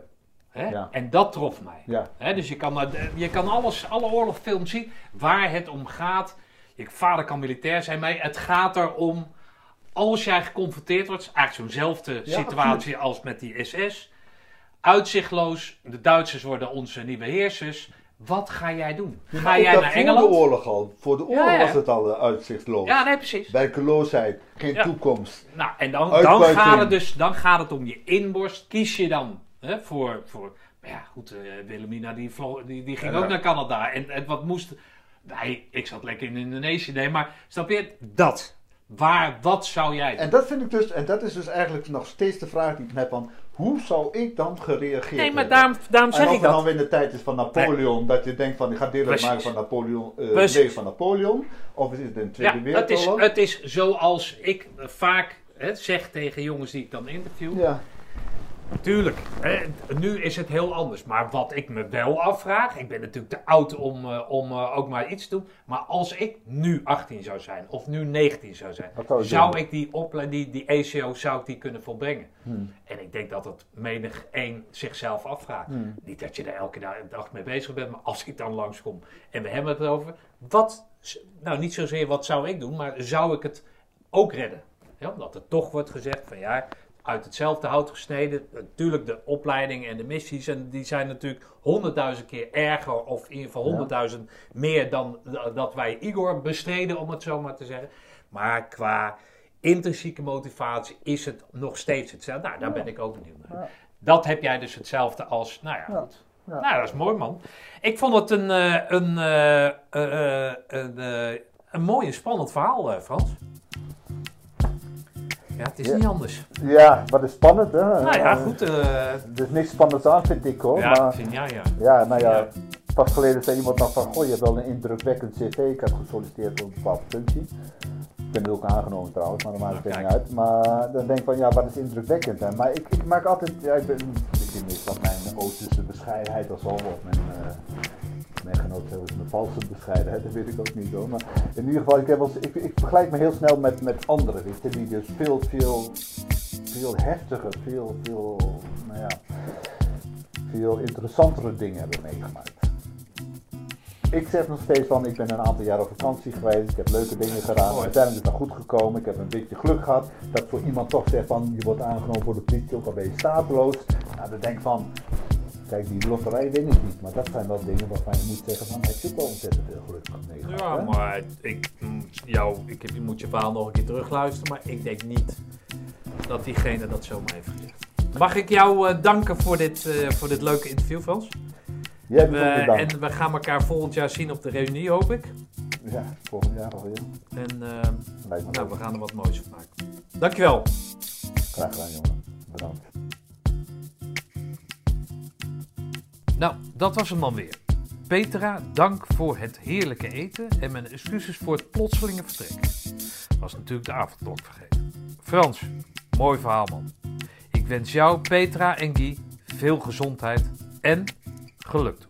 Hè? Ja. En dat trof mij. ja, Hè, dus je kan, je kan alles, alle oorlogsfilms zien waar het om gaat. Je vader kan militair zijn, maar het gaat erom. Als jij geconfronteerd wordt, is eigenlijk zo'nzelfde Ja, situatie als met die SS. Uitzichtloos, de Duitsers worden onze nieuwe heersers. Wat ga jij doen? Ja, Ga jij naar voor Engeland? de oorlog al. Voor de oorlog Ja, was het al eh, uitzichtloos. Ja, nee, precies. Werkeloosheid, geen toekomst. Nou, en dan, dan, gaat het dus dan gaat het om je inborst. Kies je dan hè, voor, voor. Ja, goed, eh Wilhelmina die, die, die ging ook naar Canada. En, en wat moest. Nee, ik zat lekker in Indonesië. Nee, maar snap je? Dat. Waar, wat zou jij doen? En dat vind ik dus, en dat is dus eigenlijk nog steeds de vraag die ik heb van, hoe zou ik dan gereageerd Nee, maar hebben? daarom, daarom En zeg of ik het dan dat. weer in de tijd is van Napoleon, dat je denkt van, ik ga deel uitmaken van Napoleon, eh leger van Napoleon, of is het in de Tweede Ja, het is, Wereldoorlog? het is zoals ik vaak hè, zeg tegen jongens die ik dan interview. ja. Tuurlijk, nu is het heel anders. Maar wat ik me wel afvraag, ik ben natuurlijk te oud om, eh, om eh, ook maar iets te doen. Maar als ik nu 18 zou zijn, of nu 19 zou zijn, zou ik die, opleiding, die, die ECO zou ik die kunnen volbrengen. Hmm. En ik denk dat het menig één zichzelf afvraagt. Hmm. Niet dat je daar elke da- dag mee bezig bent, maar als ik dan langskom en we hebben het over, wat, nou niet zozeer wat zou ik doen, maar zou ik het ook redden? Ja, omdat er toch wordt gezegd van ja, uit hetzelfde hout gesneden. Natuurlijk de opleiding en de missies. En die zijn natuurlijk honderdduizend keer erger. Of in ieder geval Ja. honderdduizend meer dan d- dat wij Igor bestreden, om het zo maar te zeggen. Maar qua intrinsieke motivatie is het nog steeds hetzelfde. Nou, daar ben ik ook benieuwd naar. Ja. Dat heb jij dus hetzelfde als, nou ja, goed. Nou, dat is mooi, man. Ik vond het een, eh, een, eh, eh, eh, een, eh, een mooi en spannend verhaal, eh, Frans. Ja, het is Ja. niet anders. Ja, wat is spannend, hè? Nou ja, Eh, goed. eh, Er is niks spannends aan, vind ik hoor. ja, maar, ik vind, ja, ja. ja, nou ja, Ja. pas geleden zei iemand nog van, goh, je hebt wel een indrukwekkend cv. Ik had gesolliciteerd voor een bepaalde functie. Ik ben er ook aangenomen trouwens, maar dat maakt het Nou, niet uit. Maar dan denk ik van, ja, wat is indrukwekkend? Hè? Maar ik, ik maak altijd, ja, ik ben, is dat mijn Oosterse bescheidenheid zo, of mijn, eh mijn genoot zelfs mijn valse bescheidenheid, dat weet ik ook niet hoor. Maar in ieder geval, ik, heb ik, ik vergelijk me heel snel met, met anderen, weet je, die dus veel, veel, veel heftiger, veel, veel, nou ja, veel interessantere dingen hebben meegemaakt. Ik zeg nog steeds van, ik ben een aantal jaar op vakantie geweest, ik heb leuke dingen gedaan, Mooi. uiteindelijk is het goed gekomen, ik heb een beetje geluk gehad, dat voor iemand toch zegt van, je wordt aangenomen voor de politie, ook al ben je stateloos. Nou, dan denk ik van, kijk die loterij win ik niet, maar dat zijn wel dingen waarvan je moet zeggen van, heb je ook wel ontzettend veel geluk meegemaakt. Ja, hè? maar ik, jou, ik heb, je moet je verhaal nog een keer terugluisteren, maar ik denk niet dat diegene dat zomaar heeft gezegd. Mag ik jou eh, danken voor dit, eh, voor dit leuke interview, Frans? We- ook bedankt. en we gaan elkaar volgend jaar zien op de reunie, hoop ik. Ja, volgend jaar alweer. En eh, nou, leuk. we gaan er wat moois van maken. Dankjewel. Graag gedaan jongen. Bedankt. Nou, dat was hem dan weer. Petra, dank voor het heerlijke eten en mijn excuses voor het plotselinge vertrek. Was natuurlijk de avondklok vergeten. Frans, mooi verhaal man. Ik wens jou, Petra en Guy veel gezondheid en geluk.